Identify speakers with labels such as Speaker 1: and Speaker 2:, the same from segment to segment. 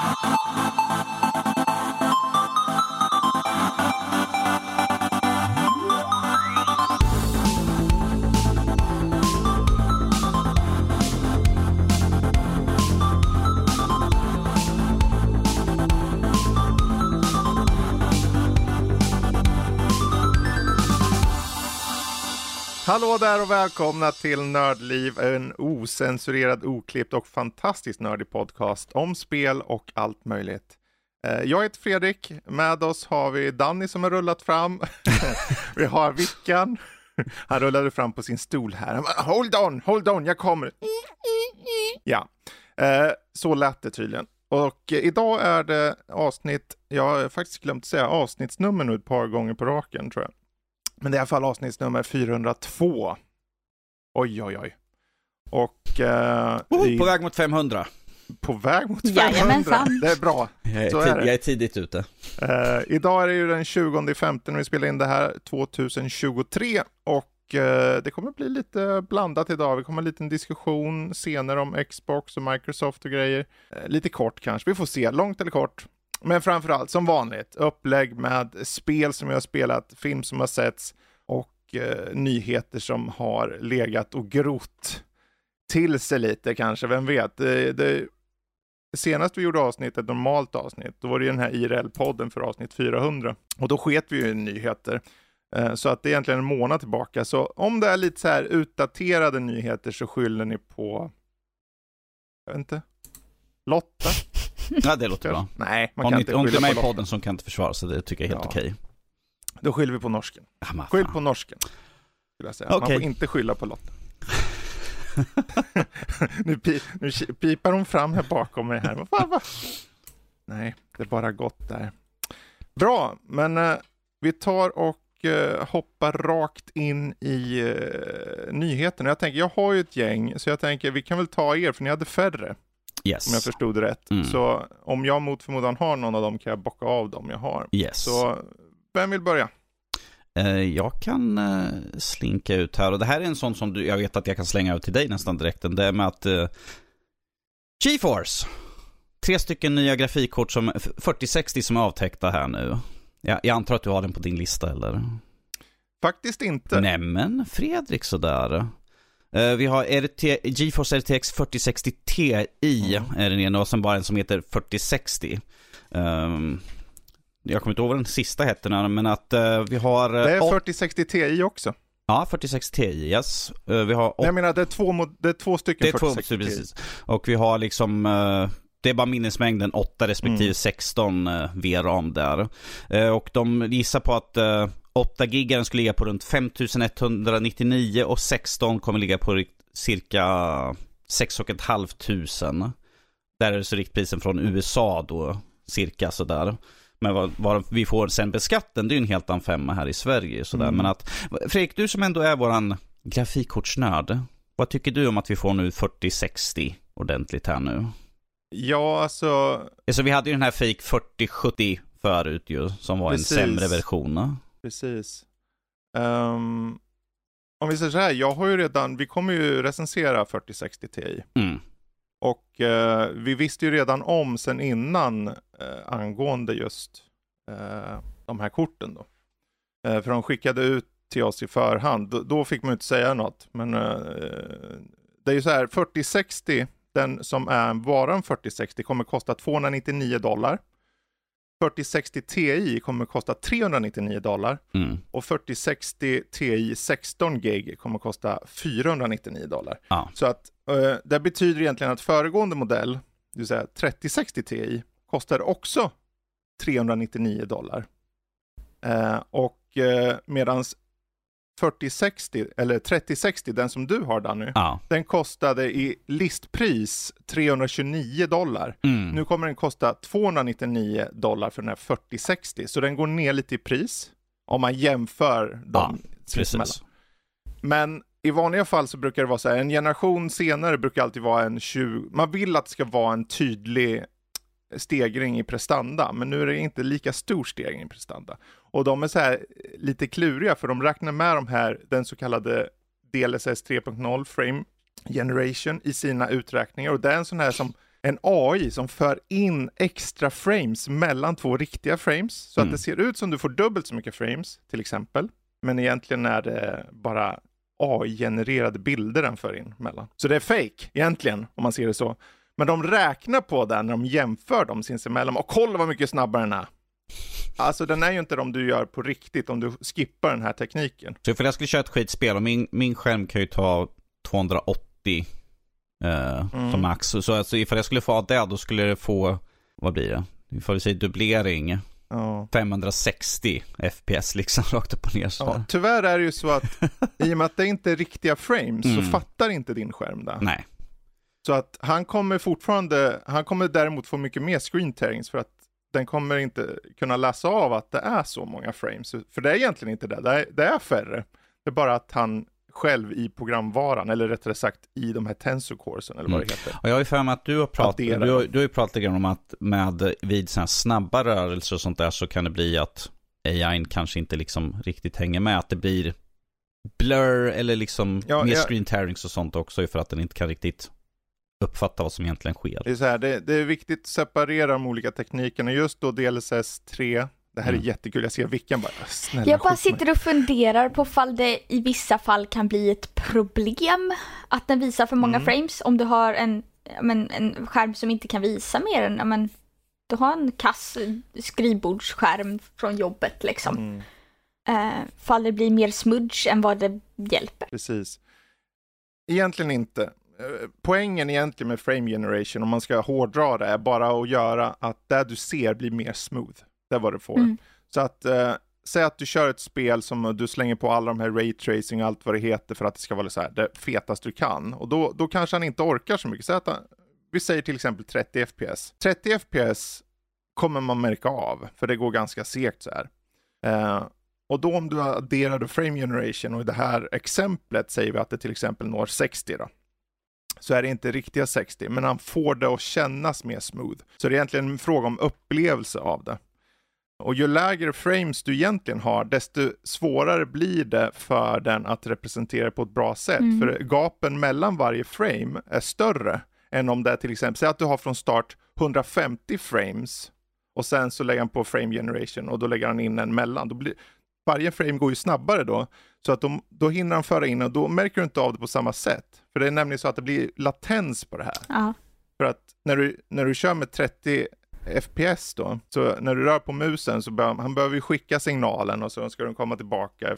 Speaker 1: Thank you. Hallå där och välkomna till Nördliv, en osensurerad, oklippt och fantastiskt nördig podcast om spel och allt möjligt. Eh, Jag heter Fredrik, med oss har vi Danny som har rullat fram. vi har Vickan, han rullade fram på sin stol här. Bara, hold on, hold on, jag kommer. Ja, Eh, så lät det tydligen. Och idag är det avsnitt, jag har faktiskt glömt säga avsnittsnummer nu ett par gånger på raken tror jag. Men det är i alla fall avsnittsnummer 402. Oj, oj, oj. Och eh, vi
Speaker 2: På väg mot 500.
Speaker 1: på väg mot 500.
Speaker 3: Jajamensan.
Speaker 1: Det är bra.
Speaker 2: Jag är,
Speaker 1: är
Speaker 2: jag är tidigt ute.
Speaker 1: Eh, idag är det ju den 20 femte när vi spelar in det här, 2023. Och eh, det kommer bli lite blandat idag. Vi kommer ha en liten diskussion senare om Xbox och Microsoft och grejer. Eh, lite kort kanske, vi får se, långt eller kort. Men framförallt som vanligt, upplägg med spel som jag har spelat, film som har setts och eh, nyheter som har legat och grott till sig lite kanske, vem vet. Det, det, senast vi gjorde avsnitt, ett normalt avsnitt, då var det ju den här IRL-podden för avsnitt 400. Och då sket vi ju i nyheter. Eh, så att det är egentligen en månad tillbaka. Så om det är lite så här utdaterade nyheter så skyller ni på, jag vet inte, Lotta?
Speaker 2: Ja, det låter bra.
Speaker 1: Nej, man
Speaker 2: Om
Speaker 1: kan inte
Speaker 2: om inte
Speaker 1: skylla
Speaker 2: med i podden som kan inte försvara sig, det tycker jag är helt
Speaker 1: Ja.
Speaker 2: okej.
Speaker 1: Då skyller vi på norsken.
Speaker 2: Men
Speaker 1: Skyll på norsken. Skulle jag säga. Man
Speaker 2: Okej.
Speaker 1: får inte skylla på Lotta. nu, pi, nu pipar hon fram här bakom mig här. Fan, vad? Nej, det är bara gott där. Bra, men eh, vi tar och eh, hoppar rakt in i eh, nyheterna. Jag tänker, jag har ju ett gäng, så jag tänker vi kan väl ta er, för ni hade färre, om jag
Speaker 2: Yes.
Speaker 1: förstod det rätt.
Speaker 2: Mm.
Speaker 1: Så om jag mot förmodan har någon av dem kan jag bocka av dem jag har.
Speaker 2: Yes.
Speaker 1: Så vem vill börja?
Speaker 2: Eh, jag kan eh, slinka ut här och det här är en sån som du, jag vet att jag kan slänga ut till dig nästan direkt. Det är med att uh, GeForce. Tre stycken nya grafikkort som 4060 som är avtäckta här nu. Jag, jag antar att du har den på din lista eller?
Speaker 1: Faktiskt inte.
Speaker 2: Nämen, Fredrik sådär. Eh, vi har RT, GeForce RTX 4060 Ti är den ena och sen bara en som heter 4060. Ehm, jag kommer inte ihåg vad den sista hette men att eh, vi har... eh,
Speaker 1: Det är
Speaker 2: åt-
Speaker 1: 4060 Ti också.
Speaker 2: Ja, 4060 Ti, yes. Eh, vi har
Speaker 1: Jag menar, det är två, det är två stycken
Speaker 2: det är två,
Speaker 1: 4060 Ti.
Speaker 2: precis. Och vi har liksom, eh, det är bara minnesmängden 8 respektive
Speaker 1: Mm.
Speaker 2: 16 eh, VRAM där. Eh, och de gissar på att eh, 8 gigan skulle ligga på runt 5199 och 16 kommer ligga på cirka 6 500. Där är det så riktprisen från USA då, cirka sådär. Men vad, vad vi får sen beskatten, det är ju en helt annan femma här i Sverige. Sådär.
Speaker 1: Mm.
Speaker 2: Men att, Fredrik, du som ändå är våran grafikkortsnörd. Vad tycker du om att vi får nu 4060 ordentligt här nu?
Speaker 1: Ja, alltså,
Speaker 2: Alltså vi hade ju den här fake 4070 förut ju, som var
Speaker 1: Precis.
Speaker 2: en sämre version.
Speaker 1: Precis. Ehm, om vi säger så här, jag har ju redan, vi kommer ju recensera 4060 Ti.
Speaker 2: Mm.
Speaker 1: Och eh, vi visste ju redan om sen innan eh, angående just eh, de här korten då. För de skickade ut till oss i förhand. Då, då fick man ju inte säga något. Men det är ju så här, 4060, den som är bara en 4060 kommer kosta 299 dollar. 4060 Ti kommer kosta 399 dollar.
Speaker 2: Mm.
Speaker 1: Och 4060 Ti 16 gig kommer kosta 499 dollar.
Speaker 2: Ja.
Speaker 1: Så att eh, det betyder egentligen att föregående modell, det vill säga 3060 Ti, kostar också 399 dollar. Eh, och eh, medans 4060, eller 3060, den som du har Danny,
Speaker 2: Ja.
Speaker 1: den kostade i listpris 329 dollar.
Speaker 2: Mm.
Speaker 1: Nu kommer den kosta 299 dollar för den här 4060, så den går ner lite i pris om man jämför dem.
Speaker 2: Precis.
Speaker 1: Men i vanliga fall så brukar det vara så här, en generation senare brukar alltid vara en 20, man vill att det ska vara en tydlig stegring i prestanda, men nu är det inte lika stor stegring i prestanda. Och de är så här lite kluriga, för de räknar med de här, den så kallade DLSS 3.0 frame generation i sina uträkningar och det är en sån här som en AI som för in extra frames mellan två riktiga frames, så
Speaker 2: Mm.
Speaker 1: att det ser ut som du får dubbelt så mycket frames, till exempel. Men egentligen är det bara AI-genererade bilder den för in mellan. Så det är fake egentligen, om man ser det så. Men de räknar på det när de jämför dem sinsemellan. Och kolla vad mycket snabbare den är! Alltså den är ju inte de du gör på riktigt om du skippar den här tekniken.
Speaker 2: Så ifall jag skulle köra ett skitspel och min, min skärm kan ju ta 280 eh,
Speaker 1: Mm.
Speaker 2: som max. Så alltså ifall jag skulle få det då skulle det få, vad blir det? Ifall vi säger dubblering,
Speaker 1: Ja.
Speaker 2: 560 FPS liksom rakt upp och ner så
Speaker 1: Ja, tyvärr är det ju så att i och med att det inte är riktiga frames så
Speaker 2: Mm.
Speaker 1: fattar inte din skärm det.
Speaker 2: Nej.
Speaker 1: Så att han kommer fortfarande, han kommer däremot få mycket mer screen tearings för att den kommer inte kunna läsa av att det är så många frames. För det är egentligen inte det, det är, det är färre. Det är bara att han själv i programvaran, eller rättare sagt i de här tensor coresen eller vad det heter.
Speaker 2: Och jag har ju för mig att du har pratat, du har, du har ju pratat lite om att med vid sådana snabba rörelser och sånt där så kan det bli att AI kanske inte liksom riktigt hänger med. Att det blir blur eller liksom
Speaker 1: Ja,
Speaker 2: mer
Speaker 1: jag-
Speaker 2: screen tearings och sånt också för att den inte kan riktigt uppfatta vad som egentligen sker.
Speaker 1: Det är, så här, det, det är viktigt att separera de olika teknikerna. Just då DLSS 3, det här är
Speaker 2: Mm.
Speaker 1: jättekul, jag ser vilken bara, snälla
Speaker 3: Jag bara sitter och funderar på fall det i vissa fall kan bli ett problem att den visar för många
Speaker 1: Mm.
Speaker 3: frames. Om du har en, men, en skärm som inte kan visa mer än, men, du har en kass skrivbordsskärm från jobbet liksom.
Speaker 1: Mm.
Speaker 3: Eh, fall det blir mer smudge än vad det hjälper.
Speaker 1: Precis. Egentligen inte. Eh, Poängen egentligen med frame generation, om man ska hårdra det, är bara att göra att det du ser blir mer smooth. Det är vad du får.
Speaker 3: Mm.
Speaker 1: Så att, eh, säg att du kör ett spel som du slänger på alla de här raytracing och allt vad det heter för att det ska vara så här, det fetaste du kan. Och då, då kanske han inte orkar så mycket. Säg att han, vi säger till exempel 30 FPS. 30 FPS kommer man märka av, för det går ganska segt så här. Eh, och då om du adderar frame generation och i det här exemplet säger vi att det till exempel når 60 då. Så är det inte riktiga 60, men han får det att kännas mer smooth. Så det är egentligen en fråga om upplevelse av det. Och ju lägre frames du egentligen har, desto svårare blir det för den att representera på ett bra sätt.
Speaker 3: Mm.
Speaker 1: För gapen mellan varje frame är större än om det är till exempel, säg att du har från start 150 frames och sen så lägger han på frame generation och då lägger han in en mellan. Då blir, varje frame går ju snabbare då, så att de, då hinner han föra in och då märker du inte av det på samma sätt. För det är nämligen så att det blir latens på det här.
Speaker 3: Ja.
Speaker 1: För att när du, när du kör med 30 FPS då, så när du rör på musen så behöver han behöver ju skicka signalen och så ska den komma tillbaka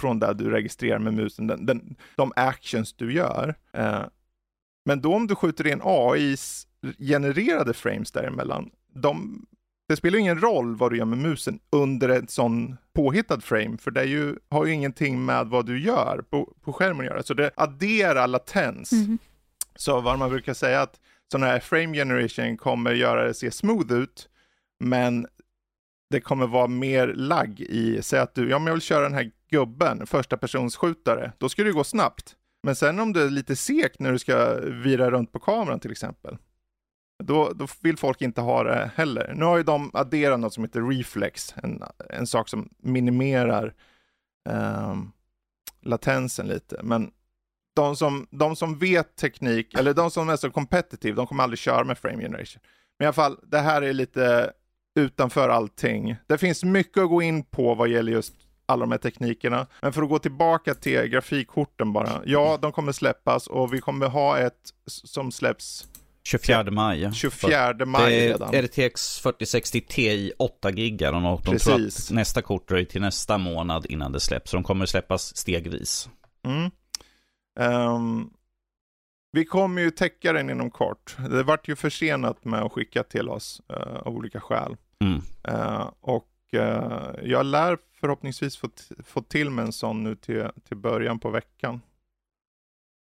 Speaker 1: från där du registrerar med musen, den, den, de actions du gör. Eh, men då om du skjuter in AIs genererade frames däremellan, de, det spelar ingen roll vad du gör med musen under en sån påhittad frame, för det ju, har ju ingenting med vad du gör på, på skärmen att göra. Så det adderar latens.
Speaker 3: Mhm.
Speaker 1: Så vad man brukar säga att sån här frame generation kommer göra det se smooth ut, men det kommer vara mer lagg i, säg att du, ja men jag vill köra den här gubben, första persons skjutare, då ska det gå snabbt. Men sen om det är lite segt när du ska vira runt på kameran till exempel, då, då vill folk inte ha det heller. Nu har ju de adderat något som heter reflex, en, en sak som minimerar eh, latensen lite, men de som, de som vet teknik, eller de som är så competitive, de kommer aldrig köra med frame generation. Men i alla fall, det här är lite utanför allting. Det finns mycket att gå in på vad gäller just alla de här teknikerna. Men för att gå tillbaka till grafikkorten bara. Ja, de kommer släppas och vi kommer ha ett som släpps
Speaker 2: 24 maj.
Speaker 1: 24
Speaker 2: Det
Speaker 1: maj
Speaker 2: är
Speaker 1: redan.
Speaker 2: RTX 4060 Ti 8 gigar och de tror
Speaker 1: Precis.
Speaker 2: att nästa kort dröjer till nästa månad innan det släpps. Så de kommer släppas stegvis.
Speaker 1: Mm. Ehm, vi kommer ju täcka den inom kort. Det vart ju försenat med att skicka till oss eh, av olika skäl.
Speaker 2: Mm.
Speaker 1: Eh, och eh, jag lär förhoppningsvis få, få till med en sån nu till, till början på veckan.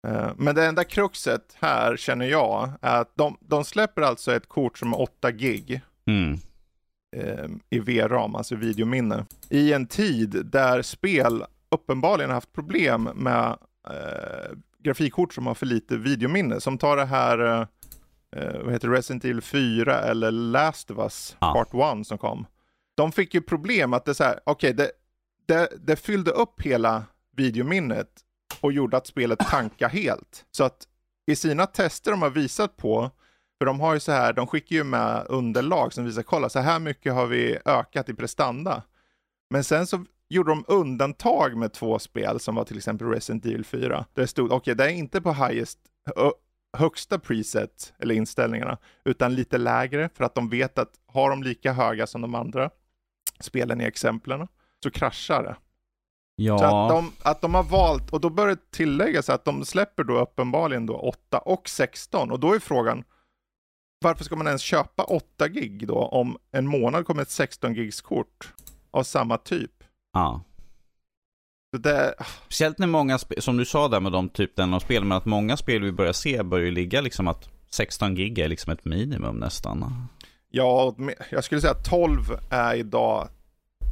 Speaker 1: Eh, men det enda kruxet här känner jag är att de, de släpper alltså ett kort som är 8 gig
Speaker 2: Mm.
Speaker 1: eh, i VRAM, alltså videominne, i en tid där spel uppenbarligen haft problem med eh, grafikkort som har för lite videominne. Som tar det här, eh, eh, vad heter det, Resident Evil 4 eller Last of Us
Speaker 2: Ja.
Speaker 1: Part 1 som kom. De fick ju problem att det så här, okej, det, det, det fyllde upp hela videominnet och gjorde att spelet tankade helt. Så att i sina tester de har visat på För de har ju så här, de skickar ju med underlag som visar, kolla så här mycket har vi ökat i prestanda. Men sen så gjorde de undantag med två spel som var till exempel Resident Evil 4. Där det stod, okej okay, det är inte på highest, högsta preset eller inställningarna, utan lite lägre för att de vet att har de lika höga som de andra spelen i exemplen så kraschar det.
Speaker 2: Ja.
Speaker 1: Så att de, att de har valt, och då bör det tilläggas att de släpper då uppenbarligen då 8 och 16 och då är frågan varför ska man ens köpa 8 gig då om en månad kommer ett 16 gigs kort av samma typ?
Speaker 2: Ja.
Speaker 1: Det...
Speaker 2: Speciellt när många, som du sa där med de typen av spel, men att många spel vi börjar se börjar ju ligga liksom att 16 gig är liksom ett minimum nästan.
Speaker 1: Ja, jag skulle säga att 12 är idag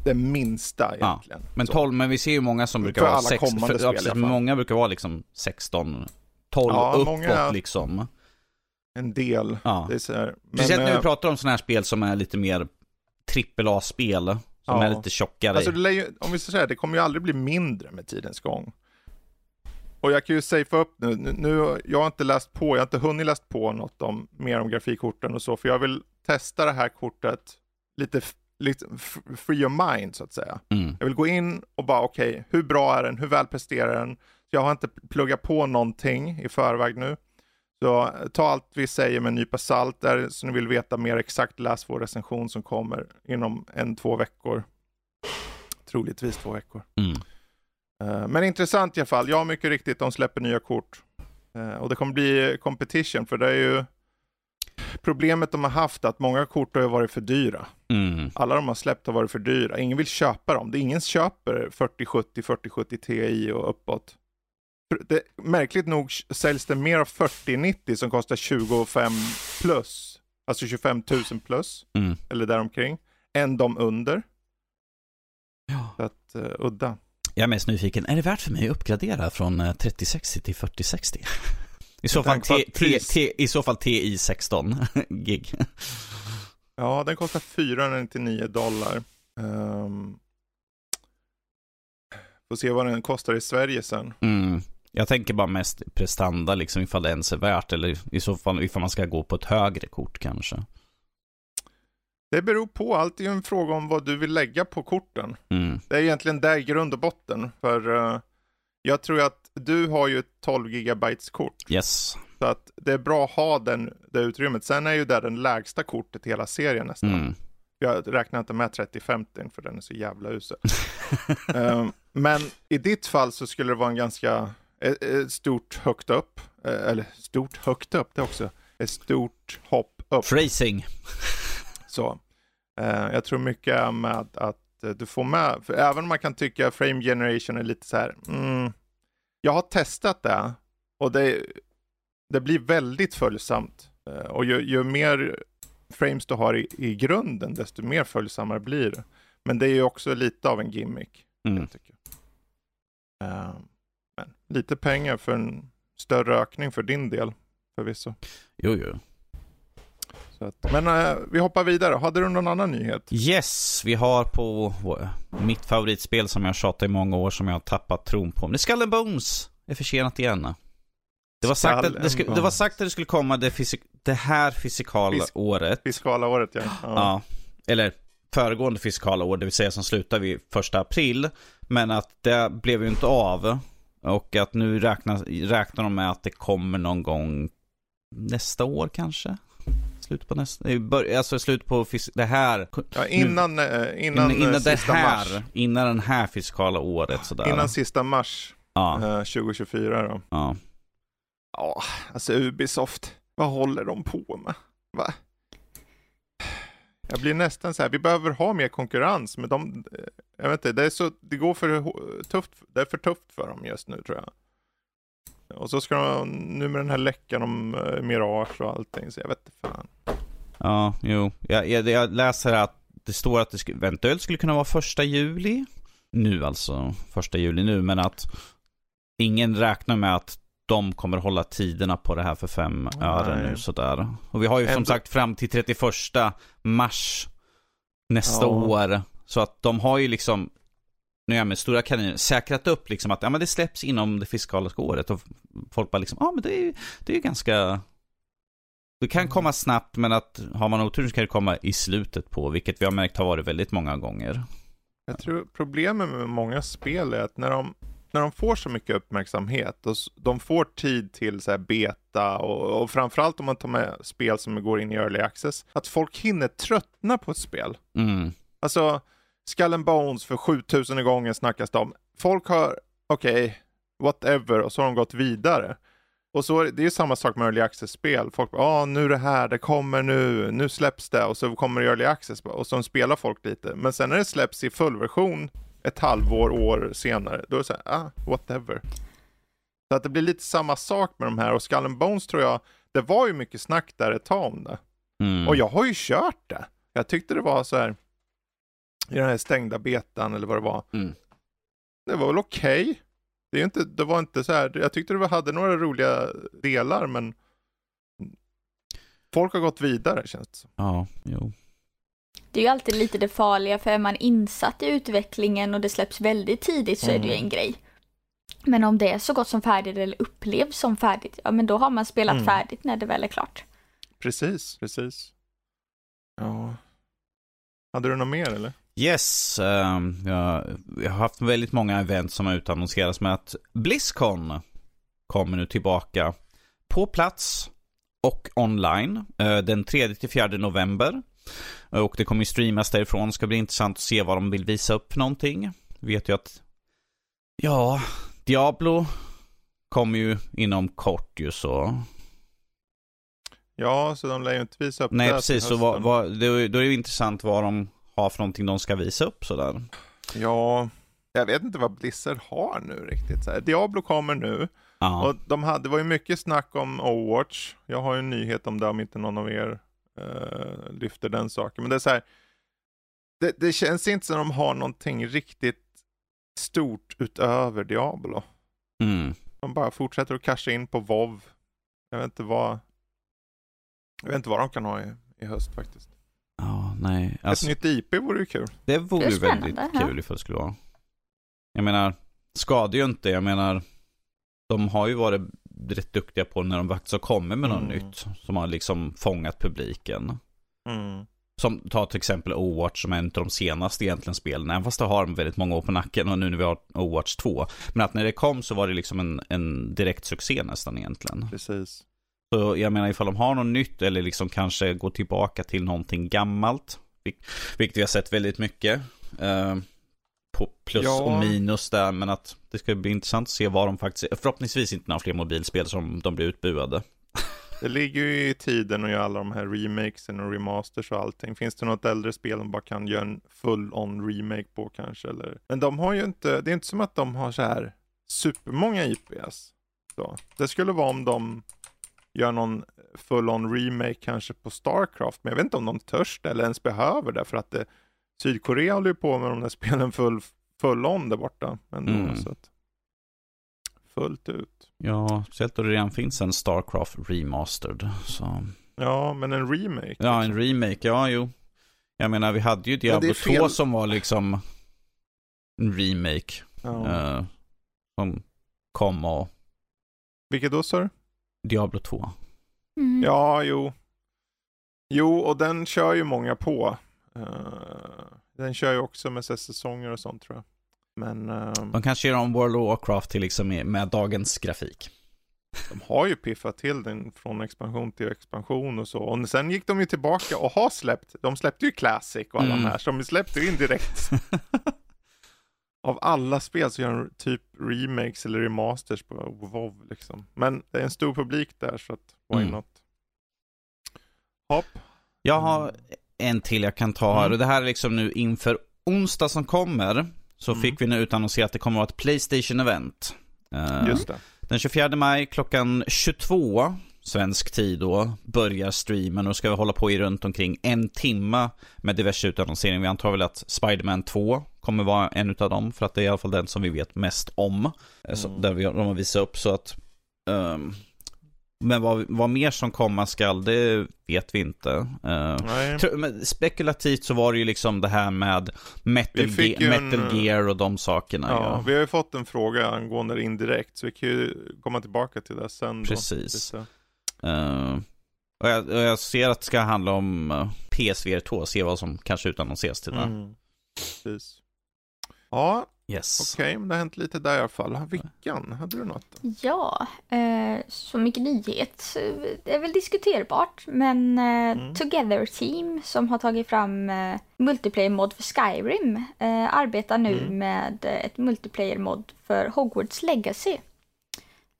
Speaker 1: det minsta egentligen.
Speaker 2: Ja, men 12, men vi ser ju många som brukar vara 16, för, spel, ja, många brukar vara liksom 16, 12 ja, uppåt många, liksom.
Speaker 1: En del.
Speaker 2: Ja.
Speaker 1: Det är
Speaker 2: Speciellt när vi äh, pratar om sådana här spel som är lite mer trippel A-spel. Som ja. är lite tjockare.
Speaker 1: Alltså, ju, om vi ska säga det kommer ju aldrig bli mindre med tidens gång. Och jag kan ju safea upp nu, nu, jag har inte läst på, jag har inte hunnit läst på något om, mer om grafikkorten och så, för jag vill testa det här kortet lite lite free your mind så att säga.
Speaker 2: Mm.
Speaker 1: Jag vill gå in och bara okej, okay, hur bra är den? Hur väl presterar den? Jag har inte pluggat på någonting i förväg nu. Så ta allt vi säger med en nypa salt där, så ni vill veta mer exakt, läs vår recension som kommer inom en, två veckor. Troligtvis två veckor.
Speaker 2: Mm.
Speaker 1: Uh, men intressant i alla fall. Ja, mycket riktigt, de släpper nya kort. Uh, och det kommer bli competition, för det är ju problemet de har haft att många kort har varit för dyra.
Speaker 2: Mm.
Speaker 1: Alla de har släppt har varit för dyra. Ingen vill köpa dem. Det är ingen köper 4070, 4070 Ti och uppåt. Det, märkligt nog säljs det mer av 4090 som kostar 25 plus, alltså 25 000 plus,
Speaker 2: mm.
Speaker 1: eller däromkring, än de under.
Speaker 2: Ja.
Speaker 1: Så att, uh, udda.
Speaker 2: Jag är mest nyfiken, är det värt för mig att uppgradera från 3060 till 4060? I så, fall t, t, t, I så fall TI 16 gig.
Speaker 1: Ja, den kostar 499 dollar. Um, får se vad den kostar i Sverige sen.
Speaker 2: Mm. Jag tänker bara mest prestanda, liksom ifall det ens är värt eller i så fall ifall man ska gå på ett högre kort kanske.
Speaker 1: Det beror på, allt är ju en fråga om vad du vill lägga på korten.
Speaker 2: Mm.
Speaker 1: Det är egentligen där grund och botten. För uh, jag tror att du har ju ett 12 gigabytes kort.
Speaker 2: Yes.
Speaker 1: Så att det är bra att ha den, det utrymmet. Sen är ju det den lägsta kortet i hela serien nästan.
Speaker 2: Mm.
Speaker 1: Jag räknar inte med 3050 för den är så jävla usel. um, men i ditt fall så skulle det vara en ganska ett, ett stort högt upp, eh, eller stort högt upp, det också, ett stort hopp upp.
Speaker 2: Phrasing.
Speaker 1: Så. Uh, jag tror mycket med att du får med, för även om man kan tycka frame generation är lite så här, mm, jag har testat det och det, det blir väldigt följsamt. Uh, och ju, ju, mer frames du har i, i grunden, desto mer följsammare blir det. Men det är ju också lite av en gimmick.
Speaker 2: Mm.
Speaker 1: Tycker. Men lite pengar för en större ökning för din del förvisso.
Speaker 2: Jo, jo.
Speaker 1: Att, men äh, vi hoppar vidare. Hade du någon annan nyhet?
Speaker 2: Yes, vi har på mitt favoritspel som jag tjatat i många år som jag har tappat tron på. Men Skull and Bones är försenat igen. Det var, sagt att det, skulle, det var sagt att det skulle komma det, fysik, det här fysikala Fis året.
Speaker 1: Fiskala året, ja.
Speaker 2: ja. ja. Eller föregående fiskala år, det vill säga som slutar vid första april. Men att det blev ju inte av. Och att nu räknar, räknar de med att det kommer någon gång nästa år kanske? Slut på nästa, alltså slut på det här.
Speaker 1: Ja, innan,
Speaker 2: nu,
Speaker 1: innan,
Speaker 2: innan, innan
Speaker 1: det
Speaker 2: här,
Speaker 1: mars.
Speaker 2: innan den här fiskala året sådär.
Speaker 1: Innan sista mars
Speaker 2: ja.
Speaker 1: eh, 2024 då.
Speaker 2: Ja.
Speaker 1: Ja, alltså Ubisoft, vad håller de på med? Va? Jag blir nästan så här, vi behöver ha mer konkurrens, men de, jag vet inte, det, är så, det går för tufft, det är för tufft för dem just nu tror jag. Och så ska de, nu med den här läckan om uh, Mirage och allting, så jag vet inte fan.
Speaker 2: Ja, jo. Jag, jag, jag läser att det står att det skulle, eventuellt skulle kunna vara första juli. Nu alltså, första juli nu, men att ingen räknar med att de kommer hålla tiderna på det här för fem öre nu sådär. Och vi har ju Ändå... som sagt fram till 31 mars nästa ja. år. Så att de har ju liksom, nu är jag med stora kaniner, säkrat upp liksom att ja, men det släpps inom det fiskaliska året. Och folk bara liksom, ja men det är ju det är ganska det kan komma snabbt, men att har man otur så kan det komma i slutet på, vilket vi har märkt har varit väldigt många gånger.
Speaker 1: Jag tror problemet med många spel är att när de, när de får så mycket uppmärksamhet och de får tid till så här beta och, och framförallt om man tar med spel som går in i early access, att folk hinner tröttna på ett spel.
Speaker 2: Mm.
Speaker 1: Alltså, Skull and Bones för 7000 gånger snackas det om. Folk har, okej, okay, whatever, och så har de gått vidare. Och så det är samma sak med early access-spel. Folk bara, ah, nu är det här, det kommer nu, nu släpps det och så kommer early access och så spelar folk lite. Men sen när det släpps i fullversion ett halvår, år senare, då är det så här, ah, whatever. Så att det blir lite samma sak med de här och Skull and Bones tror jag, det var ju mycket snack där ett tag om det.
Speaker 2: Mm.
Speaker 1: Och jag har ju kört det. Jag tyckte det var så här, i den här stängda betan eller vad det var.
Speaker 2: Mm.
Speaker 1: Det var väl okej. Okay. Det, är inte, det var inte så här, jag tyckte det hade några roliga delar men folk har gått vidare känns det som.
Speaker 2: Ja, jo.
Speaker 3: Det är ju alltid lite det farliga för är man insatt i utvecklingen och det släpps väldigt tidigt så mm. är det ju mm. en grej. Men om det är så gott som färdigt eller upplevs som färdigt, ja men då har man spelat mm. färdigt när det väl är klart.
Speaker 1: Precis, precis. Ja. Hade du något mer eller?
Speaker 2: Yes, uh, jag, jag, har haft väldigt många event som har utannonserats med att Blizzcon kommer nu tillbaka på plats och online uh, den 3-4 november. Och det kommer ju streamas därifrån. Ska bli intressant att se vad de vill visa upp för någonting. vet ju att, ja, Diablo kommer ju inom kort ju så.
Speaker 1: Ja, så de lär ju inte visa upp
Speaker 2: Nej, precis. Så vad, vad, det, då är det intressant vad de har för någonting de ska visa upp sådär.
Speaker 1: Ja, jag vet inte vad Blizzard har nu riktigt. Så här, Diablo kommer nu.
Speaker 2: Aha.
Speaker 1: Och de hade, det var ju mycket snack om Overwatch. Jag har ju en nyhet om det om inte någon av er uh, lyfter den saken. Men det är så här, det, det, känns inte som de har någonting riktigt stort utöver Diablo.
Speaker 2: Mm.
Speaker 1: De bara fortsätter att casha in på WoW. Jag vet inte vad, jag vet inte vad de kan ha i, i höst faktiskt.
Speaker 2: Ja, nej. Alltså,
Speaker 1: Ett nytt IP vore ju kul.
Speaker 2: Det vore ju väldigt ja. kul ifall det skulle vara. Jag menar, skadar ju inte. Jag menar, de har ju varit rätt duktiga på när de faktiskt har kommit med något mm. nytt. Som har liksom fångat publiken.
Speaker 1: Mm.
Speaker 2: Som, ta till exempel Overwatch som är en av de senaste egentligen spelen. Även fast det har väldigt många år på nacken och nu när vi har Overwatch 2. Men att när det kom så var det liksom en, en direkt succé nästan egentligen.
Speaker 1: Precis.
Speaker 2: Så jag menar ifall de har något nytt eller liksom kanske går tillbaka till någonting gammalt. Vilket vi har sett väldigt mycket. Eh, på plus ja. och minus där. Men att det ska bli intressant att se vad de faktiskt... Förhoppningsvis inte några fler mobilspel som de blir utbuade.
Speaker 1: Det ligger ju i tiden att göra alla de här remakesen och remasters och allting. Finns det något äldre spel de bara kan göra en full-on remake på kanske? Eller? Men de har ju inte, det är inte som att de har så här supermånga IPS. Så. Det skulle vara om de gör någon full-on remake kanske på Starcraft. Men jag vet inte om de törs eller ens behöver det för att det, Sydkorea håller ju på med de där spelen full, full-on där borta. Ändå, mm. så att, fullt ut.
Speaker 2: Ja, speciellt då det redan finns en Starcraft remastered. Så.
Speaker 1: Ja, men en remake.
Speaker 2: Ja, en liksom. remake. Ja, jo. Jag menar, vi hade ju Diablo fel... 2 som var liksom en remake. Ja. Eh, som kom och...
Speaker 1: Vilket då, du?
Speaker 2: Diablo 2.
Speaker 1: Mm. Ja, jo. Jo, och den kör ju många på. Uh, den kör ju också med säsonger och sånt tror jag. Men... Uh,
Speaker 2: de kanske gör om World of Warcraft till liksom med dagens grafik.
Speaker 1: De har ju piffat till den från expansion till expansion och så. Och sen gick de ju tillbaka och har släppt. De släppte ju Classic och alla mm. de här. Så de släppte ju indirekt. av alla spel så gör de typ remakes eller remasters på WoW liksom. Men det är en stor publik där så att why mm. not? Hopp.
Speaker 2: Jag har en till jag kan ta här mm. och det här är liksom nu inför onsdag som kommer. Så mm. fick vi nu utannonserat att det kommer att vara ett Playstation-event.
Speaker 1: Uh, Just det.
Speaker 2: Den 24 maj klockan 22 svensk tid då börjar streamen och ska vi hålla på i runt omkring en timme med diverse utannonseringar. Vi antar väl att Spiderman 2 kommer vara en av dem för att det är i alla fall den som vi vet mest om. Eh, mm. Där vi, de har visat upp så att um, men vad, vad mer som komma skall, det vet vi inte. Uh, tro, men spekulativt så var det ju liksom det här med Metal, Ge Metal en, Gear och de sakerna.
Speaker 1: Ja, ja, vi har ju fått en fråga angående det indirekt, så vi kan ju komma tillbaka till det sen.
Speaker 2: Precis. Uh, Och jag, och jag ser att det ska handla om eh, PSVR 2, se vad som kanske utannonseras till det.
Speaker 1: Mm. Precis. Ja,
Speaker 2: Yes.
Speaker 1: okej, men det har hänt lite där i alla fall. Vickan, hade du något?
Speaker 3: Ja, eh, så mycket nyhet. Det är väl diskuterbart, men eh,
Speaker 1: Mm.
Speaker 3: Together Team som har tagit fram eh, multiplayer-mod för Skyrim eh, arbetar nu
Speaker 1: Mm.
Speaker 3: med eh, ett multiplayer-mod för Hogwarts Legacy.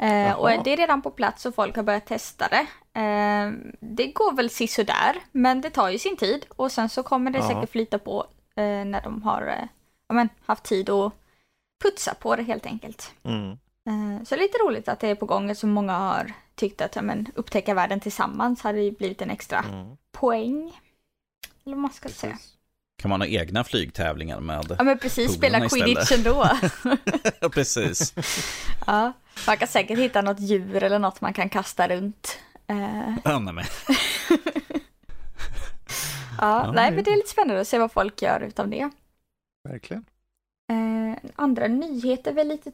Speaker 3: Eh, och det är redan på plats och folk har börjat testa det. Eh, det går väl sisådär, men det tar ju sin tid och sen så kommer det
Speaker 1: Ja.
Speaker 3: säkert flyta på eh, när de har eh, ja, men, haft tid att putsa på det helt enkelt.
Speaker 1: Mm.
Speaker 3: Eh, Så det är lite roligt att det är på gång som många har tyckt att ja, men, upptäcka världen tillsammans hade ju blivit en extra
Speaker 1: Mm.
Speaker 3: poäng. Eller vad man ska säga.
Speaker 1: Precis.
Speaker 2: Kan man ha egna flygtävlingar med?
Speaker 3: Ja men precis, spela quidditch ändå.
Speaker 2: Precis.
Speaker 3: ja, man kan säkert hitta något djur eller något man kan kasta runt. Eh,
Speaker 2: Ja, nej, men.
Speaker 3: ja,
Speaker 2: Ja,
Speaker 3: nej
Speaker 1: det-
Speaker 3: men det är lite spännande att se vad folk gör utav det.
Speaker 1: Verkligen.
Speaker 3: Eh, andra nyheter är väl lite,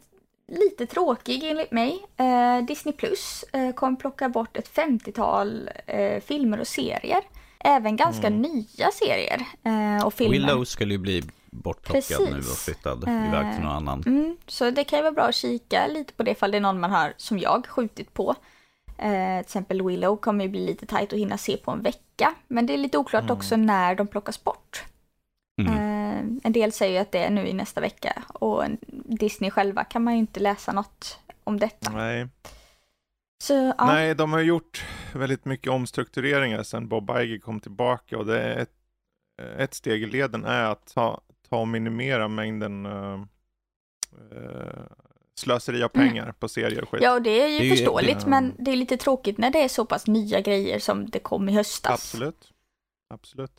Speaker 3: lite tråkig enligt mig. Eh, Disney Plus eh, kommer plocka bort ett 50-tal eh, filmer och serier. Även ganska
Speaker 1: Mm.
Speaker 3: nya serier eh, och filmer.
Speaker 2: Willow skulle ju bli bortplockad
Speaker 3: Precis.
Speaker 2: nu och flyttad
Speaker 3: Eh,
Speaker 2: iväg till någon annan.
Speaker 3: Mm, så det kan ju vara bra att kika lite på det ifall det är någon man har, som jag, skjutit på. Eh, till exempel Willow kommer ju bli lite tajt att hinna se på en vecka. Men det är lite oklart
Speaker 1: Mm.
Speaker 3: också när de plockas bort.
Speaker 2: Mm.
Speaker 3: En del säger ju att det är nu i nästa vecka och Disney själva kan man ju inte läsa något om detta.
Speaker 1: Nej.
Speaker 3: Så ja,
Speaker 1: Nej, de har gjort väldigt mycket omstruktureringar sedan Bob Iger kom tillbaka och det är ett, ett steg i leden är att ta, ta och minimera mängden uh, slöseri av
Speaker 3: Mm.
Speaker 1: pengar på serier och skit.
Speaker 3: ja och det är ju
Speaker 2: Det är ju-
Speaker 3: förståeligt
Speaker 1: ja.
Speaker 3: men det är lite tråkigt när det är så pass nya grejer som det kom i höstas.
Speaker 1: Absolut. Absolut.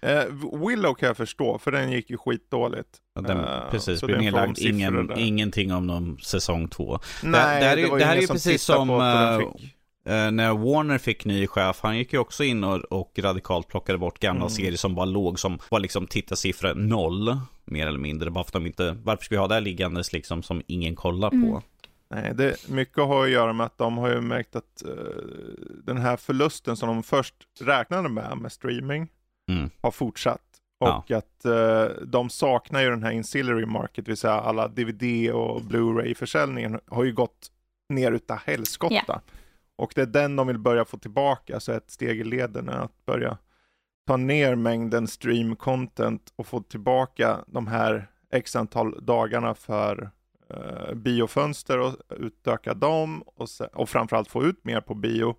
Speaker 1: Eh, Willow kan jag förstå, för den gick ju skitdåligt.
Speaker 2: Ja, Den,
Speaker 1: Eh,
Speaker 2: precis,
Speaker 1: det
Speaker 2: nedlagd.
Speaker 1: siffror
Speaker 2: Ingen, ingenting om någon säsong två.
Speaker 1: Nej,
Speaker 2: det här är ju-
Speaker 1: var
Speaker 2: det här är ju precis som. Eh, när Warner fick ny chef, han gick ju också in och, och radikalt plockade bort gamla
Speaker 1: Mm.
Speaker 2: serier som bara låg som var liksom tittarsiffror noll. Mer eller mindre. Bara för de inte, varför ska vi ha det här liggandes liksom som ingen kollar på?
Speaker 3: Mm.
Speaker 1: Nej, det, mycket har att göra med att de har ju märkt att eh, den här förlusten som de först räknade med, med streaming,
Speaker 2: Mm.
Speaker 1: har fortsatt.
Speaker 2: Ja.
Speaker 1: Och att eh, de saknar ju den här ancillary market, det vill säga alla DVD och Blu-ray-försäljningen har ju gått ner utav helskotta. Och det är den de vill börja få tillbaka, så ett steg i leden är att börja ta ner mängden stream-content och få tillbaka de här x antal dagarna för eh, biofönster och utöka dem och, sen, och framförallt få ut mer på bio.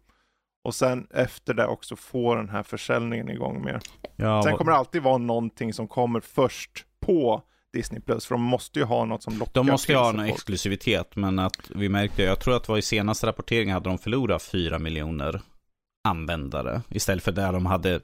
Speaker 1: Och sen efter det också få den här försäljningen igång mer.
Speaker 2: Ja,
Speaker 1: Sen kommer det alltid vara någonting som kommer först på Disney Plus, för de måste ju ha något som lockar
Speaker 2: de måste ju ha
Speaker 1: folk.
Speaker 2: exklusivitet, men att vi märkte, jag tror att det var i senaste rapporteringen hade de förlorat 4 miljoner användare. Istället för där de hade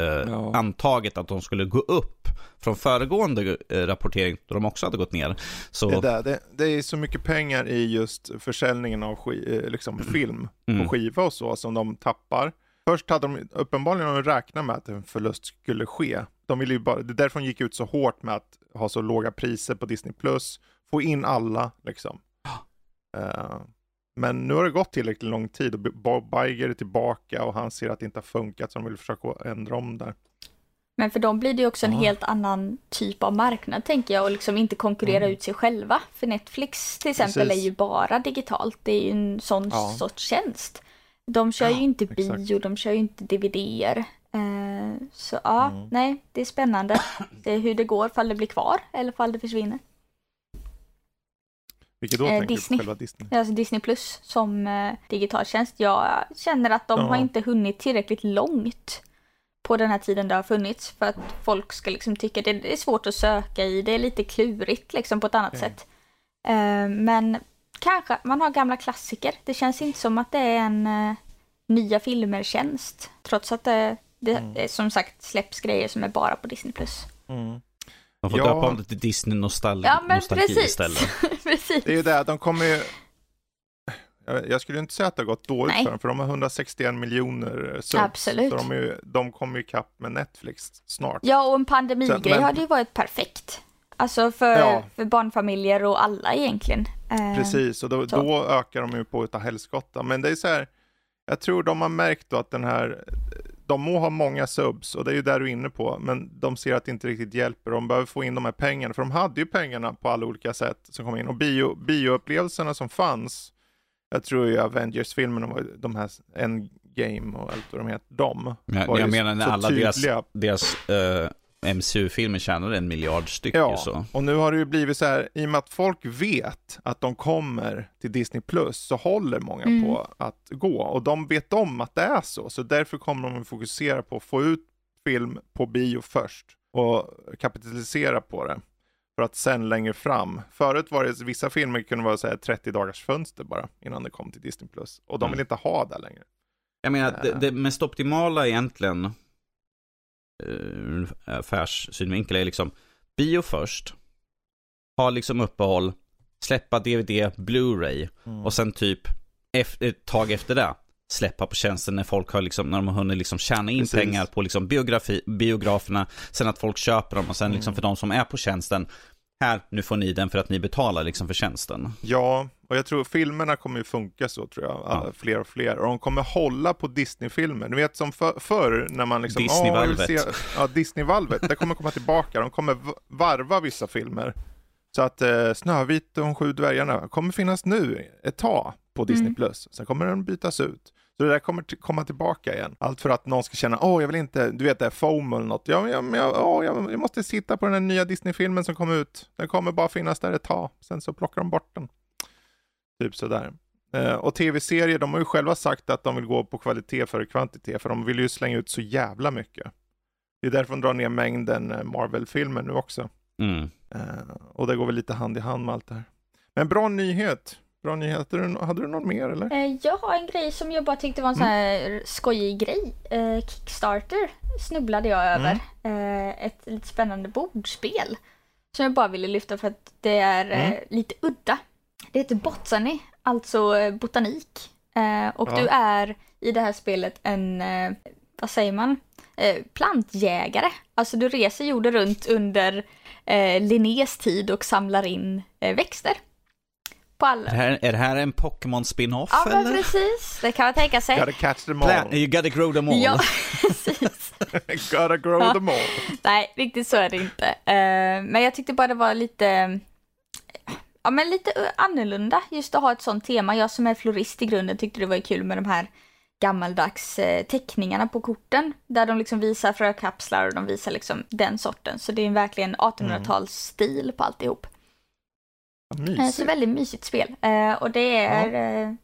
Speaker 2: eh,
Speaker 1: Ja.
Speaker 2: antagit att de skulle gå upp från föregående eh, rapportering, då de också hade gått ner. Så,
Speaker 1: Det, där, det, det är så mycket pengar i just försäljningen av ski, eh, liksom film
Speaker 2: Mm.
Speaker 1: på skiva och så som de tappar. Först hade de uppenbarligen räknat med att en förlust skulle ske. De ville ju bara, det är därför de gick ut så hårt med att ha så låga priser på Disney Plus, få in alla liksom. Eh, men nu har det gått tillräckligt lång tid och Bob Iger är tillbaka och han ser att det inte har funkat så de vill försöka ändra om där.
Speaker 3: Men för dem blir det ju också en
Speaker 1: Ja.
Speaker 3: helt annan typ av marknad tänker jag och liksom inte konkurrera
Speaker 1: Mm.
Speaker 3: ut sig själva. För Netflix till exempel
Speaker 1: Precis.
Speaker 3: är ju bara digitalt. Det är ju en sån
Speaker 1: Ja.
Speaker 3: sorts tjänst. De kör ju
Speaker 1: Ja,
Speaker 3: inte
Speaker 1: exakt.
Speaker 3: bio, de kör ju inte DVDer. Eh, så ja,
Speaker 1: Mm.
Speaker 3: nej, det är spännande. Det är hur det går, fall det blir kvar eller fall det försvinner.
Speaker 1: Vilket då
Speaker 3: Eh,
Speaker 1: tänker
Speaker 3: Disney.
Speaker 1: du på själva Disney?
Speaker 3: Alltså Disney Plus som eh, digital tjänst. Jag känner att de
Speaker 1: Ja.
Speaker 3: har inte hunnit tillräckligt långt på den här tiden det har funnits för att folk ska liksom tycka det det är svårt att söka i, det är lite klurigt liksom på ett annat
Speaker 1: Okej.
Speaker 3: sätt. Eh, men kanske, man har gamla klassiker. Det känns inte som att det är en eh, nya filmer-tjänst. Trots att det, det
Speaker 1: Mm.
Speaker 3: som sagt släpps grejer som är bara på Disney Plus.
Speaker 1: Mm.
Speaker 2: De får
Speaker 1: Ja.
Speaker 2: döpa om det till Disney nostalgi,
Speaker 3: Ja men
Speaker 2: nostalgi
Speaker 3: precis.
Speaker 2: istället.
Speaker 3: precis.
Speaker 1: Det är ju det, de kommer ju... Jag skulle inte säga att det har gått dåligt
Speaker 3: Nej.
Speaker 1: för dem, för de har 161 miljoner subs.
Speaker 3: Absolut.
Speaker 1: Så de, är ju, de kommer ju ikapp med Netflix snart.
Speaker 3: Ja, och en pandemigrej
Speaker 1: men-
Speaker 3: hade ju varit perfekt. Alltså för,
Speaker 1: Ja.
Speaker 3: för barnfamiljer och alla egentligen. Eh,
Speaker 1: Precis, och då, då ökar de ju på utav helskotta. Men det är så här, jag tror de har märkt då att den här, de må ha många subs och det är ju där du är inne på, men de ser att det inte riktigt hjälper. De behöver få in de här pengarna, för de hade ju pengarna på alla olika sätt som kom in. Och bio, bioupplevelserna som fanns, jag tror ju Avengers-filmerna var de här Endgame och allt vad de heter, de.
Speaker 2: Ja, jag menar när alla deras, deras uh, MCU-filmer tjänade en miljard styck.
Speaker 1: Ja,
Speaker 2: så.
Speaker 1: och nu har det ju blivit så här, i och med att folk vet att de kommer till Disney Plus så håller många mm. på att gå. Och de vet om att det är så, så därför kommer de att fokusera på att få ut film på bio först och kapitalisera på det. För att sen längre fram, förut var det vissa filmer kunde vara så här 30 dagars fönster bara innan det kom till Disney Plus. Och de vill mm. inte ha det längre.
Speaker 2: Jag menar, det, det mest optimala egentligen uh, affärssynvinkel är liksom bio först, ha liksom uppehåll, släppa DVD, Blu-ray mm. och sen typ ett tag efter det släppa på tjänsten när folk har liksom, när de har hunnit liksom tjäna in Precis. pengar på liksom biografi, biograferna, sen att folk köper dem och sen liksom mm. för de som är på tjänsten, här, nu får ni den för att ni betalar liksom för tjänsten.
Speaker 1: Ja, och jag tror filmerna kommer ju funka så tror jag, ja. fler och fler. Och de kommer hålla på Disney-filmer. Du vet som för, förr när man liksom...
Speaker 2: Disney-valvet.
Speaker 1: ja, Disney-valvet. det kommer komma tillbaka. De kommer varva vissa filmer. Så att eh, Snövit och de sju dvärgarna kommer finnas nu ett tag på Disney+. Mm. Plus. Sen kommer den bytas ut. Så det där kommer komma tillbaka igen. Allt för att någon ska känna, åh, jag vill inte, du vet det är FOMO eller något. Ja, jag, jag, åh, jag, måste sitta på den här nya Disney-filmen som kom ut. Den kommer bara finnas där ett tag, sen så plockar de bort den. Typ sådär. Eh, och tv-serier, de har ju själva sagt att de vill gå på kvalitet före kvantitet, för de vill ju slänga ut så jävla mycket. Det är därför de drar ner mängden eh, Marvel-filmer nu också.
Speaker 2: Mm.
Speaker 1: Eh, och det går väl lite hand i hand med allt det här. Men bra nyhet. Bra nyheter. Hade du något mer eller?
Speaker 3: Eh, jag har en grej som jag bara tyckte var en sån här mm. skojig grej. Eh, Kickstarter snubblade jag över. Mm. Ett lite spännande bordspel. Som jag bara ville lyfta för att det är mm. lite udda. Det heter Botsani, alltså botanik. och ja. du är i det här spelet en, vad säger man, plantjägare. Alltså du reser jorden runt under Linnés tid och samlar in växter
Speaker 2: på alla. Är det här, är det här en Pokémon spin-off
Speaker 3: ja, eller? Ja, precis. Det kan man tänka sig.
Speaker 1: Gotta catch them all. Plan,
Speaker 2: you gotta grow them all.
Speaker 3: Ja, precis.
Speaker 1: gotta grow ja. them all.
Speaker 3: Nej, riktigt så är det inte. Uh, men jag tyckte bara det var lite, ja men lite annorlunda just att ha ett sånt tema. Jag som är florist i grunden tyckte det var kul med de här gammaldags eh, teckningarna på korten. Där de liksom visar frökapslar och de visar liksom den sorten. Så det är verkligen 1800-talsstil mm. på alltihop. Mysigt. Så väldigt mysigt spel. Eh, och det är ja. Eh,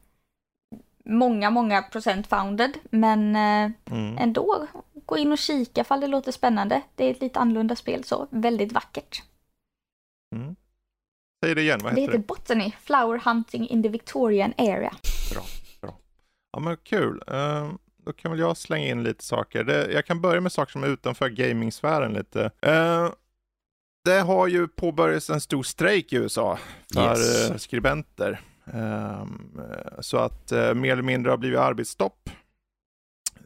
Speaker 3: många, många procent founded. Men eh, mm. ändå, gå in och kika ifall det låter spännande. Det är ett lite annorlunda spel så, väldigt vackert.
Speaker 1: Mm. Säg det igen, vad heter
Speaker 3: det? Det heter Botany, Flower Hunting in the Victorian Area.
Speaker 1: Bra, bra. Ja men kul. Uh, då kan väl jag slänga in lite saker. Det, jag kan börja med saker som är utanför gamingsfären lite. Uh, det har ju påbörjats en stor strejk i USA för yes. Eh, skribenter. Um, så att uh, mer eller mindre har blivit arbetsstopp.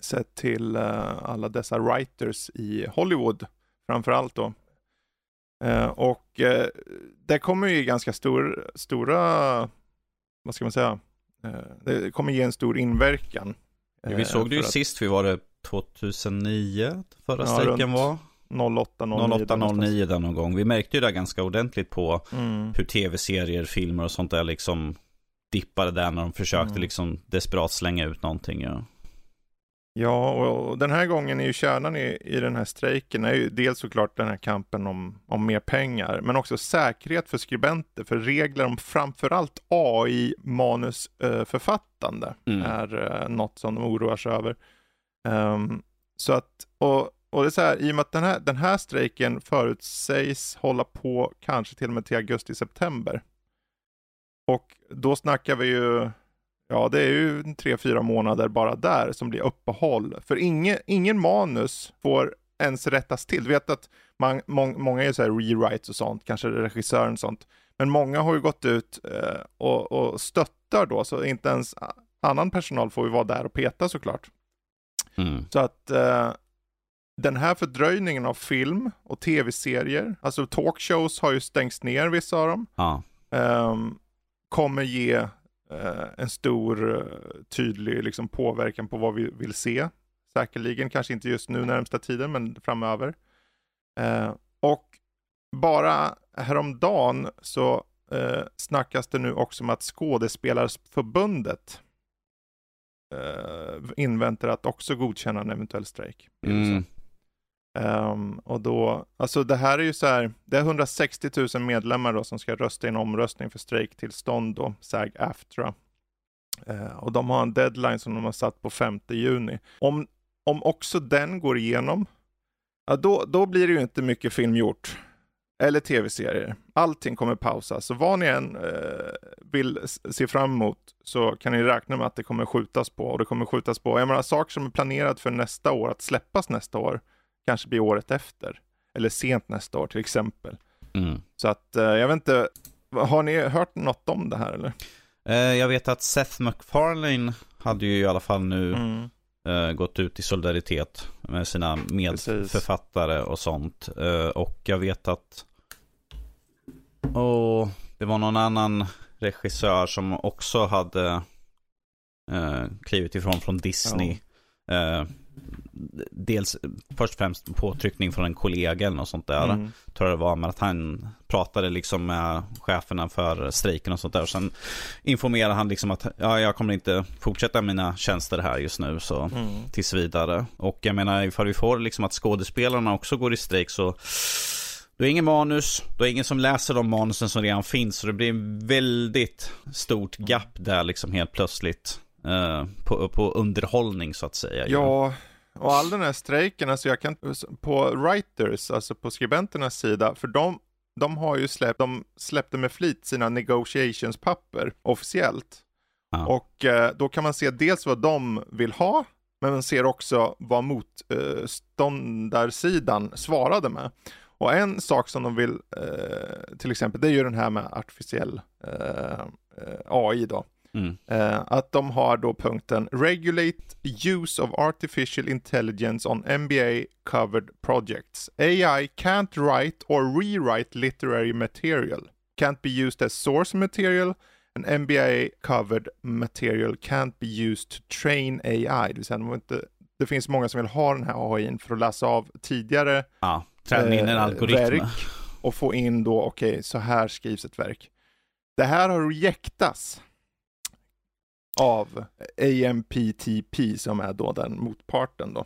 Speaker 1: Sett till alla dessa writers i Hollywood framförallt då. Och det kommer ju ganska stor, stora, vad ska man säga, det kommer ge en stor inverkan.
Speaker 2: Vi såg det ju att... sist, vi var det 2009 förra ja, strejken runt, var.
Speaker 1: 08, 09.
Speaker 2: 08, 09 där någon gång. Vi märkte ju det ganska ordentligt på mm. hur tv-serier, filmer och sånt där liksom dippade där när de försökte mm. liksom desperat slänga ut någonting. Ja.
Speaker 1: Ja, och den här gången är ju kärnan i, i den här strejken är ju dels såklart den här kampen om, om mer pengar, men också säkerhet för skribenter, för regler om framförallt AI-manusförfattande mm. är uh, något som de oroar sig över. Um, så att, och och det är så här, i och med att den här, den här strejken förutsägs hålla på kanske till och med till augusti-september. Och då snackar vi ju, ja det är ju tre, fyra månader bara där som blir uppehåll. För ingen, ingen manus får ens rättas till. Du vet att man, må, många är så här rewrites och sånt, kanske regissören och sånt. Men många har ju gått ut eh, och, och stöttar då, så inte ens annan personal får ju vara där och peta såklart. Mm. Så att eh, den här fördröjningen av film och tv-serier, alltså talkshows har ju stängts ner vissa av dem,
Speaker 2: ja.
Speaker 1: um, kommer ge eh, en stor eh, tydlig liksom, påverkan på vad vi vill se. Säkerligen, kanske inte just nu närmsta tiden, men framöver. Eh, och bara häromdagen så eh, snackas det nu också om att Skådespelarförbundet eh, inväntar att också godkänna en eventuell strejk.
Speaker 2: Mm.
Speaker 1: Um, och då, alltså det här är ju så här, det är 160 000 medlemmar då som ska rösta i en omröstning för strejktillstånd då, SAG-AFTRA. Uh, ehm, och de har en deadline som de har satt på 5 juni. Om, om också den går igenom, ja, då, då blir det ju inte mycket film gjort. Eller tv-serier. Allting kommer pausas. Så vad ni än uh, vill se fram emot så kan ni räkna med att det kommer skjutas på. Och det kommer skjutas på, jag menar saker som är planerat för nästa år, att släppas nästa år, kanske blir året efter. Eller sent nästa år till exempel.
Speaker 2: Mm.
Speaker 1: Så att, eh, jag vet inte, har ni hört något om det här eller?
Speaker 2: Eh, jag vet att Seth MacFarlane hade ju i alla fall nu
Speaker 1: Mm.
Speaker 2: eh, gått ut i solidaritet med sina medförfattare och sånt. Och jag vet att och det var någon annan regissör som också hade klivit ifrån från Disney. Eh, dels först och främst påtryckning från en kollega eller något sånt där.
Speaker 1: Mm.
Speaker 2: Tror jag det var, men att han pratade liksom med cheferna för strejken och sånt där. Och sen informerade han liksom att ja, jag kommer inte fortsätta mina tjänster här just nu så
Speaker 1: Mm.
Speaker 2: tills vidare. Och jag menar ifall vi får liksom att skådespelarna också går i strejk så då är ingen manus, då är ingen som läser de manusen som redan finns. Så det blir en väldigt stort gap där liksom helt plötsligt. Eh, på, på underhållning så att säga.
Speaker 1: Ja, och all den här strejken, alltså jag kan, på writers, alltså på skribenternas sida, för de, de har ju släppt, de släppte med flit sina negotiations-papper officiellt.
Speaker 2: Ja.
Speaker 1: Och eh, då kan man se dels vad de vill ha, men man ser också vad motståndarsidan svarade med. Och en sak som de vill, eh, till exempel, det är ju den här med artificiell eh, eh, AI då.
Speaker 2: Mm.
Speaker 1: Eh, att de har då punkten Regulate use of artificial intelligence on NBA covered projects. AI can't write or rewrite literary material. Can't be used as source material. And NBA covered material can't be used to train AI. Det, vill säga, de inte, det finns många som vill ha den här AI för att läsa av tidigare
Speaker 2: Ja, träna in en
Speaker 1: eh,
Speaker 2: algoritm.
Speaker 1: verk och få in då, okej, så här skrivs ett verk. Det här har rejektats av AMPTP som är då den motparten då.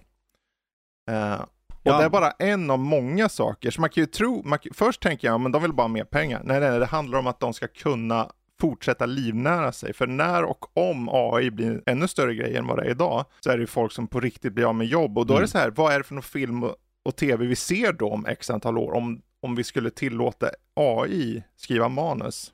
Speaker 1: Eh, och
Speaker 2: Ja.
Speaker 1: det är bara en av många saker, så man kan ju tro, man, först tänker jag, men de vill bara ha mer pengar. Nej, nej, det handlar om att de ska kunna fortsätta livnära sig. För när och om AI blir en ännu större grej än vad det är idag, så är det ju folk som på riktigt blir av med jobb. Och då är
Speaker 2: Mm.
Speaker 1: det så här, vad är det för någon film och, och tv vi ser då om x antal år? Om, om vi skulle tillåta AI skriva manus.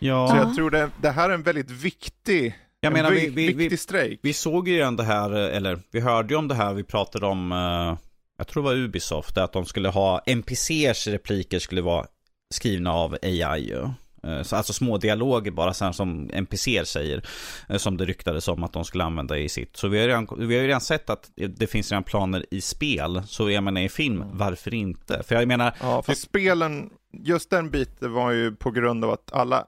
Speaker 2: Ja,
Speaker 1: Så
Speaker 3: Ja.
Speaker 1: jag tror det, det här är en väldigt viktig,
Speaker 2: jag
Speaker 1: en
Speaker 2: menar
Speaker 1: vi,
Speaker 2: vi, vi,
Speaker 1: viktig
Speaker 2: vi,
Speaker 1: strejk.
Speaker 2: vi såg ju redan det här, eller vi hörde ju om det här, vi pratade om, eh, jag tror det var Ubisoft, att de skulle ha NPCers repliker skulle vara skrivna av AI. Eh, Så alltså små dialoger bara här som NPCer säger. eh, Som det ryktades om att de skulle använda i sitt. Så vi har, redan, vi har ju redan sett att det finns redan planer i spel. Så jag menar i film, varför inte? För jag menar,
Speaker 1: Ja, för spelen, just den biten var ju på grund av att alla,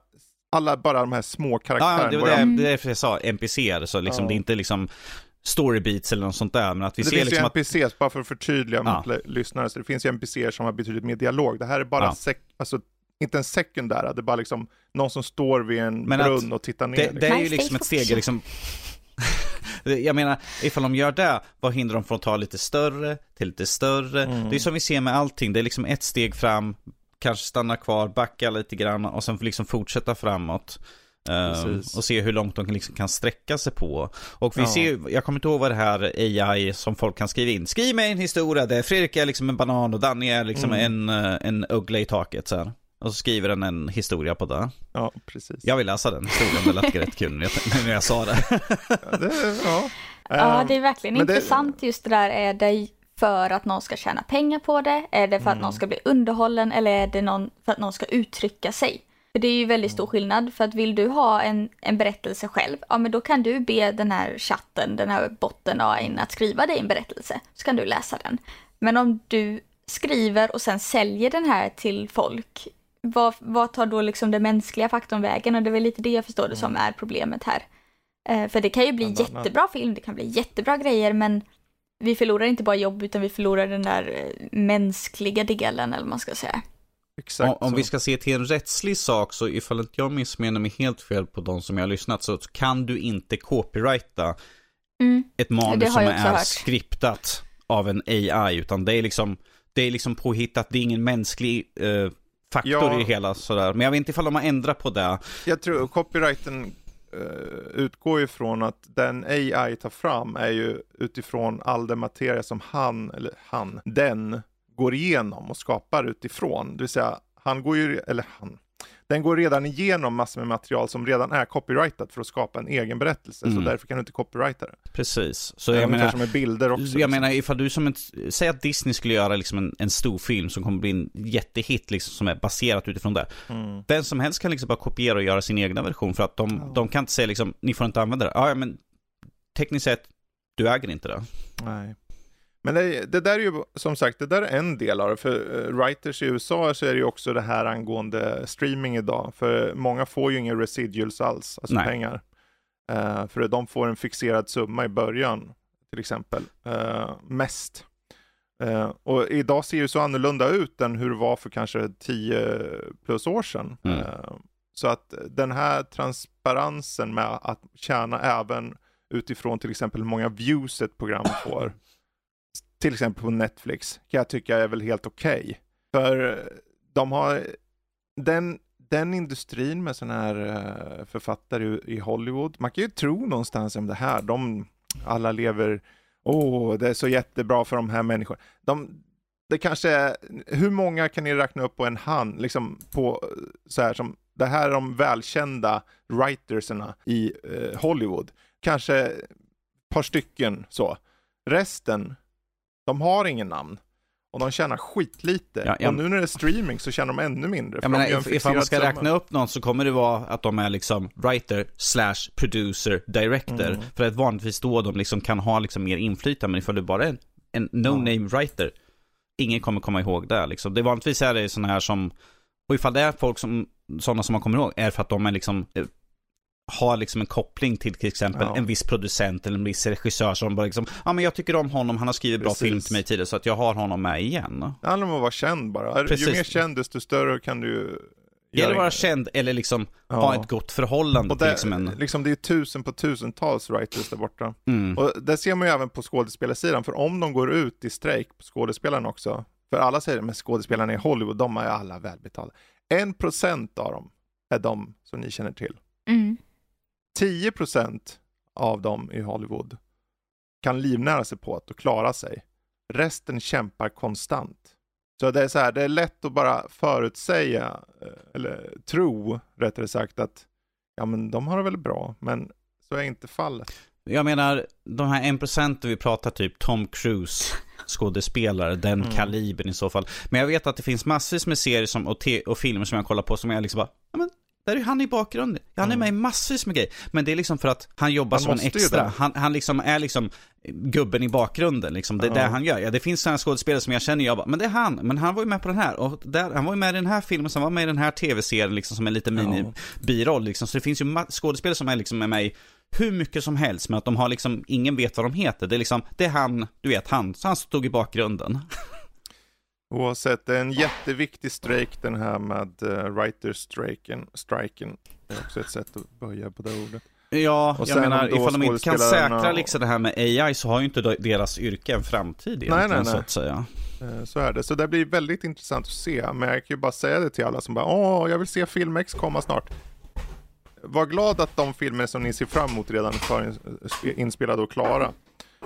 Speaker 1: alla bara de här små karaktärerna.
Speaker 2: Ja, det var det, det är därför jag sa NPCer, så liksom
Speaker 1: Ja.
Speaker 2: det är inte liksom storybeats eller något sånt där, men att vi
Speaker 1: det
Speaker 2: ser
Speaker 1: finns
Speaker 2: liksom
Speaker 1: ju
Speaker 2: att...
Speaker 1: NPCs, bara för att förtydliga
Speaker 2: Ja.
Speaker 1: mot lyssnare, så det finns ju NPCs som har betydligt mer dialog. Det här är bara,
Speaker 2: Ja.
Speaker 1: sek- alltså, inte en sekundära, det är bara liksom någon som står vid en
Speaker 2: Men att
Speaker 1: brunn och tittar ner.
Speaker 2: Det,
Speaker 1: liksom.
Speaker 2: det är ju liksom ett steg liksom... Jag menar, ifall de gör det, vad hindrar de från att ta lite större till lite större?
Speaker 1: Mm.
Speaker 2: Det är som vi ser med allting, det är liksom ett steg fram, kanske stanna kvar, backa lite grann och sen liksom fortsätta framåt. Eh,
Speaker 1: Precis.
Speaker 2: och se hur långt de kan, liksom kan sträcka sig på. Och vi
Speaker 1: Ja.
Speaker 2: ser, jag kommer inte ihåg vad det här AI som folk kan skriva in. Skriv mig en historia där Fredrik är liksom en banan och Danny är liksom
Speaker 1: Mm.
Speaker 2: en, eh, en uggla i taket så här. Och så skriver den en historia på det.
Speaker 1: Ja, precis.
Speaker 2: Jag vill läsa den historien, det lät rätt kul när jag, när jag sa det.
Speaker 1: Ja, det, ja.
Speaker 3: Ja,
Speaker 1: Ehm,
Speaker 3: det är verkligen
Speaker 1: men det-
Speaker 3: intressant just det där. Är det för att någon ska tjäna pengar på det? Är det för att
Speaker 1: Mm.
Speaker 3: någon ska bli underhållen? Eller är det någon, för att någon ska uttrycka sig? För det är ju väldigt
Speaker 1: Mm.
Speaker 3: stor skillnad. För att vill du ha en, en berättelse själv, ja men då kan du be den här chatten, den här botten AI att skriva dig en berättelse. Så kan du läsa den. Men om du skriver och sen säljer den här till folk vad, vad tar då liksom den mänskliga faktorn vägen? Och det är väl lite det jag förstår det som är problemet här. Eh, för det kan ju bli jättebra film, det kan bli jättebra grejer, men vi förlorar inte bara jobb utan vi förlorar den där eh, mänskliga delen eller vad man ska säga.
Speaker 1: Exakt
Speaker 2: Om, om vi ska se till en rättslig sak så ifall inte jag missminner mig helt fel på de som jag har lyssnat så kan du inte copyrighta
Speaker 3: Mm.
Speaker 2: ett manus som är
Speaker 3: hört.
Speaker 2: skriptat av en AI utan det är liksom det är liksom påhittat, det är ingen mänsklig eh, faktor
Speaker 1: Ja.
Speaker 2: i hela sådär. Men jag vet inte ifall de har ändrat på det.
Speaker 1: Jag tror copyrighten Eh, utgår ju från att den AI tar fram är ju utifrån all den materia som han, eller han, den går igenom och skapar utifrån. Det vill säga, han går ju, eller han, den går redan igenom massor med material som redan är copyrightat för att skapa en egen berättelse,
Speaker 2: Mm.
Speaker 1: så därför kan du inte copyrighta det.
Speaker 2: Precis. Så jag menar,
Speaker 1: som med bilder också.
Speaker 2: jag
Speaker 1: liksom.
Speaker 2: menar ifall du som ett, säg att Disney skulle göra liksom en, en stor film som kommer bli en jättehit liksom som är baserat utifrån det.
Speaker 1: Mm.
Speaker 2: Vem som helst kan liksom bara kopiera och göra sin egna version för att de,
Speaker 1: Ja.
Speaker 2: de kan inte säga liksom, ni får inte använda det. Ja, men tekniskt sett, du äger inte det.
Speaker 1: Nej. Men det, det där är ju som sagt, det där är en del av det. För eh, writers i USA så är det ju också det här angående streaming idag. För många får ju inga residuals alls, alltså
Speaker 2: Nej.
Speaker 1: pengar. Eh, för de får en fixerad summa i början, till exempel. Eh, mest. Eh, och idag ser ju så annorlunda ut än hur det var för kanske 10 plus år sedan.
Speaker 2: Mm.
Speaker 1: Så att den här transparensen med att tjäna även utifrån till exempel hur många views ett program får till exempel på Netflix, kan jag tycka är väl helt okej. För eh, de har, den, den industrin med sådana här eh, författare i- Hollywood, man kan ju tro någonstans om det här, de alla lever, åh, det är så jättebra för de här människorna. De, det kanske är, hur många kan ni räkna upp på en hand, liksom på eh, så här som, det här är de välkända writerserna i eh, Hollywood. Kanske ett par stycken så. Resten, de har ingen namn. Och de tjänar skitlite.
Speaker 2: Ja, ja.
Speaker 1: Och nu när det är streaming så tjänar de ännu mindre.
Speaker 2: Jag menar, if, ifall man ska räkna upp någon så kommer det vara att de är liksom writer slash producer director.
Speaker 1: Mm.
Speaker 2: För att vanligtvis då de liksom kan ha liksom mer inflytande. Men ifall du bara är en, en no-name writer, ingen kommer komma ihåg det liksom. Det vanligtvis är det sådana här som, och ifall det är folk som, sådana som man kommer ihåg, är för att de är liksom eh, har liksom en koppling till till exempel
Speaker 1: Ja.
Speaker 2: en viss producent eller en viss regissör som bara liksom, ja men jag tycker om honom, han har skrivit bra
Speaker 1: Precis.
Speaker 2: film till mig tidigare så att jag har honom med igen.
Speaker 1: Det handlar om att vara känd bara. Ju
Speaker 2: Precis.
Speaker 1: mer känd desto större kan du
Speaker 2: Det gäller att vara känd eller liksom
Speaker 1: Ja.
Speaker 2: ha ett gott förhållande
Speaker 1: Och
Speaker 2: till
Speaker 1: det,
Speaker 2: liksom en...
Speaker 1: liksom, det är tusen på tusentals writers där borta.
Speaker 2: Mm.
Speaker 1: Och det ser man ju även på skådespelarsidan, för om de går ut i strejk på skådespelarna också, för alla säger det, men skådespelarna i Hollywood, de är alla välbetalda. En procent av dem är de som ni känner till.
Speaker 3: Mm.
Speaker 1: 10 procent av dem i Hollywood kan livnära sig på att och klara sig. Resten kämpar konstant. Så det är så här, det är lätt att bara förutsäga, eh, eller tro rättare sagt att ja men de har det väl bra, men så är inte fallet.
Speaker 2: Jag menar, de här en procenten vi pratar typ Tom Cruise skådespelare, den
Speaker 1: Mm.
Speaker 2: kalibern i så fall. Men jag vet att det finns massvis med serier som, och, och filmer som jag kollar på som jag liksom bara, ja men där är han i bakgrunden. Han är med i massvis med grejer. Men det är liksom för att han jobbar
Speaker 1: Han
Speaker 2: som en extra. Han, han liksom är liksom gubben i bakgrunden liksom. Det är
Speaker 1: Ja.
Speaker 2: det han gör. Ja, det finns sådana skådespelare som jag känner, jag bara, men det är han. Men han var ju med på den här. Och där, han var ju med i den här filmen, som var med i den här tv-serien liksom som en liten mini-biroll liksom. Så det finns ju skådespelare som är liksom med mig hur mycket som helst, men att de har liksom, ingen vet vad de heter. Det är liksom, det är han, du vet han, så han stod i bakgrunden.
Speaker 1: Oavsett, det är en jätteviktig strejk den här med uh, writer-striken. Striken. Det är också ett sätt att böja på det ordet.
Speaker 2: Ja,
Speaker 1: Och
Speaker 2: jag menar, ifall de inte kan säkra
Speaker 1: och-
Speaker 2: liksom det här med AI så har ju inte de- deras yrke en framtid
Speaker 1: nej,
Speaker 2: så
Speaker 1: nej.
Speaker 2: att säga.
Speaker 1: Eh, Så är det. Så det blir väldigt intressant att se. Men jag kan ju bara säga det till alla som bara åh, jag vill se film X komma snart. Var glad att de filmer som ni ser fram emot redan är förinspelade och klara.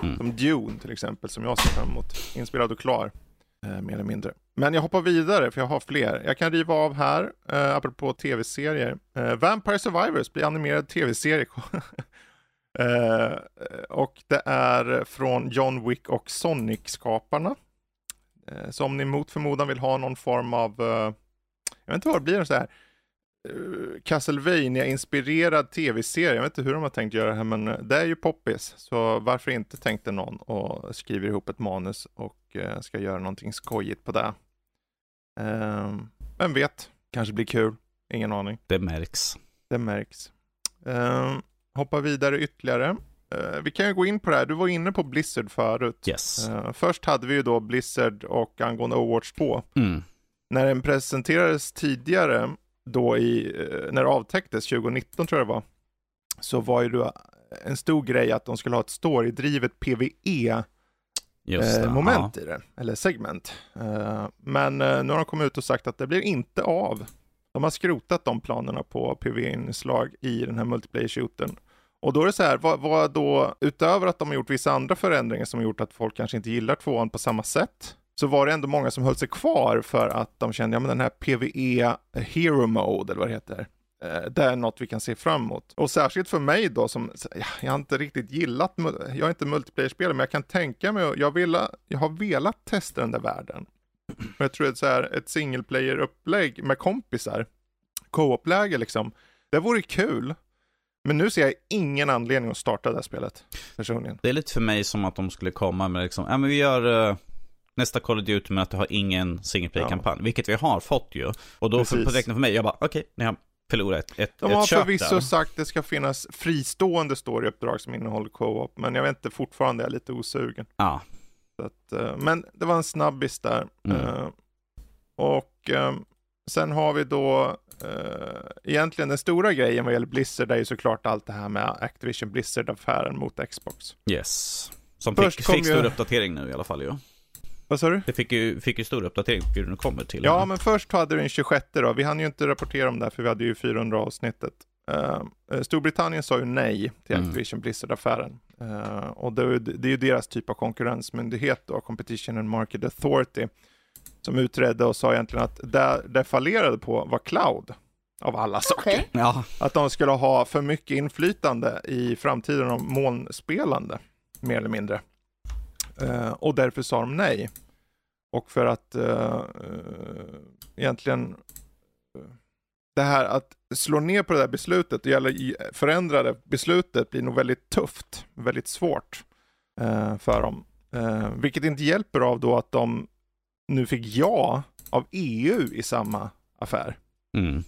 Speaker 2: Mm.
Speaker 1: Som Dune till exempel, som jag ser fram emot. Inspelad och klar, eh, mer eller mindre. Men jag hoppar vidare, för jag har fler. Jag kan riva av här, eh, apropå tv-serier. Eh, Vampire Survivors blir animerad tv-serie. eh, och det är från John Wick och Sonic-skaparna. Eh, Så om ni mot förmodan vill ha någon form av, eh, jag vet inte vad det blir, så här eh, castlevania inspirerad tv-serie. Jag vet inte hur de har tänkt göra det här, men eh, det är ju poppis. Så varför inte tänkte någon och skriver ihop ett manus och eh, ska göra någonting skojigt på det. Eh, vem vet? Kanske blir kul, ingen aning.
Speaker 2: Det märks.
Speaker 1: Det märks. Uh, hoppa vidare ytterligare. Uh, vi kan ju gå in på det här, du var inne på Blizzard förut.
Speaker 2: Yes.
Speaker 1: Uh, först hade vi ju då Blizzard och angående Overwatch 2.
Speaker 2: Mm.
Speaker 1: När den presenterades tidigare, då i, när det avtäcktes 2019 tror jag det var, så var ju då en stor grej att de skulle ha ett story-drivet PVE eh, moment ja. i det, eller segment. Eh, men eh, nu har de kommit ut och sagt att det blir inte av. De har skrotat de planerna på PV-inslag i den här multiplayer-shooten. Och då är det så här, vad, vad, då, utöver att de har gjort vissa andra förändringar som har gjort att folk kanske inte gillar tvåan på samma sätt, så var det ändå många som höll sig kvar för att de kände, ja men den här PVE Hero Mode, eller vad det heter, det är något vi kan se fram emot. Och särskilt för mig då som, jag har inte riktigt gillat, jag är inte multiplayer-spelare, men jag kan tänka mig, jag, vill, jag har velat testa den där världen. Och jag tror att så här, ett single player-upplägg med kompisar, co-op-läge liksom, det vore kul. Men nu ser jag ingen anledning att starta det här spelet, personligen.
Speaker 2: Det är lite för mig som att de skulle komma med liksom, ja men vi gör uh, nästa Call of Duty med att du har ingen single player-kampanj, ja. vilket vi har fått ju. Och då Precis. för, på direkt för mig, jag bara, okej, okay, ni har förlora ett, ett,
Speaker 1: De har
Speaker 2: ett
Speaker 1: förvisso
Speaker 2: där.
Speaker 1: sagt att det ska finnas fristående storyuppdrag som innehåller co-op, men jag vet inte, fortfarande är jag lite osugen.
Speaker 2: Ja.
Speaker 1: Att, uh, men det var en snabbis där. Mm. Uh, och um, sen har vi då egentligen den stora grejen vad gäller Blizzard är ju såklart allt det här med Activision Blizzard-affären mot Xbox.
Speaker 2: Yes. Som Först fick, fick stor ju... uppdatering nu i alla fall ju. Ja.
Speaker 1: Vad sa du?
Speaker 2: Det fick ju, fick ju stor uppdatering på hur den kommer till.
Speaker 1: Ja, men först hade du den 26 då. Vi hann ju inte rapportera om det här för vi hade ju 400 avsnittet. Uh, Storbritannien sa ju nej till mm. Activision Blizzard-affären. Uh, och det, det, är ju deras typ av konkurrensmyndighet då, Competition and Market Authority, som utredde och sa egentligen att det det fallerade på var cloud av alla saker. Okay.
Speaker 2: Ja.
Speaker 1: Att de skulle ha för mycket inflytande i framtiden om molnspelande, mer eller mindre. Uh, och därför sa de nej. Och för att uh, egentligen det här att slå ner på det där beslutet, eller förändra det beslutet blir nog väldigt tufft, väldigt svårt uh, för dem. vilket inte hjälper av då att de nu fick ja av EU i samma affär.
Speaker 2: Mm.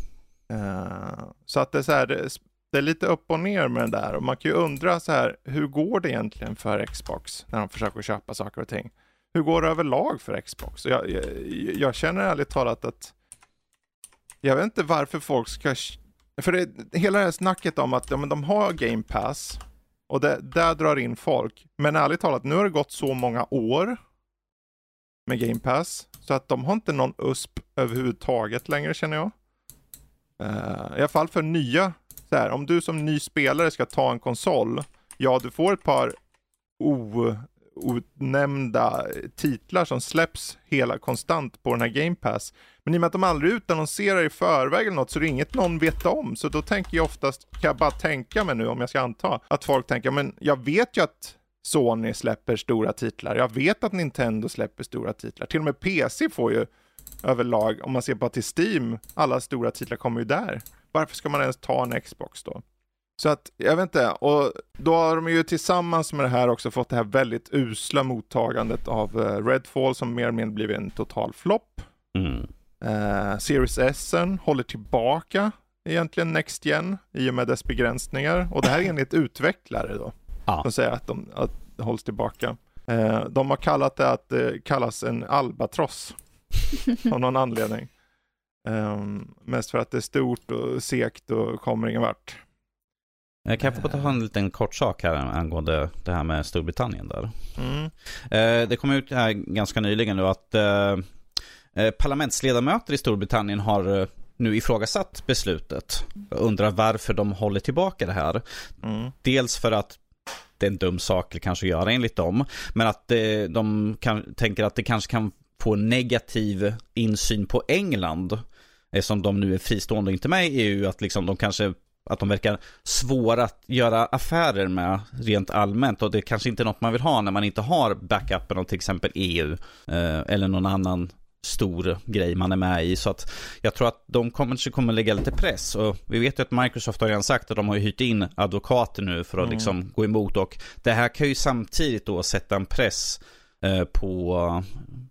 Speaker 1: så att det är så här, det är lite upp och ner med det där och man kan ju undra så här, hur går det egentligen för Xbox när de försöker köpa saker och ting? Hur går det överlag för Xbox? Jag, jag, jag känner ärligt talat att jag vet inte varför folk ska... För det, hela det här snacket om att ja, men de har Game Pass och det där drar in folk. Men ärligt talat, nu har det gått så många år med Game Pass så att de har inte någon USP överhuvudtaget längre känner jag. Uh, I alla fall för nya så här, om du som ny spelare ska ta en konsol, ja du får ett par outnämnda titlar som släpps hela konstant på den här Game Pass. Men i och med att de aldrig utannonserar i förväg eller något så är det inget någon vet om. Så då tänker jag oftast, kan jag bara tänka mig nu om jag ska anta, att folk tänker, men jag vet ju att Sony släpper stora titlar. Jag vet att Nintendo släpper stora titlar. Till och med PC får ju överlag, om man ser bara till Steam, alla stora titlar kommer ju där varför ska man ens ta en Xbox då? Så att, jag vet inte, och då har de ju tillsammans med det här också fått det här väldigt usla mottagandet av uh, Redfall som mer eller mindre blivit en total flopp.
Speaker 2: Mm.
Speaker 1: Uh, Series S håller tillbaka egentligen Next Gen i och med dess begränsningar. Och det här är enligt utvecklare då,
Speaker 2: ah.
Speaker 1: som säger att, de, att det hålls tillbaka. Uh, de har kallat det att det kallas en albatross av någon anledning. Um, mest för att det är stort och segt och kommer ingen vart.
Speaker 2: Jag kan få ta en liten kort sak här angående det här med Storbritannien där.
Speaker 1: Mm.
Speaker 2: Uh, det kom ut här ganska nyligen nu att parlamentsledamöter i Storbritannien har nu ifrågasatt beslutet. Jag undrar varför de håller tillbaka det här.
Speaker 1: Mm.
Speaker 2: Dels för att det är en dum sak kanske att göra enligt dem. Men att de kan, tänker att det kanske kan få negativ insyn på England eftersom de nu är fristående och inte med i EU, att liksom de kanske att de verkar svåra att göra affärer med rent allmänt och det kanske inte är något man vill ha när man inte har backupen av till exempel EU eh, eller någon annan stor grej man är med i. Så att jag tror att de kommer, kommer lägga lite press. Och vi vet ju att Microsoft har redan sagt att de har hyrt in advokater nu för att mm. liksom gå emot. Och det här kan ju samtidigt då sätta en press eh, på,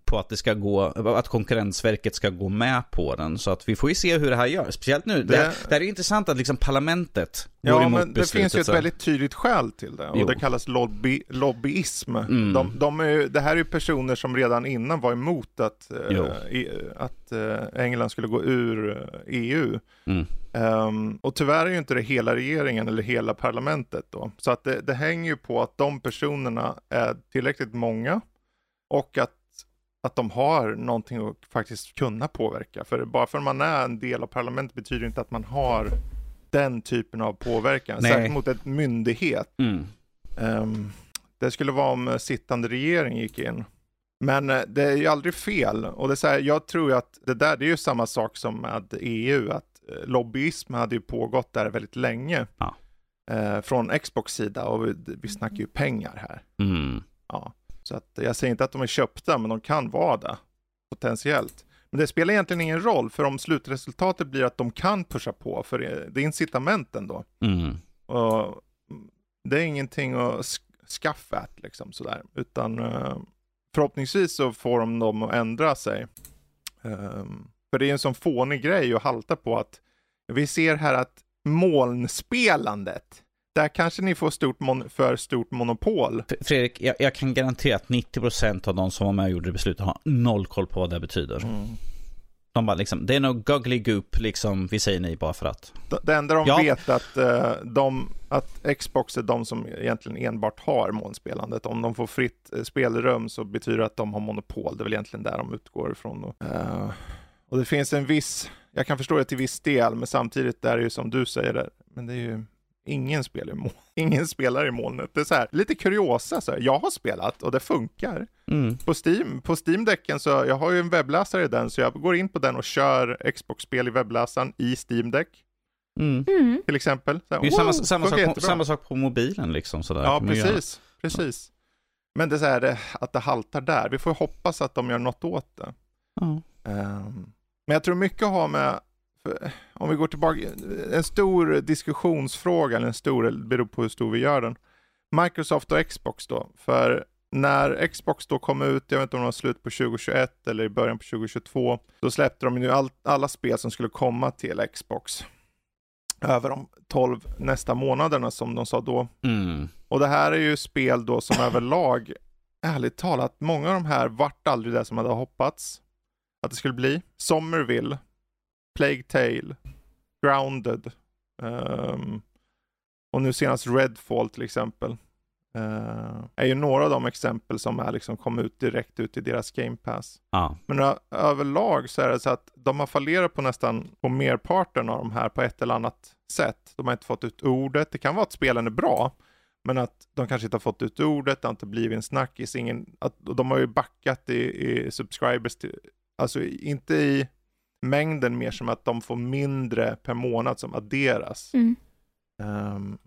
Speaker 2: på att det ska gå, att Konkurrensverket ska gå med på den. Så att vi får ju se hur det här gör. Speciellt nu. Det, det, det är intressant att liksom parlamentet
Speaker 1: ja, går emot men beslutet. Det finns ju ett så. väldigt tydligt skäl till det. Och jo. det kallas lobby, lobbyism. Mm. De, de är, det här är ju personer som redan innan var emot att, eh, att eh, England skulle gå ur EU. Eh, e mm. Um, och tyvärr är ju inte det hela regeringen eller hela parlamentet då. Så att det, det hänger ju på att de personerna är tillräckligt många och att, att de har någonting att faktiskt kunna påverka. För bara för att man är en del av parlamentet betyder inte att man har den typen av påverkan. Nej. Särskilt mot en myndighet. Mm. Um, det skulle vara om sittande regering gick in. Men eh, det är ju aldrig fel. Och det är så här, jag tror ju att det där det är ju samma sak som med EU. Att lobbyism hade ju pågått där väldigt länge. Ja. Eh, från Xbox sida och vi, vi snackar ju pengar här. Mm. Ja. Så att jag säger inte att de är köpta, men de kan vara det. Potentiellt. Men det spelar egentligen ingen roll, för om slutresultatet blir att de kan pusha på, för det är incitamenten då. Mm. Och det är ingenting att skaffa liksom sådär, utan uh, förhoppningsvis så får de dem att ändra sig. Um, för det är en sån fånig grej att halta på att vi ser här att molnspelandet, där kanske ni får stort för stort monopol.
Speaker 2: Fredrik, jag, jag, kan garantera att 90% av de som var med och gjorde beslutet har noll koll på vad det betyder. Mm. De bara liksom, det är nog googly goop, liksom, vi säger nej bara för att.
Speaker 1: Det enda de ja. vet att, uh, de, att Xbox är de som egentligen enbart har molnspelandet. Om de får fritt uh, spelrum så betyder det att de har monopol. Det är väl egentligen där de utgår ifrån. Uh, och det finns en viss, jag kan förstå det till viss del, men samtidigt är det ju som du säger, men det är ju ingen spelar i mål. Ingen spelar i molnet. Det är så här, lite kuriosa, så här. jag har spelat och det funkar. Mm. På Steam, på Steam-däcken så, jag har ju en webbläsare i den, så jag går in på den och kör Xbox-spel i webbläsaren i Steam-däck. Mm. mm. Till exempel.
Speaker 2: Så här, det är wow, samma, samma, sak på, samma, sak på, mobilen liksom. Sådär.
Speaker 1: Ja, precis. precis. Men det är så här, att det haltar där. Vi får hoppas att de gör något åt det. Mm. Um, men jag tror mycket har med, om vi går tillbaka, en stor diskussionsfråga, eller en stor, det beror på hur stor vi gör den. Microsoft och Xbox då. För när Xbox då kom ut, jag vet inte om det var slut på 2021 eller i början på 2022, då släppte de ju all, alla spel som skulle komma till Xbox. Över de 12 nästa månaderna som de sa då. Mm. Och det här är ju spel då som överlag, ärligt talat, många av de här vart aldrig det som hade hoppats att det skulle bli. Somerville, Plague Tale, Grounded um, och nu senast Redfall till exempel. Uh, är ju några av de exempel som är liksom kom ut direkt ut i deras Game Pass. Ah. Men överlag så är det så att de har fallerat på nästan på merparten av de här på ett eller annat sätt. De har inte fått ut ordet. Det kan vara att spelen är bra, men att de kanske inte har fått ut ordet, det har inte blivit en snackis, ingen, att, de har ju backat i, i subscribers till, Alltså inte i mängden mer som att de får mindre per månad som adderas. Mm. Um,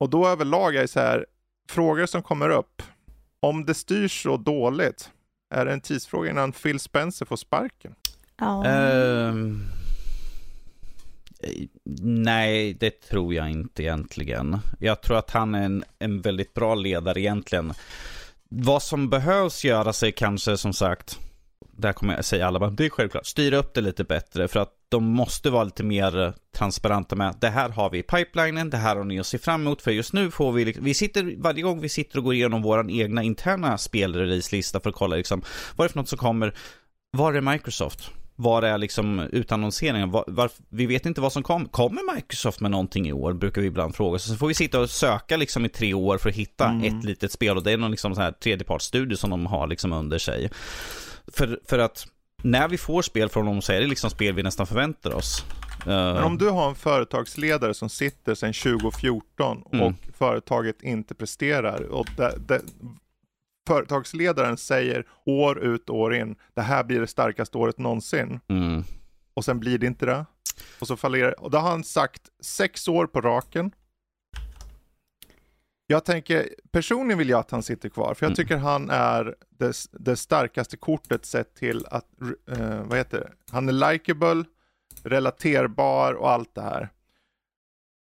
Speaker 1: och då överlag är det så här, frågor som kommer upp. Om det styrs så dåligt, är det en tidsfråga innan Phil Spencer får sparken?
Speaker 2: Oh. Um, nej, det tror jag inte egentligen. Jag tror att han är en, en väldigt bra ledare egentligen. Vad som behövs göra sig kanske som sagt där kommer jag säga alla bara, det är självklart, styra upp det lite bättre för att de måste vara lite mer transparenta med det här har vi i pipelinen, det här har ni att se fram emot för just nu får vi, vi sitter, varje gång vi sitter och går igenom vår egna interna spelrelease-lista för att kolla liksom, vad är det för något som kommer, var är Microsoft? Var är liksom utannonseringen? Var, var, vi vet inte vad som kommer. Kommer Microsoft med någonting i år? Brukar vi ibland fråga. Så, så får vi sitta och söka liksom i tre år för att hitta mm. ett litet spel. Och det är någon liksom så här tredjepartsstudie som de har liksom under sig. För, för att när vi får spel från dem så är det liksom spel vi nästan förväntar oss.
Speaker 1: Men om du har en företagsledare som sitter sedan 2014 mm. och företaget inte presterar och det, det, företagsledaren säger år ut år in, det här blir det starkaste året någonsin. Mm. Och sen blir det inte det. Och så fallerar Och då har han sagt sex år på raken. Jag tänker, personligen vill jag att han sitter kvar, för jag mm. tycker han är det, det starkaste kortet sett till att, uh, vad heter det, han är likable, relaterbar och allt det här.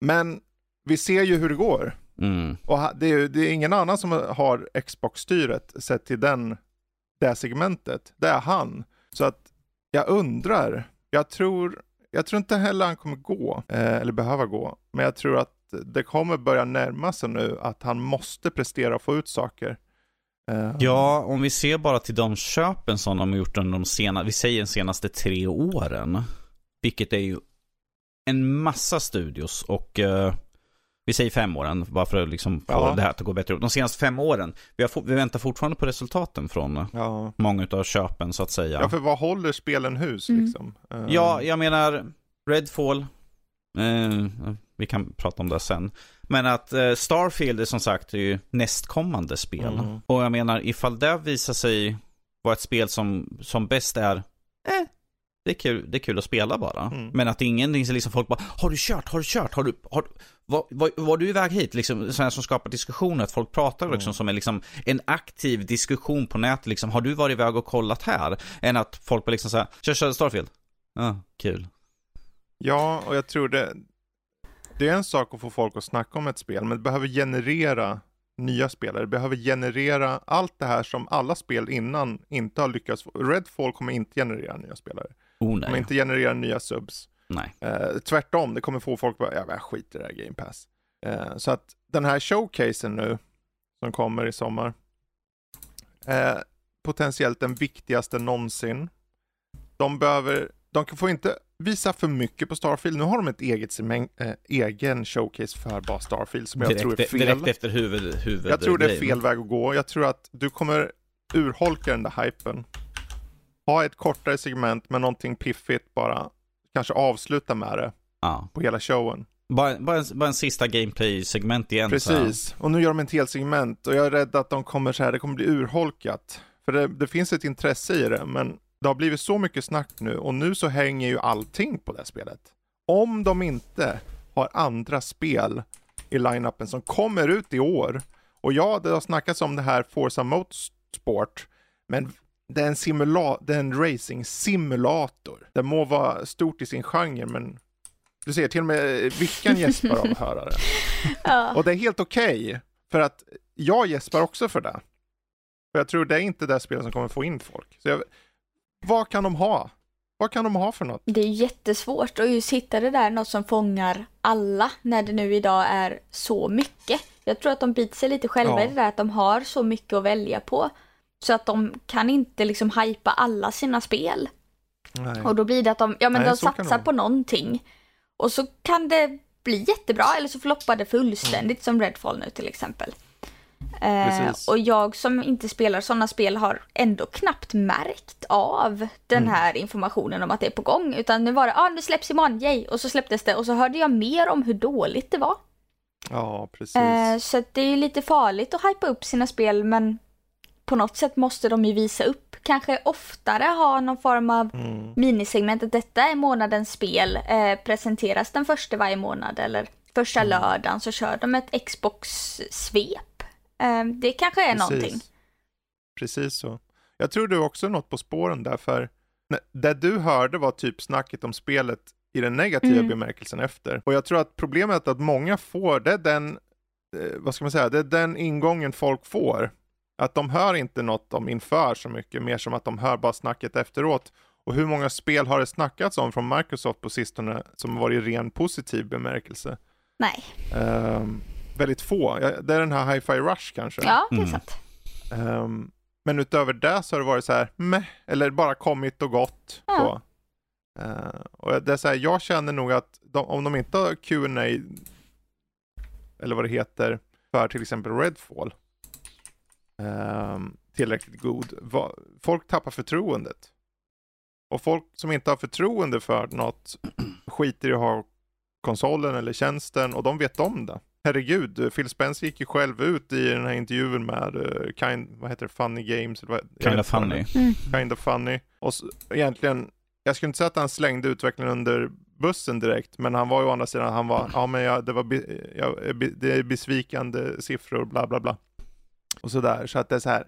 Speaker 1: Men vi ser ju hur det går. Mm. Och det är, det är ingen annan som har Xbox-styret sett till den det segmentet. Det är han. Så att jag undrar, jag tror, jag tror inte heller han kommer gå, eh, eller behöva gå, men jag tror att det kommer börja närma sig nu att han måste prestera och få ut saker.
Speaker 2: Eh, ja, om vi ser bara till de köpen som de har gjort under de senaste, vi säger de senaste tre åren. Vilket är ju en massa studios och uh, vi säger fem åren, bara för att liksom få ja. det här att gå bättre De senaste fem åren, vi, har, vi väntar fortfarande på resultaten från ja. många av köpen så att säga.
Speaker 1: Ja, för vad håller spelen hus mm. liksom?
Speaker 2: Uh... Ja, jag menar Redfall, uh, vi kan prata om det sen. Men att uh, Starfield är som sagt är ju nästkommande spel. Mm. Och jag menar, ifall det visar sig vara ett spel som, som bäst är, eh, det är kul, det är kul att spela bara. Mm. Men att ingen liksom folk bara, har du kört, har du kört, har du, har, var, var, var du iväg hit? Liksom, sådana som skapar diskussioner, att folk pratar liksom mm. som är liksom en aktiv diskussion på nätet liksom, har du varit iväg och kollat här? Än att folk bara liksom såhär, kör, kör Starfield. Ja, ah, kul.
Speaker 1: Ja, och jag tror det, det är en sak att få folk att snacka om ett spel, men det behöver generera nya spelare. Det behöver generera allt det här som alla spel innan inte har lyckats. Redfall kommer inte generera nya spelare.
Speaker 2: Oh, nej.
Speaker 1: kommer inte generera nya subs.
Speaker 2: Nej.
Speaker 1: Eh, tvärtom, det kommer få folk att ja, jag skiter i det här Game Pass. Eh, så att den här showcasen nu, som kommer i sommar, är potentiellt den viktigaste någonsin. De behöver, de får inte visa för mycket på Starfield. Nu har de ett eget äh, egen showcase för bara Starfield som direkt, jag tror är fel.
Speaker 2: Direkt efter huvud, huvud
Speaker 1: Jag tror det är fel väg att gå. Jag tror att du kommer urholka den där hypen. Ha ett kortare segment med någonting piffigt bara. Kanske avsluta med det
Speaker 2: ja.
Speaker 1: på hela showen.
Speaker 2: Bara, bara, en, bara en sista gameplay-segment igen.
Speaker 1: Precis, och nu gör de ett helt segment och jag är rädd att de kommer så här, det kommer bli urholkat. För det, det finns ett intresse i det, men det har blivit så mycket snack nu och nu så hänger ju allting på det spelet. Om de inte har andra spel i line-upen som kommer ut i år. Och ja, det har snackats om det här Forza Motorsport, men det är en, simula det är en racing-simulator. Det må vara stort i sin genre, men du ser till och med Vickan gäspar av att höra det. ja. Och det är helt okej, okay, för att jag gäspar också för det. För jag tror det är inte det spelet som kommer få in folk. Så jag, vad kan de ha? Vad kan de ha för något?
Speaker 3: Det är jättesvårt att just hitta det där något som fångar alla när det nu idag är så mycket. Jag tror att de biter sig lite själva ja. i det där att de har så mycket att välja på. Så att de kan inte liksom hypa alla sina spel. Nej. Och då blir det att de, ja men Nej, de satsar på någonting. Och så kan det bli jättebra eller så floppar det fullständigt mm. som Redfall nu till exempel. Eh, och jag som inte spelar sådana spel har ändå knappt märkt av den mm. här informationen om att det är på gång. Utan nu var det, ja ah, nu släpps imorgon, yay! Och så släpptes det och så hörde jag mer om hur dåligt det var.
Speaker 1: Ja, precis.
Speaker 3: Eh, så det är ju lite farligt att hypa upp sina spel men på något sätt måste de ju visa upp, kanske oftare ha någon form av mm. minisegment att detta är månadens spel, eh, presenteras den första varje månad eller första mm. lördagen så kör de ett Xbox-svep. Eh, det kanske är Precis. någonting.
Speaker 1: Precis så. Jag tror du också något på spåren där, för det du hörde var typ snacket om spelet i den negativa mm. bemärkelsen efter. Och jag tror att problemet är att många får, det är den, eh, vad ska man säga, det är den ingången folk får. Att de hör inte något om inför så mycket, mer som att de hör bara snacket efteråt. Och hur många spel har det snackats om från Microsoft på sistone som varit i ren positiv bemärkelse?
Speaker 3: Nej.
Speaker 1: Um, väldigt få. Det är den här Hi-Fi Rush kanske.
Speaker 3: Ja, det är mm. sant.
Speaker 1: Um, men utöver det så har det varit så här, meh, eller bara kommit och gått. Ja. Uh, och det är så här, jag känner nog att de, om de inte har Q&A eller vad det heter, för till exempel Redfall, um, tillräckligt god, va, folk tappar förtroendet. Och folk som inte har förtroende för något skiter i att ha konsolen eller tjänsten och de vet om det herregud, Phil Spencer gick ju själv ut i den här intervjun med uh, kind, vad heter det, Funny Games? Eller vad,
Speaker 2: kind of funny.
Speaker 1: Mm. Kind of funny. Och så, egentligen, jag skulle inte säga att han slängde utvecklingen under bussen direkt, men han var ju å andra sidan, han var, ja men jag, det var, jag, det är besvikande siffror, bla bla bla. Och sådär, så att det är så här,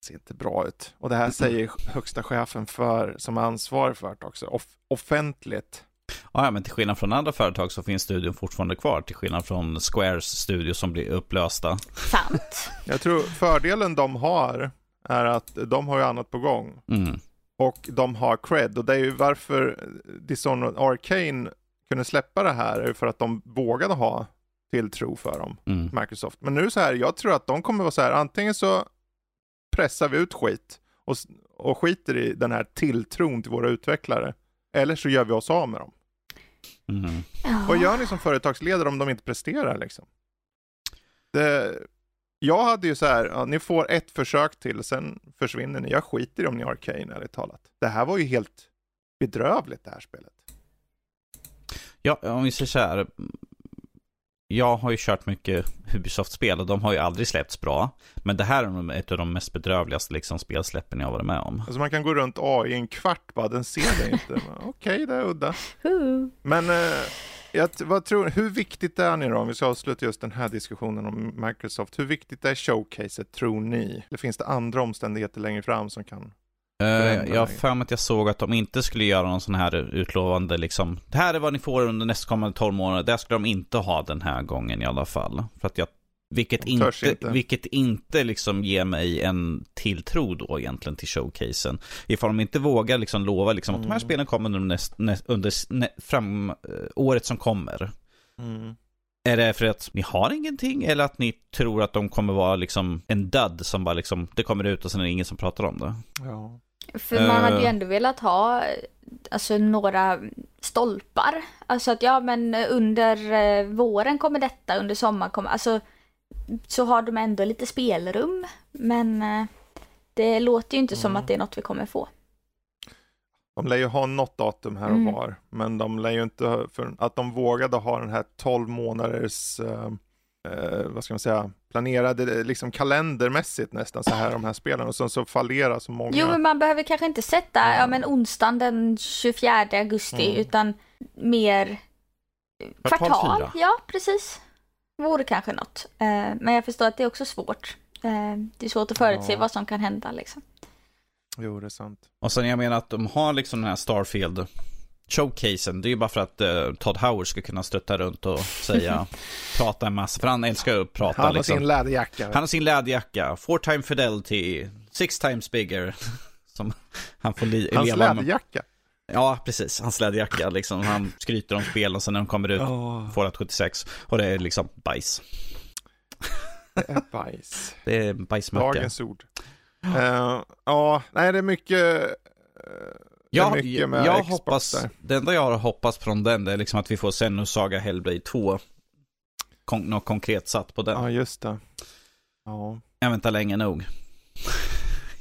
Speaker 1: det ser inte bra ut. Och det här säger högsta chefen för, som är ansvarig för det också, off offentligt.
Speaker 2: Ja, men till skillnad från andra företag så finns studion fortfarande kvar. Till skillnad från Squares studio som blir upplösta.
Speaker 3: Sant.
Speaker 1: Jag tror fördelen de har är att de har ju annat på gång.
Speaker 2: Mm.
Speaker 1: Och de har cred och det är ju varför Dishonored Arcane kunde släppa det här är för att de vågade ha tilltro för dem,
Speaker 2: Mm.
Speaker 1: Microsoft. Men nu så här, jag tror att de kommer vara så här, antingen så pressar vi ut skit och, och skiter i den här tilltron till våra utvecklare. Eller så gör vi oss av med dem.
Speaker 2: Mm.
Speaker 3: Ja.
Speaker 1: Vad gör ni som företagsledare om de inte presterar liksom? Det, jag hade ju så här, ja, ni får ett försök till, sen försvinner ni. Jag skiter i om ni har Arcane, ärligt talat. Det här var ju helt bedrövligt det här spelet.
Speaker 2: Ja, om vi säger så här. Jag har ju kört mycket Ubisoft-spel och de har ju aldrig släppts bra. Men det här är ett av de mest bedrövligaste liksom, spelsläppen jag varit med om.
Speaker 1: Alltså man kan gå runt AI i en kvart bara, den ser det inte. Okej, det är udda. Men eh, jag, vad tror, hur viktigt är ni då, om vi ska avsluta just den här diskussionen om Microsoft, hur viktigt är showcaset tror ni? Eller finns det andra omständigheter längre fram som kan Förändra
Speaker 2: jag har för mig att jag såg att de inte skulle göra någon sån här utlovande liksom. Det här är vad ni får under nästkommande 12 månader. Det skulle de inte ha den här gången i alla fall. För att jag, vilket inte,
Speaker 1: inte.
Speaker 2: vilket inte liksom ger mig en tilltro då egentligen till showcasen. Ifall de inte vågar liksom lova liksom att de här
Speaker 1: Mm.
Speaker 2: spelen kommer under, näst, nä, under nä, fram, eh, året som kommer. Är det för att ni har ingenting eller att ni tror att de kommer vara liksom en dud som bara liksom, det kommer ut och sen är det ingen som pratar om det?
Speaker 1: Ja.
Speaker 3: För man hade ju
Speaker 2: Eh.
Speaker 3: ändå velat ha alltså några stolpar. Alltså att ja men under eh, våren kommer detta, under sommaren kommer, alltså så har de ändå lite spelrum. Men eh, det låter ju inte som
Speaker 1: Mm.
Speaker 3: att det är något vi kommer få.
Speaker 1: De lär ju ha något datum här och
Speaker 3: Mm.
Speaker 1: var, men de lär ju inte, för att de vågade ha den här 12 månaders, eh, eh, vad ska man säga, planerade liksom kalendermässigt nästan så här de här spelen och sen så fallerar så många.
Speaker 3: Jo men man behöver kanske inte sätta, ja men onsdagen den 24 augusti
Speaker 1: Mm.
Speaker 3: utan mer
Speaker 2: Kvartal
Speaker 3: kvartal. Ja precis. Vore kanske något. Eh, men jag förstår att det är också svårt. Eh, det är svårt att förutse
Speaker 1: Ja.
Speaker 3: vad som kan hända liksom.
Speaker 1: Jo, det är sant.
Speaker 2: Och sen jag menar att de har liksom den här Starfield showcasen. Det är ju bara för att eh, Todd Howard ska kunna strutta runt och säga, prata en massa. För han älskar ju att prata
Speaker 1: Han har
Speaker 2: liksom.
Speaker 1: sin läderjacka.
Speaker 2: Han har sin läderjacka, four time fidelity, six times bigger. Som han får li-
Speaker 1: Hans
Speaker 2: leva med.
Speaker 1: läderjacka.
Speaker 2: Ja, precis. Hans läderjacka liksom. Han skryter om spel och sen när de kommer ut
Speaker 1: Oh,
Speaker 2: får att 76. Och det är liksom bajs.
Speaker 1: det är bajs.
Speaker 2: Det är bajsmacka.
Speaker 1: Dagens ord. Eh, Ja, nej det är mycket,
Speaker 2: Jag,
Speaker 1: mycket med
Speaker 2: jag
Speaker 1: Xbox
Speaker 2: hoppas,
Speaker 1: där.
Speaker 2: det enda jag har hoppats från den det är liksom att vi får Sennu Saga Hellblade 2. Kon, något konkret satt på den.
Speaker 1: Ja, just det. Ja,
Speaker 2: Jag väntar länge nog.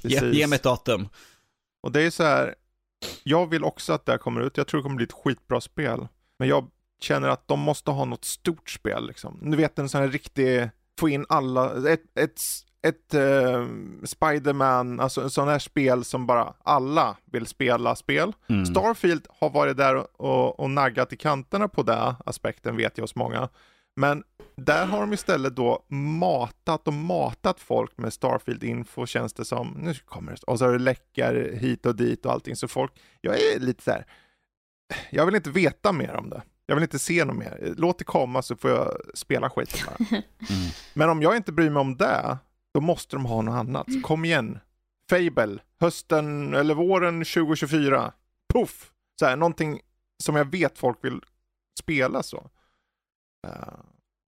Speaker 2: Ge, ge mig ett datum.
Speaker 1: Och det är så här, jag vill också att det här kommer ut. Jag tror det kommer bli ett skitbra spel. Men jag känner att de måste ha något stort spel liksom. Du vet en sån här riktig, få in alla, ett, ett, ett eh, Spiderman, alltså en sån här spel som bara alla vill spela spel.
Speaker 2: Mm.
Speaker 1: Starfield har varit där och, och naggat i kanterna på den aspekten vet jag hos många. Men där har de istället då matat och matat folk med Starfield-info känns det som. Nu kommer det. Och så har det läckar hit och dit och allting. Så folk, jag är lite så här. Jag vill inte veta mer om det. Jag vill inte se något mer. Låt det komma så får jag spela skiten bara.
Speaker 2: Mm.
Speaker 1: Men om jag inte bryr mig om det, då måste de ha något annat. Så kom igen. Fable, hösten eller våren 2024. Puff! Så här, någonting som jag vet folk vill spela så. Eh,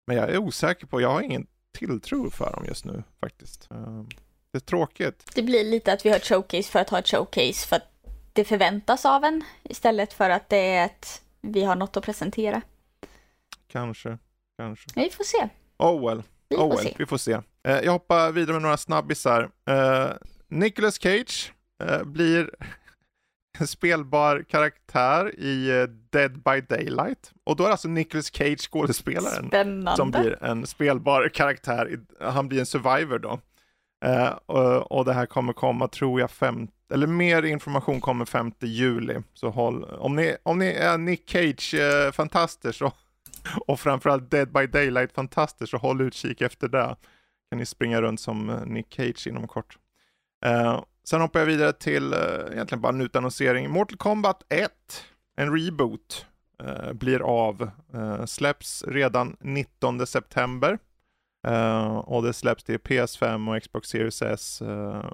Speaker 1: men jag är osäker på, jag har ingen tilltro för dem just nu faktiskt. Eh, det är tråkigt.
Speaker 3: Det blir lite att vi har ett showcase för att ha ett showcase för att det förväntas av en istället för att det är ett vi har något att presentera.
Speaker 1: Kanske, kanske.
Speaker 3: Vi får se.
Speaker 1: Oh well.
Speaker 3: Vi
Speaker 1: Oh
Speaker 3: får
Speaker 1: well,
Speaker 3: se.
Speaker 1: vi får se. Eh, jag hoppar vidare med några snabbisar. Uh, Nicolas Cage eh, blir en spelbar karaktär i eh, Dead by Daylight. Och då är alltså Nicolas Cage skådespelaren
Speaker 3: Spännande.
Speaker 1: som blir en spelbar karaktär. Han blir en survivor då. Eh, och, och det här kommer komma, tror jag, fem, eller mer information kommer 5 juli. Så håll, om ni, om ni är Nick Cage-fantaster så, och framförallt Dead by Daylight-fantaster så håll utkik efter det. Kan ni springa runt som eh, Nick Cage inom kort. Uh, sen hoppar jag vidare till uh, egentligen bara en utannonsering. Mortal Kombat 1, en reboot, uh, blir av. Uh, släpps redan 19 september. Uh, och det släpps till PS5 och Xbox Series S uh,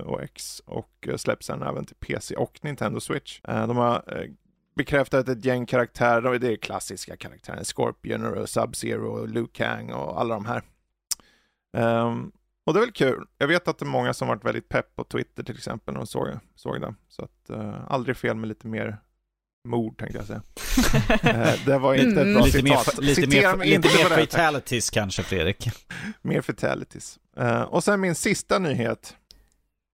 Speaker 1: och X och släpps sen även till PC och Nintendo Switch. Uh, de har bekräftat ett gäng karaktärer, det är klassiska karaktärer, Scorpion och Sub-Zero och Liu Kang och alla de här. Um, och det är väl kul. Jag vet att det är många som varit väldigt pepp på Twitter till exempel när de såg, såg det. Så att aldrig fel med lite mer mord tänkte jag säga. Eh, det var inte ett bra
Speaker 2: lite
Speaker 1: citat.
Speaker 2: Mer, lite Citera mer, lite mer fatalities kanske Fredrik.
Speaker 1: Mer fatalities. Uh, och sen min sista nyhet.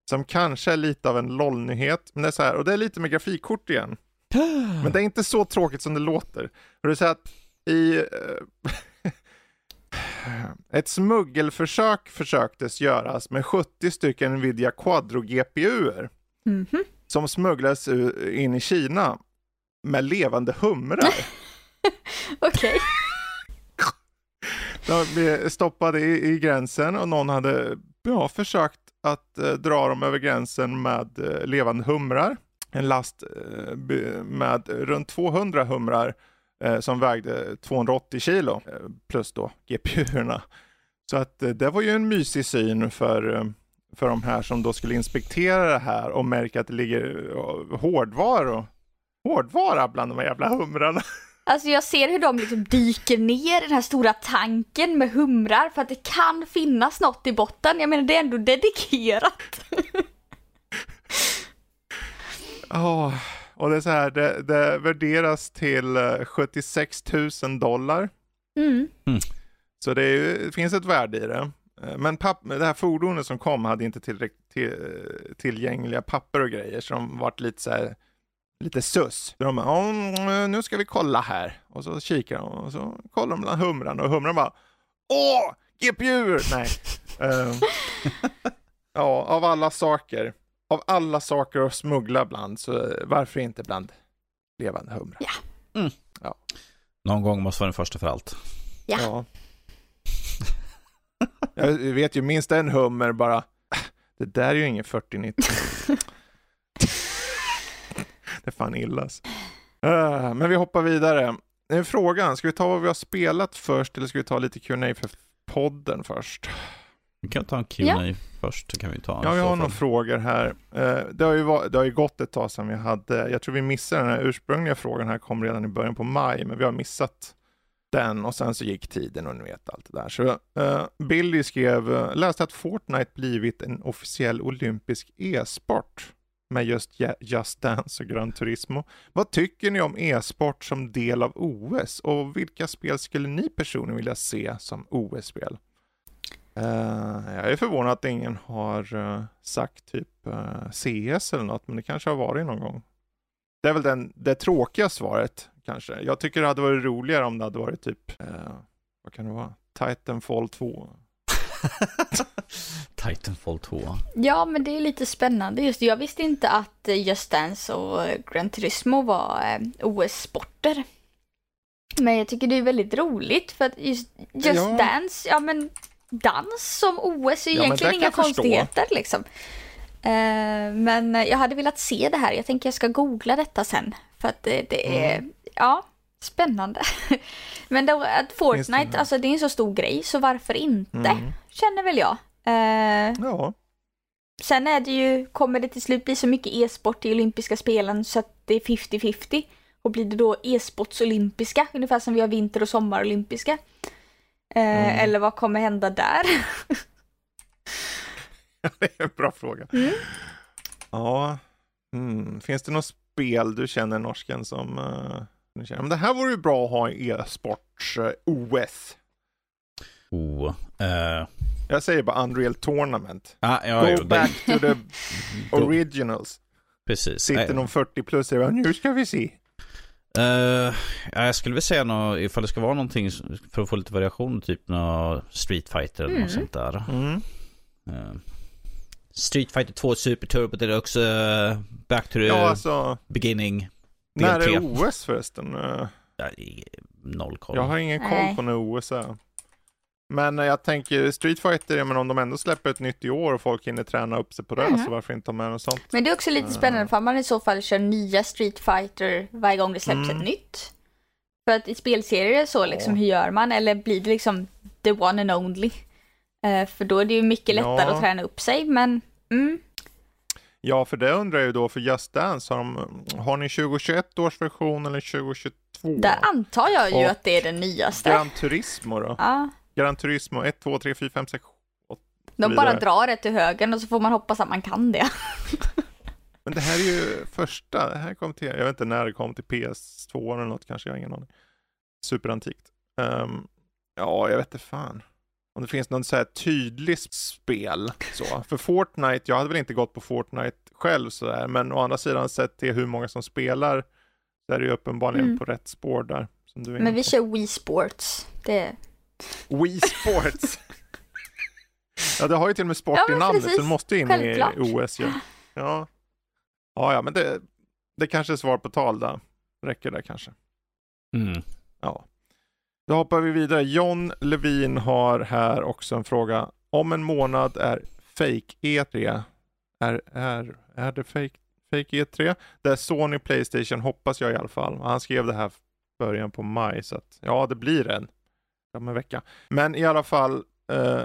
Speaker 1: Som kanske är lite av en LOL-nyhet. Men det är så här, och det är lite med grafikkort igen. men det är inte så tråkigt som det låter. Det är så att i... Uh, ett smuggelförsök försöktes göras med 70 stycken Nvidia Quadro GPUer. Mm -hmm. Som smugglades in i Kina med levande humrar.
Speaker 3: Okej.
Speaker 1: De blev stoppade i, i, gränsen och någon hade ja, försökt att eh, dra dem över gränsen med eh, levande humrar. En last eh, med runt 200 humrar eh, som vägde 280 kilo eh, plus då GPU-erna. Så att det var ju en mysig syn för för de här som då skulle inspektera det här och märka att det ligger hårdvaror hårdvara bland de här jävla humrarna.
Speaker 3: Alltså jag ser hur de liksom dyker ner i den här stora tanken med humrar för att det kan finnas något i botten. Jag menar det är ändå dedikerat.
Speaker 1: Ja, oh, och det är så här, det, det värderas till 76 eh, 000 dollar. Mm. Mm. Så det, är, det, finns ett värde i det. Eh, men papp, det här fordonet som kom hade inte tillräckligt till, tillgängliga papper och grejer, så de vart lite så här lite sus. De bara, nu ska vi kolla här. Och så kikar de och så kollar de bland humrarna och humrarna bara, åh, GPU! Nej. uh, ja, av alla saker. Av alla saker att smuggla bland, så varför inte bland levande humrar?
Speaker 3: Ja.
Speaker 2: Mm. ja. Någon gång måste vara den första för allt.
Speaker 3: Ja. ja.
Speaker 1: Jag vet ju minst en hummer bara, det där är ju ingen 4090. det är fan illas. Uh, men vi hoppar vidare. Nu är frågan, ska vi ta vad vi har spelat först eller ska vi ta lite Q&A för podden först?
Speaker 2: Vi kan ta en Q&A ja. först. Kan vi ta
Speaker 1: ja, vi har några frågor här. Uh, det, har ju var, det har ju gått ett tag sedan vi hade, jag tror vi missade den här ursprungliga frågan här, kom redan i början på maj, men vi har missat den och sen så gick tiden och ni vet allt det där. Så uh, Billy skrev, läste att Fortnite blivit en officiell olympisk e-sport med just Just Dance och Gran Turismo. Vad tycker ni om e-sport som del av OS och vilka spel skulle ni personligen vilja se som OS-spel? Uh, jag är förvånad att ingen har uh, sagt typ uh, eh, CS eller något, men det kanske har varit någon gång. Det är väl den, det tråkiga svaret kanske. Jag tycker det hade varit roligare om det hade varit typ, vad kan det vara, Titanfall 2.
Speaker 2: Titanfall 2.
Speaker 3: Ja, men det är lite spännande just Jag visste inte att eh, Just Dance och eh, Gran Turismo var eh, OS-sporter. Men jag tycker det är väldigt roligt för att just, just ja. Dance, ja men dans som OS är ja, egentligen inga konstigheter liksom. Uh, men jag hade velat se det här. Jag tänker jag ska googla detta sen. För att det, det är, mm. ja, spännande. men då, att Fortnite, det alltså det är en så stor grej, så varför inte? Mm. Känner väl jag.
Speaker 1: Uh, ja.
Speaker 3: Sen är det ju, kommer det till slut bli så mycket e-sport i olympiska spelen så att det är 50-50. Och blir det då e-sports olympiska, ungefär som vi har vinter och sommarolympiska. Mm. Eller vad kommer hända där?
Speaker 1: det är en bra fråga. Mm. Ja, mm. finns det något spel du känner norsken som uh, du känner, men det här vore ju bra att ha i e-sports uh, OS?
Speaker 2: Oh, uh,
Speaker 1: jag säger bara Unreal Tournament.
Speaker 2: Ah, ja,
Speaker 1: Go
Speaker 2: jo,
Speaker 1: back det... to the originals.
Speaker 2: Precis.
Speaker 1: Sitter någon 40 plus och nu ska vi se.
Speaker 2: Uh, ja, jag skulle vilja säga något, ifall det ska vara någonting för att få lite variation, typ något Street Fighter eller mm. något sånt där. Mm. Uh, Street Fighter 2 Super Turbo det är också uh, Back to the ja, alltså, beginning.
Speaker 1: När är OS förresten?
Speaker 2: Ja, noll koll.
Speaker 1: Jag har ingen koll på när OS är. Men jag tänker Street Fighter, men om de ändå släpper ett nytt i år och folk hinner träna upp sig på det, mm. så varför inte ha med något sånt?
Speaker 3: Men det är också lite spännande för man i så fall kör nya Street Fighter varje gång det släpps mm. ett nytt. För att i spelserier så liksom, hur gör man? Eller blir det liksom the one and only. Eh, för då är det ju mycket lättare
Speaker 1: Ja.
Speaker 3: att träna upp sig, men mm,
Speaker 1: Ja, för det undrar jag ju då för Just Dance, har, de, har ni 2021 års version eller 2022?
Speaker 3: där antar jag ju
Speaker 1: Och
Speaker 3: att det är den nyaste.
Speaker 1: Gran Turismo då?
Speaker 3: Ja,
Speaker 1: Gran Turismo 1, 2, 3, 4, 5, 6,
Speaker 3: de bara
Speaker 1: vidare.
Speaker 3: drar det till höger och så får man hoppas att man kan det.
Speaker 1: Men det här är ju första, det här kom till, jag vet inte när det kom till PS2 eller något kanske, jag har ingen aning. Superantikt. Ehm, ja, jag vet inte fan. Om det finns någon så här tydlig spel så. För Fortnite, jag hade väl inte gått på Fortnite själv så där, men å andra sidan sett till hur många som spelar så är det ju uppenbarligen
Speaker 3: Mm.
Speaker 1: på rätt spår där. Som du är
Speaker 3: Men vi
Speaker 1: på.
Speaker 3: kör Wii Sports. Det,
Speaker 1: Wii Sports. ja, det har ju till och med sport
Speaker 3: Ja,
Speaker 1: i namnet, så det måste ju in
Speaker 3: Självklart.
Speaker 1: i OS ju. Ja. ja, ja, men det, det kanske är svar på tal där. Räcker det kanske.
Speaker 2: Mm.
Speaker 1: Ja. Då hoppar vi vidare. John Levin har här också en fråga. Om en månad är fake E3. Är, är, är det fake, fake E3? Det är Sony Playstation hoppas jag i alla fall. Han skrev det här början på maj så att ja, det blir en. Om en vecka. Men i alla fall eh,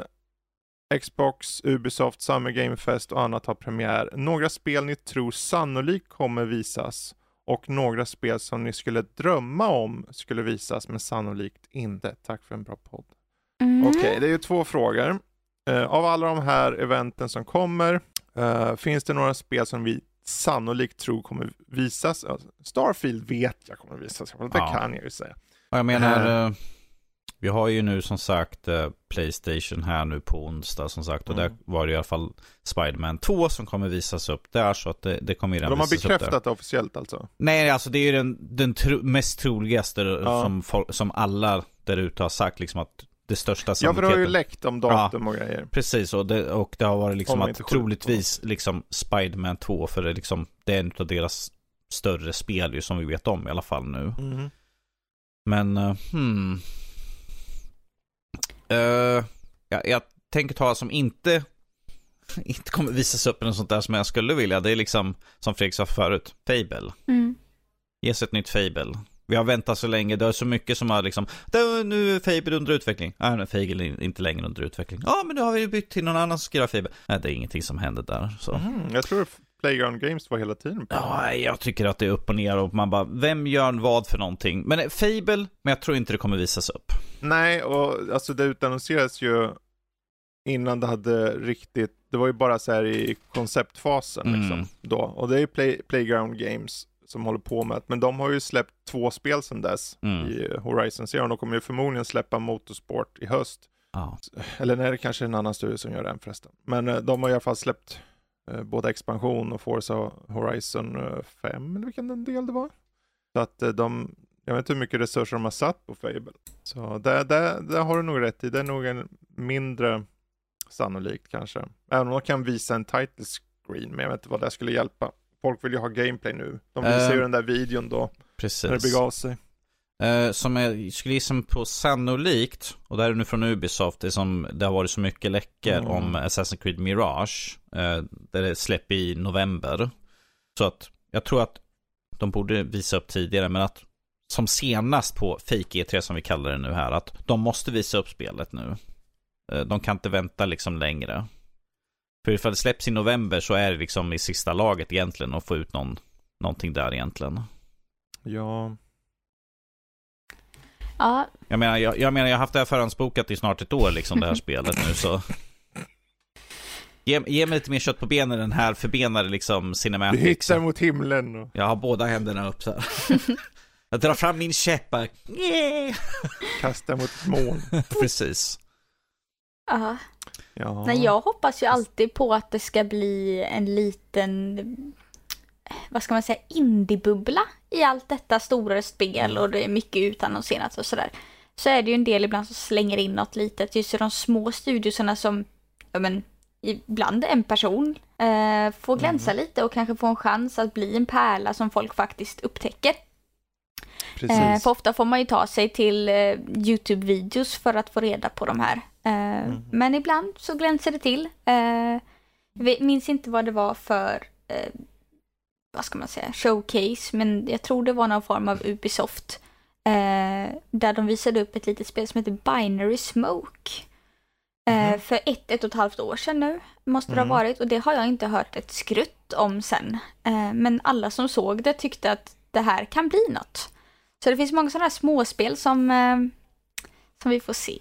Speaker 1: Xbox, Ubisoft, Summer Game Fest och annat har premiär. Några spel ni tror sannolikt kommer visas och några spel som ni skulle drömma om skulle visas men sannolikt inte. Tack för en bra podd.
Speaker 3: mm.
Speaker 1: Okej, det är ju två frågor. Eh, av alla de här eventen som kommer, eh, finns det några spel som vi sannolikt tror kommer visas? Starfield vet jag kommer visas, det
Speaker 2: Ja.
Speaker 1: kan jag ju säga.
Speaker 2: Och jag menar,
Speaker 1: Eh.
Speaker 2: Eh, vi har ju nu som sagt eh, Playstation här nu på onsdag som sagt. Och
Speaker 1: Mm.
Speaker 2: där var det i alla fall Spiderman 2 som kommer visas upp där. Så att det, det kommer redan
Speaker 1: De har bekräftat det officiellt alltså?
Speaker 2: Nej, alltså det är ju den, den tro, mest troligaste
Speaker 1: Ja.
Speaker 2: som, som alla där ute har sagt liksom att det största
Speaker 1: Ja, för det har ju
Speaker 2: sannolikheten-
Speaker 1: läckt om datum och grejer.
Speaker 2: Precis, och det, och det har varit liksom
Speaker 1: Om
Speaker 2: att troligtvis liksom Spiderman 2, för det liksom, det är en av deras större spel ju som vi vet om i alla fall nu.
Speaker 1: Mhm.
Speaker 2: Men, uh, hmm. Eh, jag, jag tänker ta som inte, inte kommer visas upp eller något sånt där som jag skulle vilja. Det är liksom, som Fredrik sa förut, Fable.
Speaker 3: Mm.
Speaker 2: Ges ett nytt Fable. Vi har väntat så länge, det är så mycket som har liksom, "Det- nu är Fable under utveckling. Nej, nu är Fable är inte längre under utveckling. Ja, men nu har vi ju bytt till någon annan som ska göra Fable. Nej, det är ingenting som händer där. Så.
Speaker 1: Mhm, Jag tror Playground Games var hela tiden på
Speaker 2: Ja, jag tycker att det är upp och ner och man bara, vem gör vad för någonting? Men eh, Fable, men jag tror inte det kommer visas upp.
Speaker 1: Nej, och alltså det utannonserades ju innan det hade riktigt, det var ju bara så här i konceptfasen
Speaker 2: Mm.
Speaker 1: liksom då. Och det är Play, Playground Games som håller på med det. Men de har ju släppt två spel sedan dess
Speaker 2: Mm.
Speaker 1: i Horizon Zero. De kommer ju förmodligen släppa Motorsport i höst.
Speaker 2: Ja.
Speaker 1: Eller nej, det kanske är en annan studio som gör den förresten. Men eh, de har i alla fall släppt både expansion och Forza Horizon eh, 5, eller vilken del det var. Så att eh, de, jag vet inte hur mycket resurser de har satt på Fable. Så där, där, där har du nog rätt i, det är nog en mindre sannolikt kanske. Även om de kan visa en title screen, men jag vet inte vad det skulle hjälpa. Folk vill ju ha gameplay nu. De visar ju
Speaker 2: Eh,
Speaker 1: den där videon då, när det
Speaker 2: Precis.
Speaker 1: begav sig.
Speaker 2: Eh, som jag skulle gissa på sannolikt, och det här är nu från Ubisoft, det, är som, det har varit så mycket läckor
Speaker 1: Mm.
Speaker 2: om Assassin's Creed Mirage, eh, där det släpper i november. Så att jag tror att de borde visa upp tidigare, men att som senast på Fake E3 som vi kallar det nu här, att de måste visa upp spelet nu. Eh, de kan inte vänta liksom längre. För ifall det släpps i november så är det liksom i sista laget egentligen att få ut någon, någonting där egentligen.
Speaker 1: Ja,
Speaker 3: Ja,
Speaker 2: Jag menar, jag, jag menar, jag har haft det här förhandsbokat i snart ett år, liksom det här spelet nu, så... Ge, ge mig lite mer kött på benen den här förbenade liksom
Speaker 1: du
Speaker 2: cinematic.
Speaker 1: hittar mot himlen. Och...
Speaker 2: Jag har båda händerna upp så här. Jag drar fram min käpp. Yeah.
Speaker 1: Kasta mot ett moln.
Speaker 2: Precis.
Speaker 3: ja.
Speaker 1: Ja.
Speaker 3: Nej, jag hoppas ju alltid på att det ska bli en liten, vad ska man säga, indiebubbla i allt detta stora spel och det är mycket utannonserat och sådär. Så är det ju en del ibland som slänger in något litet, just i de små studiosarna som, ja men, ibland en person eh, får glänsa lite och kanske få en chans att bli en pärla som folk faktiskt upptäcker. Eh, för ofta får man ju ta sig till eh, Youtube-videos för att få reda på de här. Eh,
Speaker 1: Mm.
Speaker 3: Men ibland så glänser det till. Eh, minns inte vad det var för, eh, vad ska man säga, showcase, men jag tror det var någon form av Ubisoft. Eh, där de visade upp ett litet spel som heter Binary Smoke. Eh,
Speaker 1: Mhm.
Speaker 3: För ett, ett och ett halvt år sedan nu måste det
Speaker 1: Mm.
Speaker 3: ha varit och det har jag inte hört ett skrutt om sen. Eh, men alla som såg det tyckte att det här kan bli något. Så det finns många sådana här småspel som, eh, som vi får se.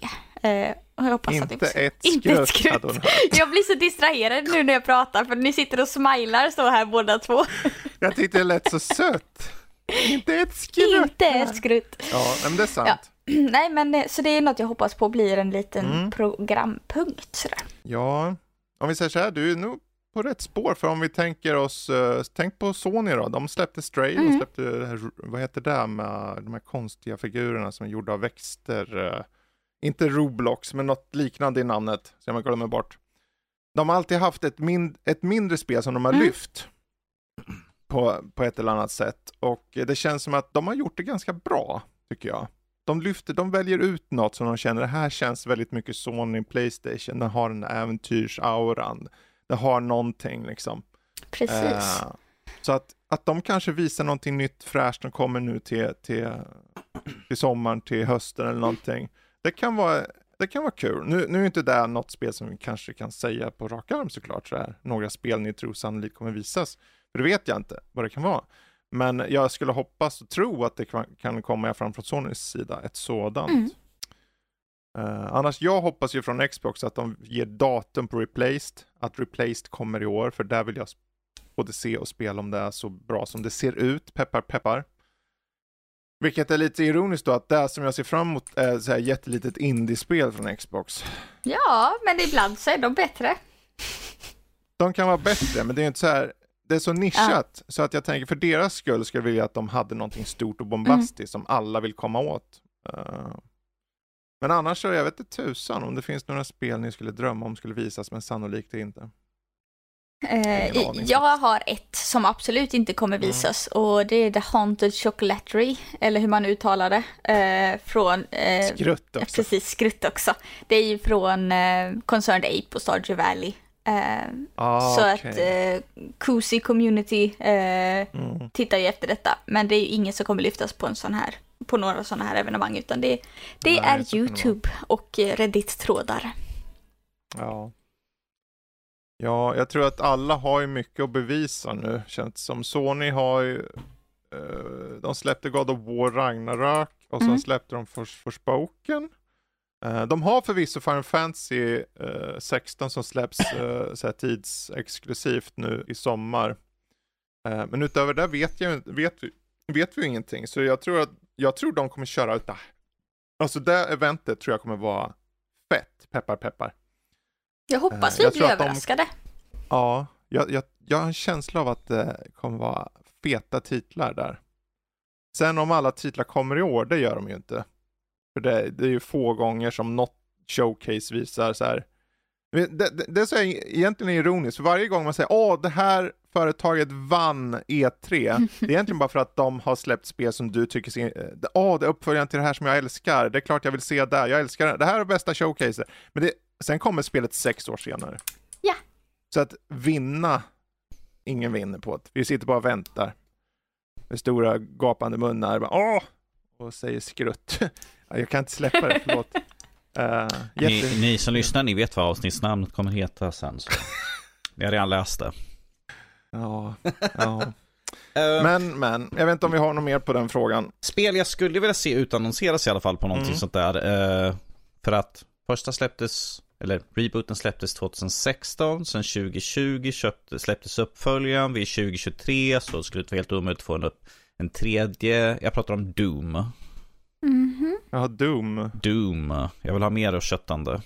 Speaker 3: Eh, och jag hoppas att
Speaker 1: Inte
Speaker 3: se.
Speaker 1: ett
Speaker 3: Inte ett
Speaker 1: skrutt hade hon
Speaker 3: skrutt.
Speaker 1: hört.
Speaker 3: Jag blir så distraherad nu när jag pratar för ni sitter och smilar så här båda två.
Speaker 1: Jag tyckte det lät så sött. Inte ett skrutt.
Speaker 3: Inte ett skrutt.
Speaker 1: Ja, men det är sant.
Speaker 3: Ja. Nej men eh, så det är något jag hoppas på blir en liten
Speaker 1: Mm.
Speaker 3: programpunkt sådär.
Speaker 1: Ja, om vi säger så här, du är nog på rätt spår. För om vi tänker oss, eh, tänk på Sony då. De släppte Stray, de
Speaker 3: Mm.
Speaker 1: släppte, det här, vad heter det med de här konstiga figurerna som är gjorda av växter. Inte Roblox, men något liknande i namnet, som jag glömmer bort. De har alltid haft ett, min, ett mindre spel som de har
Speaker 3: Mm.
Speaker 1: lyft på, på ett eller annat sätt. Och det känns som att de har gjort det ganska bra, tycker jag. De lyfter, de väljer ut något som de känner, det här känns väldigt mycket Sony Playstation, den har den äventyrsauran. Det har någonting liksom.
Speaker 3: Precis.
Speaker 1: Eh, så att, att de kanske visar någonting nytt fräscht som kommer nu till, till, till sommaren, till hösten eller någonting. Det kan vara, det kan vara kul. Nu, nu är inte det något spel som vi kanske kan säga på rak arm såklart, så här. några spel ni tror sannolikt kommer visas. För det vet jag inte vad det kan vara. Men jag skulle hoppas och tro att det kan, komma fram från Sonys sida, ett sådant.
Speaker 3: Mm.
Speaker 1: Eh, annars, jag hoppas ju från Xbox att de ger datum på Replaced, att Replaced kommer i år, för där vill jag både se och spela om det är så bra som det ser ut, peppar peppar. Vilket är lite ironiskt då, att det som jag ser fram emot är så här jättelitet indiespel från Xbox.
Speaker 3: Ja, men ibland så är de bättre.
Speaker 1: De kan vara bättre, men det är inte så här, det är så nischat, så att jag tänker för deras skull skulle jag vilja att de hade någonting stort och bombastiskt som alla vill komma åt. Eh, men annars så, jag vet inte tusan om det finns några spel ni skulle drömma om skulle visas, men sannolikt inte.
Speaker 3: Eh, jag har ett som absolut inte kommer
Speaker 1: Mm.
Speaker 3: visas och det är The Haunted Chocolatery, eller hur man uttalar det, eh, från... Eh,
Speaker 1: Skrutt också.
Speaker 3: precis, skrutt också. Det är ju från eh, Concerned Ape och Stardew Valley.
Speaker 1: Ah,
Speaker 3: så
Speaker 1: okej.
Speaker 3: att eh, Cozy Community eh,
Speaker 1: Mm.
Speaker 3: tittar ju efter detta. Men det är ju ingen som kommer lyftas på en sån här, på några sådana här evenemang utan det, det
Speaker 1: Nej,
Speaker 3: är YouTube och Reddit-trådar.
Speaker 1: Ja. Ja, jag tror att alla har ju mycket att bevisa nu, känns som. Sony har ju, eh, de släppte God of War Ragnarök och sen
Speaker 3: Mm.
Speaker 1: släppte de Fors- Forspoken. Eh, de har förvisso Final Fantasy eh, 16 som släpps eh, tidsexklusivt nu i sommar. Eh, men utöver det vet, jag, vet, vi, vet vi ingenting, så jag tror att jag tror de kommer köra ut det. Alltså det eventet tror jag kommer vara fett, peppar peppar.
Speaker 3: Jag hoppas
Speaker 1: Eh,
Speaker 3: vi
Speaker 1: jag
Speaker 3: blir
Speaker 1: att de-
Speaker 3: överraskade.
Speaker 1: Ja, jag, jag, jag har en känsla av att det kommer vara feta titlar där. Sen om alla titlar kommer i år, det gör de ju inte. För det, det är ju få gånger som något showcase visar så här. Det, det, det är så egentligen ironiskt, för varje gång man säger åh, det här företaget vann E3, det är egentligen bara för att de har släppt spel som du tycker, ser- åh, det är uppföljaren till det här som jag älskar, det är klart jag vill se det, jag älskar det, det här är bästa showcaset. Men det, sen kommer spelet sex år senare.
Speaker 3: Ja.
Speaker 1: Så att vinna, ingen vinner på det. Vi sitter bara och väntar. Med stora gapande munnar. Bara, Åh! Och säger skrutt. Ja, Jag kan inte släppa det, förlåt. Uh,
Speaker 2: Ni, ni som lyssnar, ni vet vad avsnittsnamnet kommer heta sen. Så. Vi har redan läst det.
Speaker 1: Ja, ja.
Speaker 2: Eh,
Speaker 1: Men, men, jag vet inte om vi har något mer på den frågan.
Speaker 2: Spel jag skulle vilja se utannonseras i alla fall på någonting
Speaker 1: Mm.
Speaker 2: sånt där. Eh, för att första släpptes, eller rebooten släpptes 2016, sen 2020 köpte, släpptes uppföljaren, vid 2023 så skulle det vara helt omöjligt att få en, upp, en tredje. Jag pratar om Doom.
Speaker 3: Mhm.
Speaker 1: Ja, Doom.
Speaker 2: Doom. Jag vill ha mer av köttande.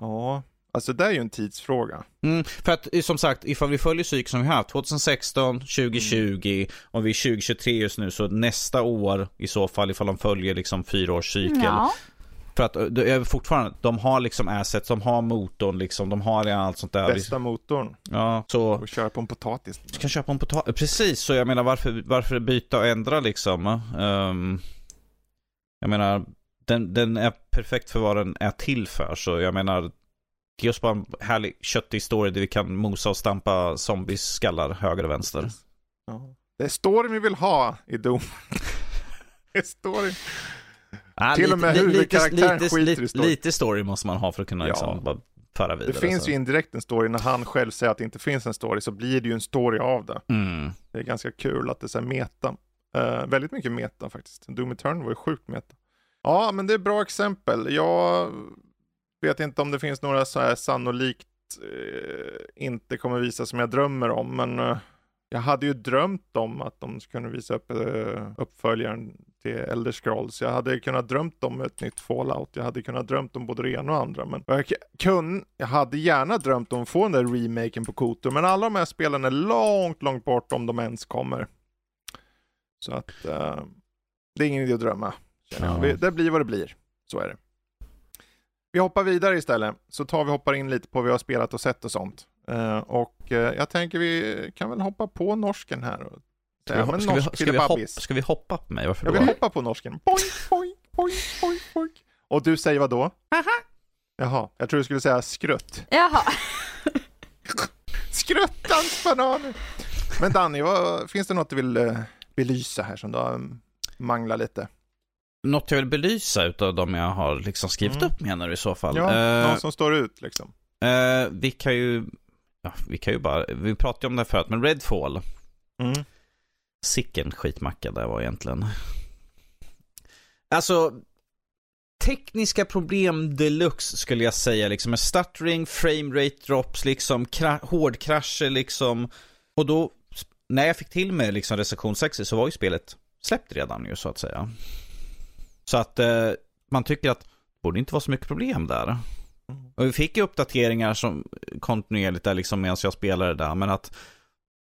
Speaker 1: Ja, alltså det är ju en tidsfråga.
Speaker 2: Mm, för att som sagt, ifall vi följer cykeln som vi har haft 2016, 2020 och vi är 2023 just nu så nästa år i så fall ifall de följer liksom fyra års cykel.
Speaker 3: Ja.
Speaker 2: För att det är fortfarande, de har liksom assets, de har motorn liksom, de har redan allt sånt där.
Speaker 1: Bästa motorn.
Speaker 2: Ja, så
Speaker 1: Och köra på en potatis.
Speaker 2: du kan köpa en potatis. Precis, så jag menar varför, varför byta och ändra liksom? Ehm, jag menar, den, den är perfekt för vad den är till för. Så jag menar, ge oss bara en härlig köttig story där vi kan mosa och stampa zombies skallar höger och vänster.
Speaker 1: Ja. Det är storyn vi vill ha i Doom. story.
Speaker 2: Ah,
Speaker 1: Till och med huvudkaraktären
Speaker 2: lite,
Speaker 1: skiter
Speaker 2: lite,
Speaker 1: i story.
Speaker 2: lite story måste man ha för att kunna
Speaker 1: Ja.
Speaker 2: liksom bara föra vidare.
Speaker 1: Det finns
Speaker 2: så.
Speaker 1: ju indirekt en story, när han själv säger att det inte finns en story så blir det ju en story av det.
Speaker 2: Mm.
Speaker 1: Det är ganska kul att det är så här meta. Eh, väldigt mycket meta faktiskt. Doom Eternal var ju sjukt meta. Ja, men det är bra exempel. Jag vet inte om det finns några så här sannolikt eh, inte kommer visa som jag drömmer om, men eh, jag hade ju drömt om att de skulle kunna visa upp uppföljaren till Elder Scrolls. Jag hade kunnat drömt om ett nytt Fallout. Jag hade kunnat drömt om både det ena och andra. Men jag, kun, jag hade gärna drömt om att få den där remaken på Kotor. Men alla de här spelen är långt, långt bort om de ens kommer. Så att eh, det är ingen idé att drömma.
Speaker 2: Ja.
Speaker 1: Vi- Det blir vad det blir. Så är det. Vi hoppar vidare istället. Så tar vi hoppar in lite på vad vi har spelat och sett och sånt. Eh, och eh, jag tänker vi kan väl hoppa på norsken här. Och
Speaker 2: Ska vi, ska, vi, ska, vi hoppa, ska vi hoppa på mig? Varför
Speaker 1: Jag
Speaker 2: då?
Speaker 1: vill hoppa på norsken. Boink, boink, boink, boink, boink. Och du säger vad då? Jaha, jag tror du skulle säga skrutt.
Speaker 3: Jaha.
Speaker 1: Skruttans bananer! Men Danny, vad, finns det något du vill eh, belysa här som du har um, manglat lite?
Speaker 2: Något jag vill belysa utav de jag har liksom skrivit
Speaker 1: Mm.
Speaker 2: upp menar du i så fall?
Speaker 1: Ja,
Speaker 2: Eh,
Speaker 1: någon som står ut liksom.
Speaker 2: eh, vi kan ju, ja, vi kan ju bara, vi pratade ju om det här förut, men Redfall.
Speaker 1: Mm.
Speaker 2: Sicken skitmacka det var egentligen. Alltså, tekniska problem deluxe skulle jag säga liksom. Med stuttering, framerate drops, liksom kra- hårdkrascher liksom. Och då, när jag fick till med liksom recension 60 så var ju spelet släppt redan ju så att säga. Så att eh, man tycker att det borde inte vara så mycket problem där. Och vi fick ju uppdateringar som kontinuerligt där liksom medan jag spelade där, men att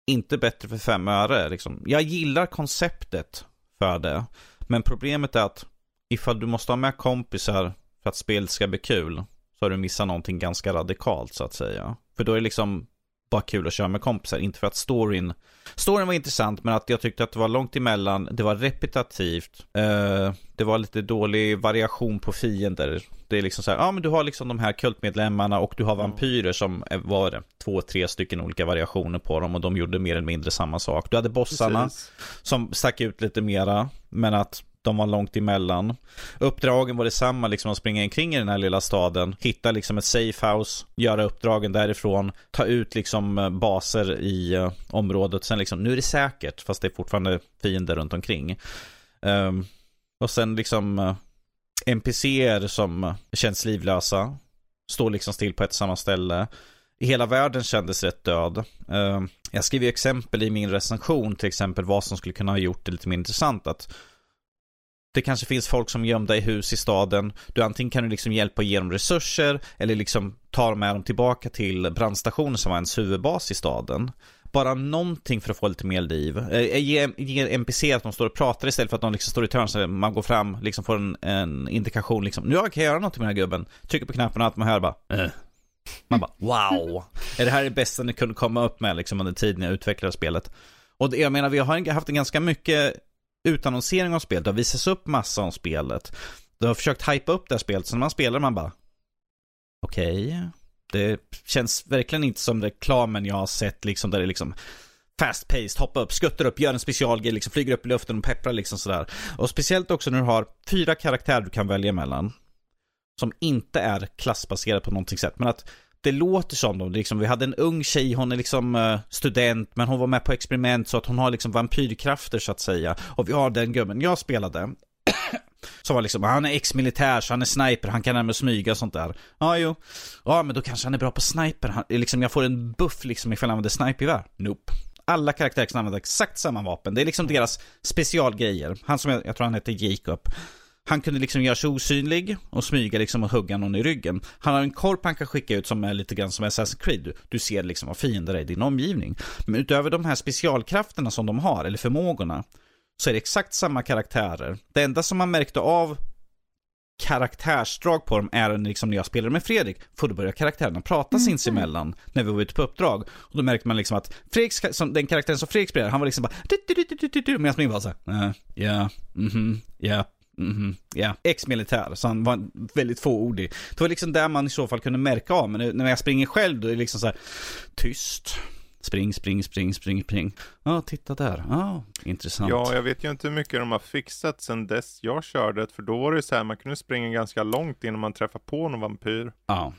Speaker 2: inte bättre för fem öre liksom. Jag gillar konceptet för det, men problemet är att ifall du måste ha med kompisar för att spelet ska bli kul, så har du missat någonting ganska radikalt så att säga. För då är det liksom bara kul att köra med kompisar, inte för att storyn Storyn var intressant men att jag tyckte att det var långt emellan, det var repetitivt, eh, det var lite dålig variation på fiender. Det är liksom så här, ja men du har liksom de här kultmedlemmarna och du har vampyrer som eh, var det, två, tre stycken olika variationer på dem och de gjorde mer eller mindre samma sak. Du hade bossarna
Speaker 1: Precis.
Speaker 2: som stack ut lite mera, men att de var långt emellan. Uppdragen var detsamma, liksom att springa omkring i den här lilla staden, hitta liksom ett safehouse, göra uppdragen därifrån, ta ut liksom baser i eh, området, sen liksom, nu är det säkert, fast det är fortfarande fiender runt omkring. Ehm, och sen liksom eh, NPCer som eh, känns livlösa, står liksom still på ett samma ställe. Hela världen kändes rätt död. Ehm, jag skriver ju exempel i min recension, till exempel vad som skulle kunna ha gjort det lite mer intressant. Att det kanske finns folk som är gömda i hus i staden. Du antingen kan du liksom hjälpa och ge dem resurser eller liksom ta med dem tillbaka till brandstationen som var ens huvudbas i staden. Bara någonting för att få lite mer liv. Eh, Ge, ge NPC att de står och pratar istället för att de liksom står i törn så man går fram, liksom får en, en indikation liksom. Nu kan jag göra något med den här gubben. Trycker på knappen och allt man hör bara eh. Man bara wow. Är det här det bästa ni kunde komma upp med liksom under tiden jag utvecklade spelet? Och det, jag menar vi har haft en ganska mycket utannonsering av spelet. Det har visats upp massa om spelet. Du har försökt hypa upp det här spelet, så när man spelar man bara okej. Det känns verkligen inte som reklamen jag har sett liksom där det är liksom fast paced, hoppa upp, skuttar upp, gör en specialgrej, liksom flyger upp i luften och pepprar liksom sådär. Och speciellt också när du har fyra karaktärer du kan välja mellan. Som inte är klassbaserade på någonting sätt, men att det låter som dem. Liksom, vi hade en ung tjej, hon är liksom eh, student, men hon var med på experiment så att hon har liksom vampyrkrafter så att säga. Och vi har den gubben jag spelade. Som var liksom, han är ex-militär så han är sniper, han kan även smyga och sånt där. Ja, jo. Ja, men då kanske han är bra på sniper. Han, liksom, jag får en buff liksom ifall jag använder snipergevär. Nope. Alla karaktärer kan använda exakt samma vapen. Det är liksom deras specialgrejer. Han som jag, jag tror han heter Jacob. Han kunde liksom göra sig osynlig och smyga liksom och hugga någon i ryggen. Han har en korp han kan skicka ut som är lite grann som Assassin's Creed. Du, du ser liksom vad fiender är i din omgivning. Men utöver de här specialkrafterna som de har, eller förmågorna, så är det exakt samma karaktärer. Det enda som man märkte av karaktärsdrag på dem är liksom när jag spelade med Fredrik, för då började karaktärerna prata sinsemellan när vi var ute på uppdrag. Och då märkte man liksom att Fredrik, som, den karaktären som Fredrik spelade, han var liksom bara medan min var såhär, uh, ja, mhm, ja, mhm, ja. Ex-militär, så han var väldigt fåordig. Det var liksom där man i så fall kunde märka av, men när jag springer själv då är det liksom så här tyst, Spring, spring, spring, spring, spring. Ja, titta där. Ja, intressant.
Speaker 1: Ja, jag vet ju inte hur mycket de har fixat sen dess jag körde för då var det så här, man kunde springa ganska långt innan man träffade på någon vampyr.
Speaker 2: Ja.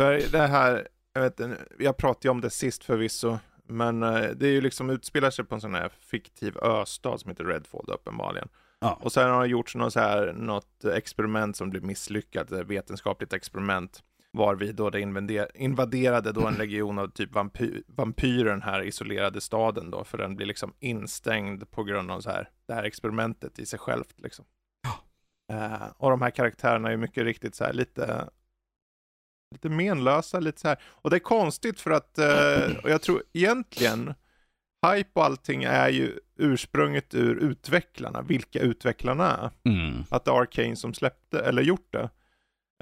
Speaker 1: För det här, jag vet jag pratade ju om det sist förvisso, men eh, det är ju liksom utspelar sig på en sån här fiktiv östad som heter Redfall uppenbarligen.
Speaker 2: Ja.
Speaker 1: Och sen har det gjorts något, så här, något experiment som blev misslyckat, ett vetenskapligt experiment. Varvid då det invader- invaderade då en legion av typ vampy- vampyrer den här isolerade staden då, för den blir liksom instängd på grund av så här, det här experimentet i sig självt liksom. Eh, och de här karaktärerna är mycket riktigt så här lite lite menlösa, lite så här. Och det är konstigt för att, eh, och jag tror egentligen, hype och allting är ju ursprunget ur utvecklarna, vilka utvecklarna är.
Speaker 2: Mm.
Speaker 1: Att det är Arcane som släppte, eller gjort det.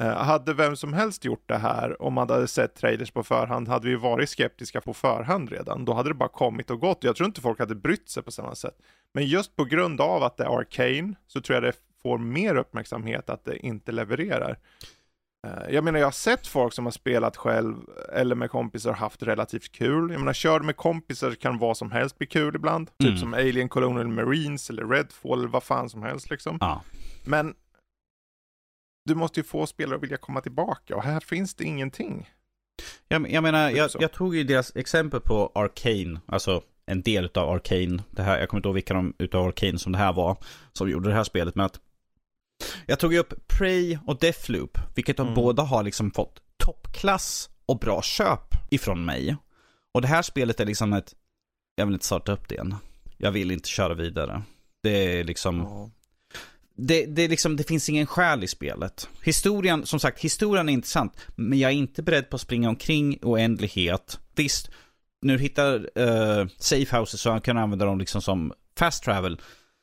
Speaker 1: Eh, hade vem som helst gjort det här, om man hade sett trailers på förhand, hade vi varit skeptiska på förhand redan. Då hade det bara kommit och gått. Jag tror inte folk hade brytt sig på samma sätt. Men just på grund av att det är Arcane, så tror jag det får mer uppmärksamhet att det inte levererar. Eh, Jag menar, jag har sett folk som har spelat själv eller med kompisar haft relativt kul. Jag menar, kör med kompisar kan vad som helst bli kul ibland.
Speaker 2: Mm.
Speaker 1: Typ som Alien Colonial Marines eller Redfall eller vad fan som helst liksom.
Speaker 2: Ja.
Speaker 1: Men du måste ju få spelare att vilja komma tillbaka och här finns det ingenting.
Speaker 2: Jag, jag menar,
Speaker 1: Typ
Speaker 2: jag, jag tog ju deras exempel på Arcane, alltså en del av Arcane. Det här, jag kommer inte ihåg vilka de utav Arcane som det här var, som gjorde det här spelet. Men att jag tog ju upp Prey och Deathloop, vilket de
Speaker 1: Mm.
Speaker 2: båda har liksom fått toppklass och bra köp ifrån mig. Och det här spelet är liksom ett, jag vill inte starta upp det igen. Jag vill inte köra vidare. Det är liksom, det, det, är liksom, det finns ingen själ i spelet. Historien, som sagt, historien är intressant. Men jag är inte beredd på att springa omkring oändlighet. Visst, nu hittar uh, safe houses så jag kan använda dem liksom som fast travel.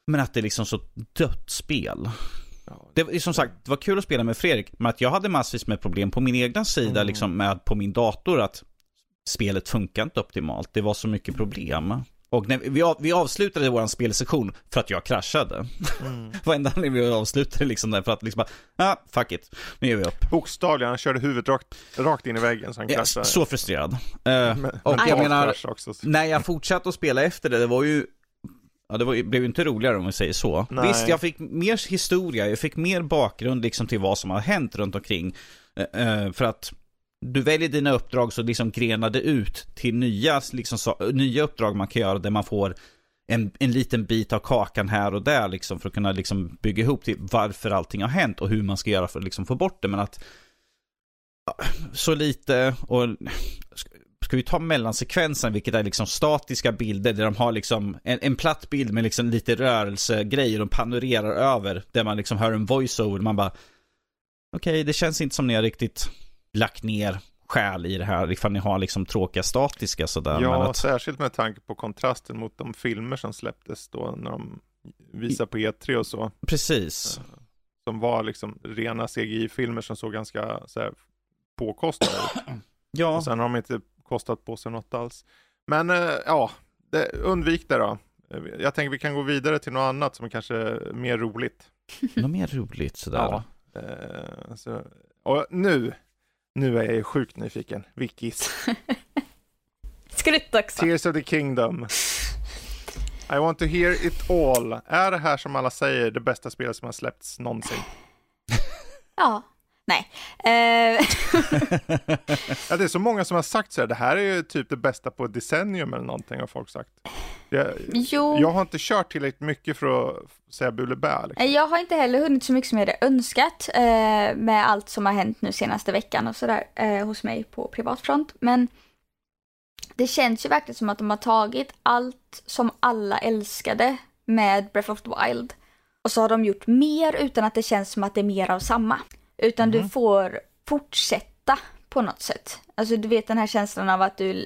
Speaker 2: Men att det är liksom så dött spel. Det var som sagt, det var kul att spela med Fredrik, men att jag hade massvis med problem på min egna sida,
Speaker 1: Mm.
Speaker 2: liksom med på min dator, att spelet funkar inte optimalt. Det var så mycket problem. Och när vi, av, vi avslutade vår spelsession för att jag kraschade.
Speaker 1: Mm.
Speaker 2: Varenda anledning vi avslutade liksom där för att liksom bara, ah, fuck it, nu ger vi upp.
Speaker 1: Bokstavligen, han körde huvudet rakt, rakt in i väggen så han kraschade.
Speaker 2: så frustrerad. Eh,
Speaker 1: Men-
Speaker 2: och jag menar, när jag fortsatte att spela efter det, det var ju Ja, det var, ju- blev ju inte roligare om vi säger så.
Speaker 1: Nej.
Speaker 2: Visst, jag fick mer historia, jag fick mer bakgrund liksom till vad som har hänt runt omkring. Eh, eh, för att du väljer dina uppdrag så liksom grenar det ut till nya, liksom, så, nya uppdrag man kan göra där man får en, en liten bit av kakan här och där liksom för att kunna liksom bygga ihop till varför allting har hänt och hur man ska göra för att liksom få bort det. Men att så lite och ska vi ta mellansekvensen, vilket är liksom statiska bilder där de har liksom en, en platt bild med liksom lite rörelsegrejer de panorerar över, där man liksom hör en voiceover, man bara okej, det känns inte som ni har riktigt lagt ner själ i det här, ifall ni har liksom tråkiga statiska sådär.
Speaker 1: Ja,
Speaker 2: att,
Speaker 1: särskilt med tanke på kontrasten mot de filmer som släpptes då när de visade på E3 och så.
Speaker 2: precis.
Speaker 1: Som var liksom rena CGI-filmer som såg ganska så här, påkostade ut.
Speaker 2: Ja,
Speaker 1: Och sen har de inte kostat på sig något alls. Men eh, ja, det, undvik det då. Jag tänker vi kan gå vidare till något annat som är kanske mer roligt.
Speaker 2: något mer roligt sådär.
Speaker 1: Ja. Eh, så, och nu, nu är jag ju sjukt nyfiken. Vickis.
Speaker 3: Skrytt också.
Speaker 1: Tears of the Kingdom. I want to hear it all. Är det här som alla säger det bästa spelet som har släppts någonsin?
Speaker 3: Ja. Nej. Eh,
Speaker 1: Ja, det är så många som har sagt så här, det här är ju typ det bästa på ett decennium eller någonting har folk sagt. Jag,
Speaker 3: jo.
Speaker 1: jag har inte kört tillräckligt mycket för att säga bu eller bä. Liksom.
Speaker 3: Jag har inte heller hunnit så mycket som jag hade önskat eh, med allt som har hänt nu senaste veckan och sådär eh, hos mig på privatfront. Men det känns ju verkligen som att de har tagit allt som alla älskade med Breath of the Wild och så har de gjort mer utan att det känns som att det är mer av samma. Utan du får fortsätta på något sätt. Alltså du vet den här känslan av att du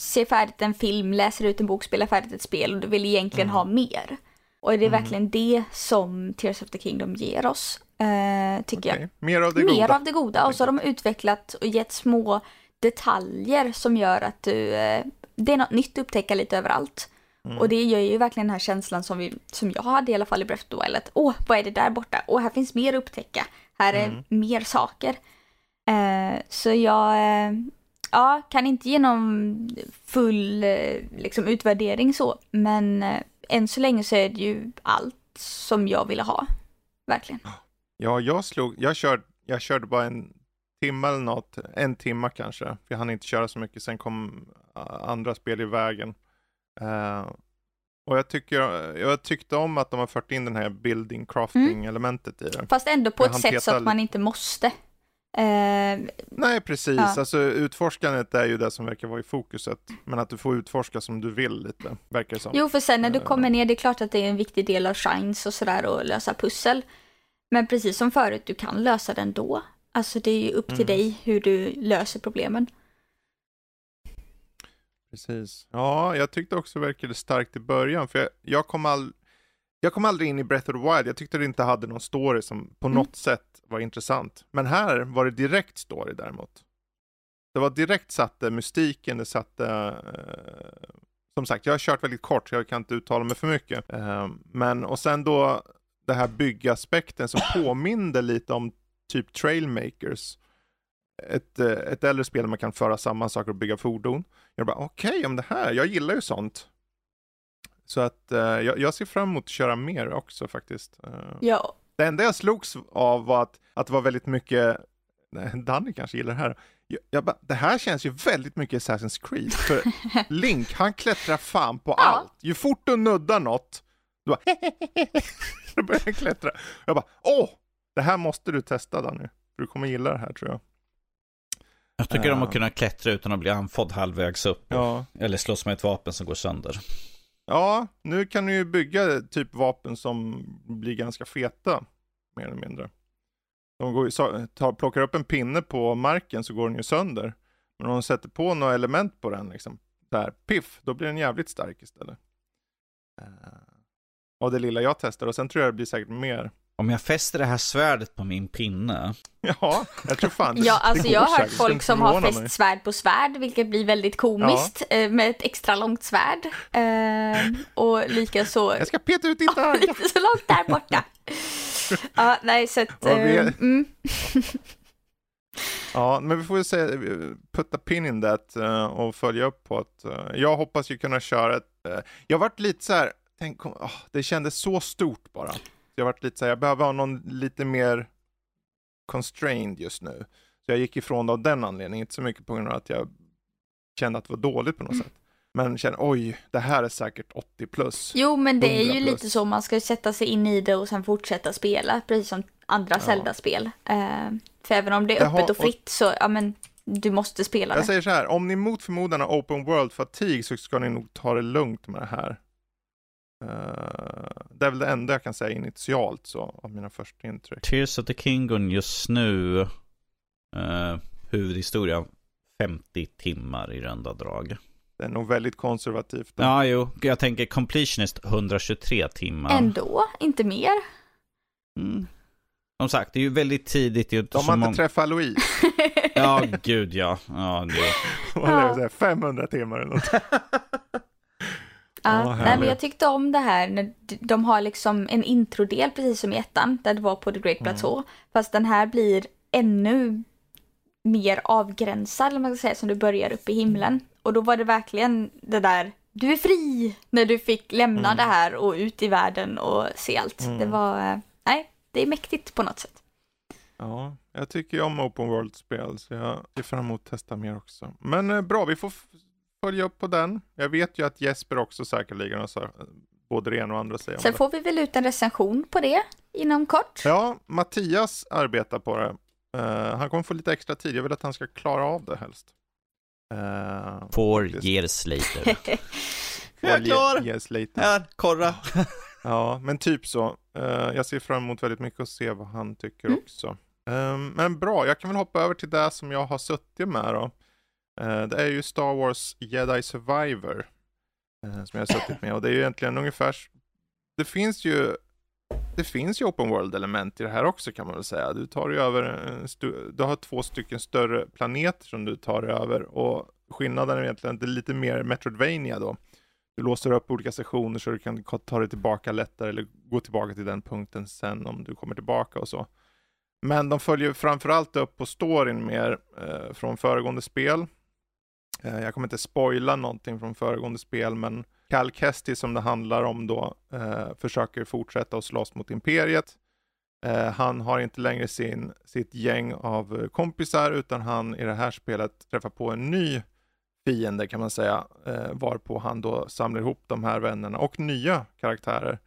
Speaker 3: ser färdigt en film, läser ut en bok, spelar färdigt ett spel och du vill egentligen ha mer. Och det är verkligen det som Tears of the Kingdom ger oss, eh, tycker jag.
Speaker 1: Okej, Mer av det
Speaker 3: Mer
Speaker 1: goda.
Speaker 3: av det goda. Och så har de utvecklat och gett små detaljer som gör att du, eh, det är något nytt att upptäcka lite överallt.
Speaker 1: Mm.
Speaker 3: Och det gör ju verkligen den här känslan som, vi, som jag hade i alla fall i Breath of the Wild. Åh, vad är det där borta? Åh, här finns mer att upptäcka. Här är
Speaker 1: Mm.
Speaker 3: mer saker. Eh, så jag, eh, ja, kan inte ge någon full eh, liksom, utvärdering så, men eh, än så länge så är det ju allt som jag ville ha. Verkligen.
Speaker 1: Ja, jag slog, jag körde, jag körde bara en timme eller något, en timme kanske. För jag hann inte köra så mycket, sen kom andra spel i vägen. Uh, och jag, tycker, jag tyckte om att de har fört in den här building crafting mm. elementet i det.
Speaker 3: Fast ändå på jag ett sätt så att man inte måste.
Speaker 1: Eh, Nej, precis. Ja. Alltså utforskandet är ju det som verkar vara i fokuset. Men att du får utforska som du vill lite, verkar det som.
Speaker 3: Jo, för sen när du kommer ner, det är klart att det är en viktig del av shines och sådär och lösa pussel. Men precis som förut, du kan lösa den då. Alltså det är ju upp till mm. dig hur du löser problemen.
Speaker 1: Precis. Ja, jag tyckte också det verkade starkt i början. För jag, jag kom all, jag kom aldrig in i Breath of the Wild. Jag tyckte det inte hade någon story som på mm. något sätt var intressant. Men här var det direkt story däremot. Det var direkt satte mystiken, det satte... Eh, som sagt, jag har kört väldigt kort, så jag kan inte uttala mig för mycket. Eh, men, och sen då det här byggaspekten som påminde lite om typ Trailmakers. Ett, eh, ett äldre spel där man kan föra samma saker och bygga fordon. Jag bara, okej, okay, om det här, jag gillar ju sånt. Så att uh, jag, jag, ser fram emot att köra mer också faktiskt. Uh,
Speaker 3: ja.
Speaker 1: Det enda jag slogs av var att, att det var väldigt mycket, Danny kanske gillar det här. Jag, jag bara, det här känns ju väldigt mycket Assassin's Creed. För Link, han klättrar fan på ja. allt. Ju fort du nuddar något, då, bara, då börjar han klättra. Jag bara, åh, det här måste du testa Danny. För du kommer gilla det här tror jag.
Speaker 2: Jag tycker om att kunna klättra utan att bli andfådd halvvägs upp.
Speaker 1: Ja.
Speaker 2: Eller slåss med ett vapen som går sönder.
Speaker 1: Ja, nu kan du ju bygga typ vapen som blir ganska feta, mer eller mindre. De går, så, tar, plockar upp en pinne på marken så går den ju sönder. Men om de sätter på några element på den, liksom, där, piff, då blir den jävligt stark istället. Av det lilla jag testar och sen tror jag det blir säkert mer.
Speaker 2: Om jag fäster det här svärdet på min pinne.
Speaker 1: Ja, jag tror fan
Speaker 3: det, Ja, alltså det jag har hört folk som har fäst mig. svärd på svärd, vilket blir väldigt komiskt, ja. Eh, med ett extra långt svärd. Eh, och lika så...
Speaker 1: Jag ska peta ut ditt
Speaker 3: öga. lite så långt där borta. ja, nej, så att... Eh, mm.
Speaker 1: ja, men vi får ju säga, putta pin in that och följa upp på att jag hoppas ju kunna köra ett... Jag varit lite så här, tänk, oh, det kändes så stort bara jag varit lite så här, jag behöver ha någon lite mer constrained just nu. Så jag gick ifrån det av den anledningen, inte så mycket på grund av att jag kände att det var dåligt på något mm. sätt. Men känner, oj, det här är säkert 80 plus.
Speaker 3: Jo, men det är ju plus. lite så, man ska sätta sig in i det och sen fortsätta spela, precis som andra ja. Zelda-spel. Uh, för även om det är öppet har, och fritt så, ja men, du måste spela
Speaker 1: jag
Speaker 3: det.
Speaker 1: Jag säger så här, om ni mot förmodan har open world fatigue så ska ni nog ta det lugnt med det här. Uh, det är väl det enda jag kan säga initialt så, av mina första intryck.
Speaker 2: Tears of the Kingdom just nu, uh, huvudhistoria, 50 timmar i runda drag.
Speaker 1: Det är nog väldigt konservativt.
Speaker 2: Då. Ja, jo. Jag tänker completionist 123 timmar.
Speaker 3: Ändå, inte mer.
Speaker 2: Mm. Som sagt, det är ju väldigt tidigt.
Speaker 1: De har inte mång... träffat Louise.
Speaker 2: ja, gud ja. ja, det...
Speaker 1: Vad ja. 500 timmar eller något.
Speaker 3: Ja, nej, men jag tyckte om det här när de har liksom en introdel precis som i ettan där det var på The Great Plateau. Mm. Fast den här blir ännu mer avgränsad, om man ska säga, som du börjar upp i himlen. Och då var det verkligen det där, du är fri! När du fick lämna mm. det här och ut i världen och se allt. Mm. Det var, eh, nej, det är mäktigt på något sätt.
Speaker 1: Ja, jag tycker ju om open world-spel så jag ser fram emot att testa mer också. Men eh, bra, vi får följa upp på den. Jag vet ju att Jesper också säkerligen har både det ena och andra säger
Speaker 3: Sen får vi väl ut en recension på det inom kort.
Speaker 1: Ja, Mattias arbetar på det. Uh, han kommer få lite extra tid. Jag vill att han ska klara av det helst.
Speaker 2: Uh, Four years later.
Speaker 1: jag är klar! Years later.
Speaker 2: Här, korra.
Speaker 1: ja, men typ så. Uh, jag ser fram emot väldigt mycket att se vad han tycker mm. också. Um, men bra, jag kan väl hoppa över till det som jag har suttit med då. Eh, det är ju Star Wars Jedi Survivor eh, som jag har suttit med och det är ju egentligen ungefär, det finns ju det finns ju open world element i det här också kan man väl säga. Du tar ju över, du har två stycken större planeter som du tar över och skillnaden är egentligen att det är lite mer Metroidvania då. Du låser upp olika sessioner så du kan ta dig tillbaka lättare eller gå tillbaka till den punkten sen om du kommer tillbaka och så. Men de följer framförallt upp på storyn mer eh, från föregående spel. Eh, jag kommer inte spoila någonting från föregående spel, men Cal Kesti som det handlar om då eh, försöker fortsätta att slåss mot Imperiet. Eh, han har inte längre sin, sitt gäng av kompisar utan han i det här spelet träffar på en ny fiende kan man säga, eh, varpå han då samlar ihop de här vännerna och nya karaktärer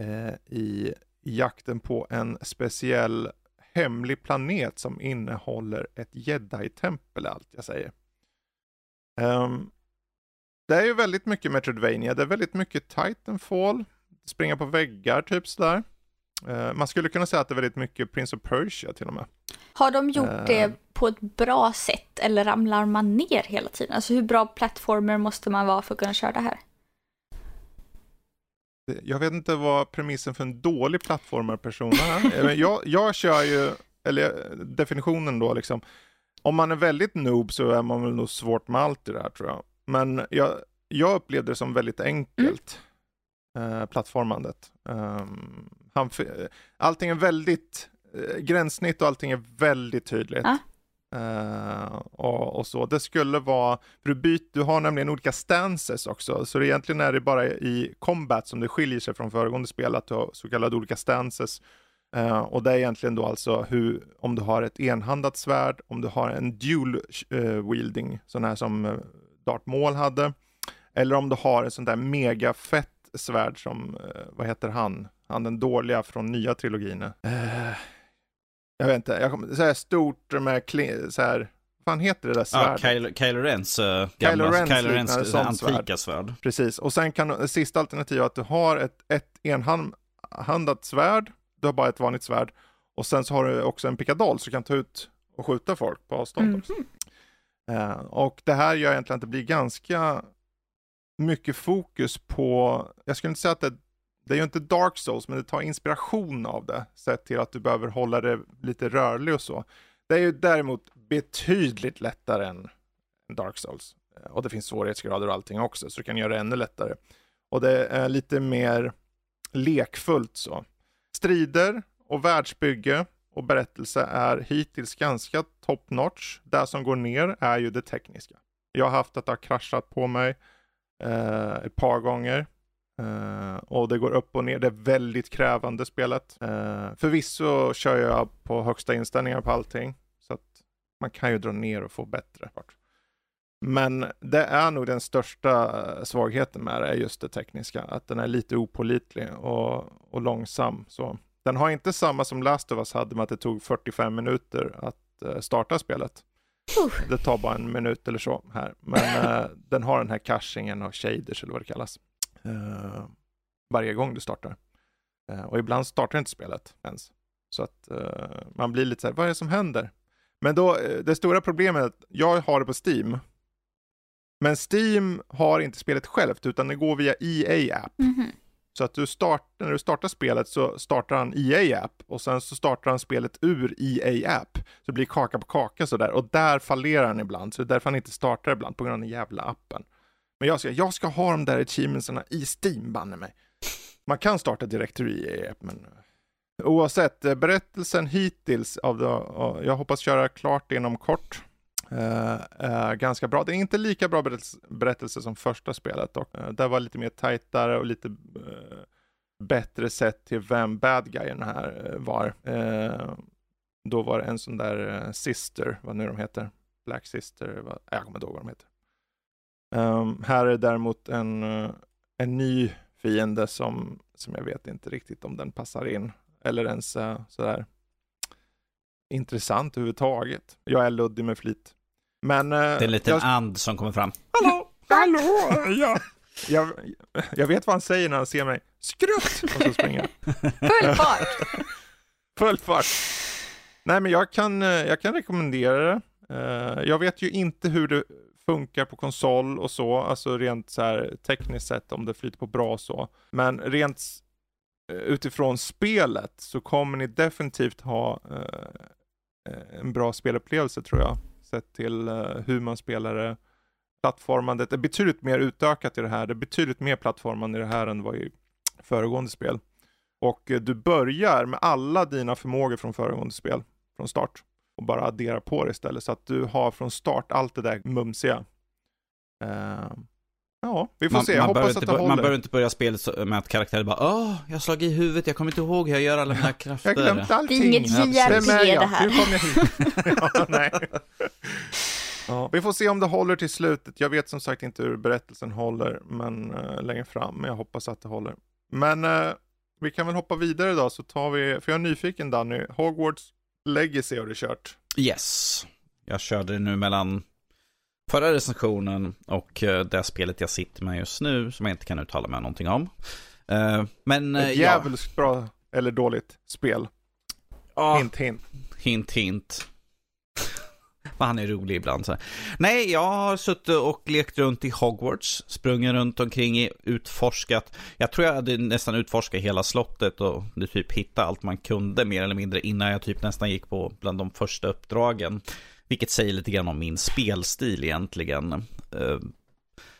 Speaker 1: eh, i, i jakten på en speciell hemlig planet som innehåller ett jedi-tempel, allt jag säger. Um, det är ju väldigt mycket Metroidvania, det är väldigt mycket Titanfall, springa på väggar typ sådär. Uh, man skulle kunna säga att det är väldigt mycket Prince of Persia till och med.
Speaker 3: Har de gjort uh, det på ett bra sätt eller ramlar man ner hela tiden? Alltså hur bra plattformer måste man vara för att kunna köra det här?
Speaker 1: Jag vet inte vad premissen för en dålig plattformarperson är. jag, jag kör ju, eller definitionen då liksom, om man är väldigt noob så är man väl nog svårt med allt i det här tror jag. Men jag, jag upplevde det som väldigt enkelt, mm. eh, plattformandet. Um, han, allting är väldigt, eh, gränssnitt och allting är väldigt tydligt. Ah. Uh, och, och, så. Det skulle vara, för du, byt, du har nämligen olika stances också, så det egentligen är det bara i combat som det skiljer sig från föregående spel, att du har så kallade olika stances. Uh, och det är egentligen då alltså hur, om du har ett enhandat svärd, om du har en dual uh, wielding, sån här som Darth Maul hade, eller om du har ett sånt där mega fett svärd som, vad heter han, han den dåliga från nya trilogin jag vet inte, jag kommer, så här stort med så här, vad fan heter det där svärdet?
Speaker 2: Ja, Kylo, Kylo Rens, uh, gamla, Kylo Rens, Kylo Rens antika svärd.
Speaker 1: Precis, och sen kan sista alternativet att du har ett, ett enhandat svärd, du har bara ett vanligt svärd, och sen så har du också en pickadoll så du kan ta ut och skjuta folk på avstånd mm. Uh, och det här gör egentligen att det blir ganska mycket fokus på, jag skulle inte säga att det det är ju inte Dark Souls, men det tar inspiration av det, sett till att du behöver hålla det lite rörlig och så. Det är ju däremot betydligt lättare än Dark Souls. Eh, och det finns svårighetsgrader och allting också, så du kan göra det ännu lättare. Och det är lite mer lekfullt så. Strider och världsbygge och berättelse är hittills ganska top notch. Det som går ner är ju det tekniska. Jag har haft att det har kraschat på mig eh, ett par gånger. Eh, och det går upp och ner, det är väldigt krävande spelet. Eh, förvisso kör jag på högsta inställningar på allting, så att man kan ju dra ner och få bättre. Men det är nog den största svagheten med det, är just det tekniska, att den är lite opolitlig och, och långsam. Så den har inte samma som Last of Us hade med att det tog 45 minuter att uh, starta spelet. Det tar bara en minut eller så här, men den har den här cachingen och shaders eller vad det kallas eh, varje gång du startar. Eh, och ibland startar inte spelet ens. Så att eh, man blir lite så här, vad är det som händer? Men då, eh, det stora problemet jag har det på Steam. Men Steam har inte spelet självt, utan det går via EA-app. Mm -hmm. Så att du start, när du startar spelet så startar han EA-app och sen så startar han spelet ur EA-app. Så det blir kaka på kaka sådär och där fallerar han ibland. Så det är därför han inte startar ibland på grund av den jävla appen. Men jag ska, jag ska ha de där achievementsarna i Steam, banne mig. Man kan starta direkt ur EA, men oavsett, eh, berättelsen hittills av jag hoppas köra klart inom kort, uh, är ganska bra. Det är inte lika bra berättelse, berättelse som första spelet dock. Uh, det var lite mer tajtare och lite eh, bättre sätt till vem bad guyen här var. då var det en sån där Sister, vad nu de heter, Black Sister, vad, jag kommer inte ihåg vad de heter. Um, här är däremot en, en ny fiende som, som jag vet inte riktigt om den passar in eller ens uh, sådär intressant överhuvudtaget. Jag är luddig med flit. Men... Uh, det
Speaker 2: är en liten jag... and som kommer fram.
Speaker 1: Hallå! Hallå! Ja. Jag, jag vet vad han säger när han ser mig. Skrutt! Och så springer
Speaker 3: Full fart!
Speaker 1: Full fart! Nej, men jag kan, jag kan rekommendera det. Jag vet ju inte hur det funkar på konsol och så, alltså rent så här tekniskt sett om det flyter på bra och så. Men rent eh, utifrån spelet så kommer ni definitivt ha eh, en bra spelupplevelse tror jag. Sett till eh, hur man spelar det. Plattformandet är betydligt mer utökat i det här. Det är betydligt mer plattformande i det här än vad i föregående spel. Och eh, du börjar med alla dina förmågor från föregående spel från start och bara addera på det istället så att du har från start allt det där mumsiga. Uh, ja, vi får
Speaker 2: man,
Speaker 1: se. Jag
Speaker 2: man
Speaker 1: hoppas att
Speaker 2: inte,
Speaker 1: det håller.
Speaker 2: Man behöver inte börja spelet med att karaktären bara Åh, jag har slagit i huvudet, jag kommer inte ihåg hur jag gör alla mina krafter.
Speaker 1: Jag har glömt allting.
Speaker 3: Det är inget JRPG det här.
Speaker 1: Hur kom jag hit? ja, nej. Ja, vi får se om det håller till slutet. Jag vet som sagt inte hur berättelsen håller men, uh, längre fram, men jag hoppas att det håller. Men eh, vi kan väl hoppa vidare då, så tar vi, för jag är nyfiken Danny, Hogwarts Legacy har du kört.
Speaker 2: Yes. Jag körde det nu mellan förra recensionen och eh, det spelet jag sitter med just nu som jag inte kan uttala mig någonting om. Eh, Men eh,
Speaker 1: Ett
Speaker 2: ja,
Speaker 1: jävligt bra eller dåligt spel.
Speaker 2: ja,
Speaker 1: Hint hint.
Speaker 2: hint hint. Vad han är rolig ibland. Så. Nej, jag har suttit och lekt runt i Hogwarts, sprungit runt omkring, i, utforskat. Jag tror jag hade nästan utforskat hela slottet och typ hittade allt man kunde mer eller mindre innan jag typ nästan gick på bland de första uppdragen. Vilket säger lite grann om min spelstil egentligen. Eh,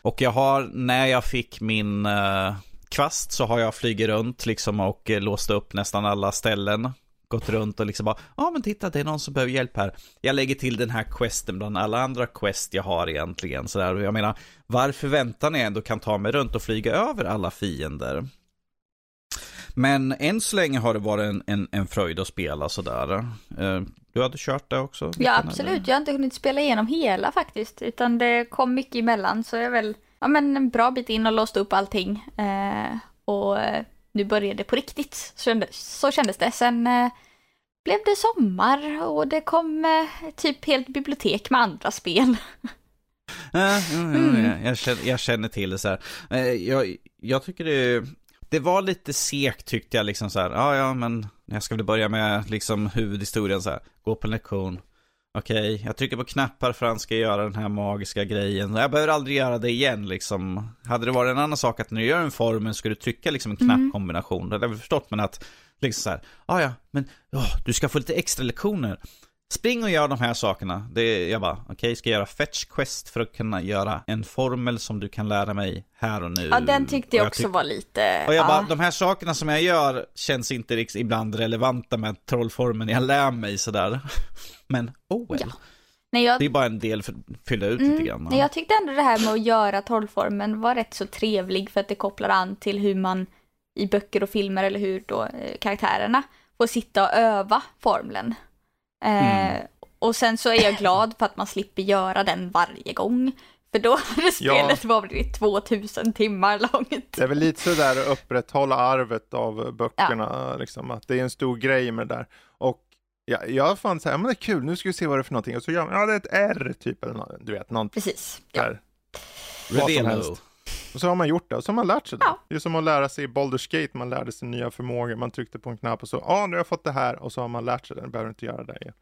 Speaker 2: och jag har, när jag fick min eh, kvast så har jag flugit runt liksom och eh, låst upp nästan alla ställen. Gått runt och liksom bara, ja ah, men titta det är någon som behöver hjälp här. Jag lägger till den här questen bland alla andra quest jag har egentligen. Så där. Jag menar, varför väntar ni ändå kan ta mig runt och flyga över alla fiender? Men än så länge har det varit en, en, en fröjd att spela sådär. Eh, Du hade kört det också?
Speaker 3: Ja
Speaker 2: Mikael, eller?
Speaker 3: absolut, jag har inte hunnit spela igenom hela faktiskt, utan det kom mycket emellan så jag är väl ja, men en bra bit in och låst upp allting. Eh, och eh, nu började det på riktigt, så kändes, så kändes det. Sen eh, blev det sommar och det kom eh, typ helt bibliotek med andra spel.
Speaker 2: Jo,
Speaker 3: Mm.
Speaker 2: jag, känner, jag känner till det så här. Eh, Jag, jag tycker det, det var lite segt tyckte jag liksom så här. Ja, ja, men jag ska väl börja med liksom huvudhistorien så här. Gå på en lektion. Okej, jag trycker på knappar för att han ska göra den här magiska grejen. Jag behöver aldrig göra det igen liksom. Hade det varit en annan sak att när du gör en formen ska du trycka liksom en
Speaker 3: Mm.
Speaker 2: knappkombination. Det hade jag förstått, men att liksom så här. Ja, ja, men åh, du ska få lite extra lektioner. Spring och gör de här sakerna. Det, jag bara, okej, ska jag göra fetch quest för att kunna göra en formel som du kan lära mig här och nu.
Speaker 3: Ja, den tyckte jag också
Speaker 2: tyck-
Speaker 3: var lite...
Speaker 2: Och jag
Speaker 3: ja.
Speaker 2: bara, de här sakerna som jag gör känns inte riktigt ibland relevanta med trollformen jag lär mig sådär. Men, oh well.
Speaker 3: Ja. Nej, jag,
Speaker 2: Det är bara en del för att fylla ut
Speaker 3: Mm,
Speaker 2: lite grann.
Speaker 3: nej, jag tyckte ändå det här med att göra trollformen var rätt så trevlig för att det kopplar an till hur man i böcker och filmer eller hur då eh, karaktärerna får sitta och öva formlen. Eh,
Speaker 2: Mm.
Speaker 3: Och sen så är jag glad för att man slipper göra den varje gång. För då hade spelet varit 2000 timmar långt.
Speaker 1: Det är väl lite sådär att upprätthålla arvet av böckerna, liksom, att det är en stor grej med det där. Och ja, jag fann så här, men det är kul, nu ska vi se vad det är för någonting. Och så gör man, ja det är ett R typ, eller något, du vet, något
Speaker 3: Precis. Ja.
Speaker 1: där. Och så har man gjort det, och så har man lärt sig det.
Speaker 3: Ja.
Speaker 1: Det är som att lära sig i Baldur's Gate, man lärde sig nya förmågor, man tryckte på en knapp och så, ja nu har jag fått det här, och så har man lärt sig det, nu behöver inte göra det igen.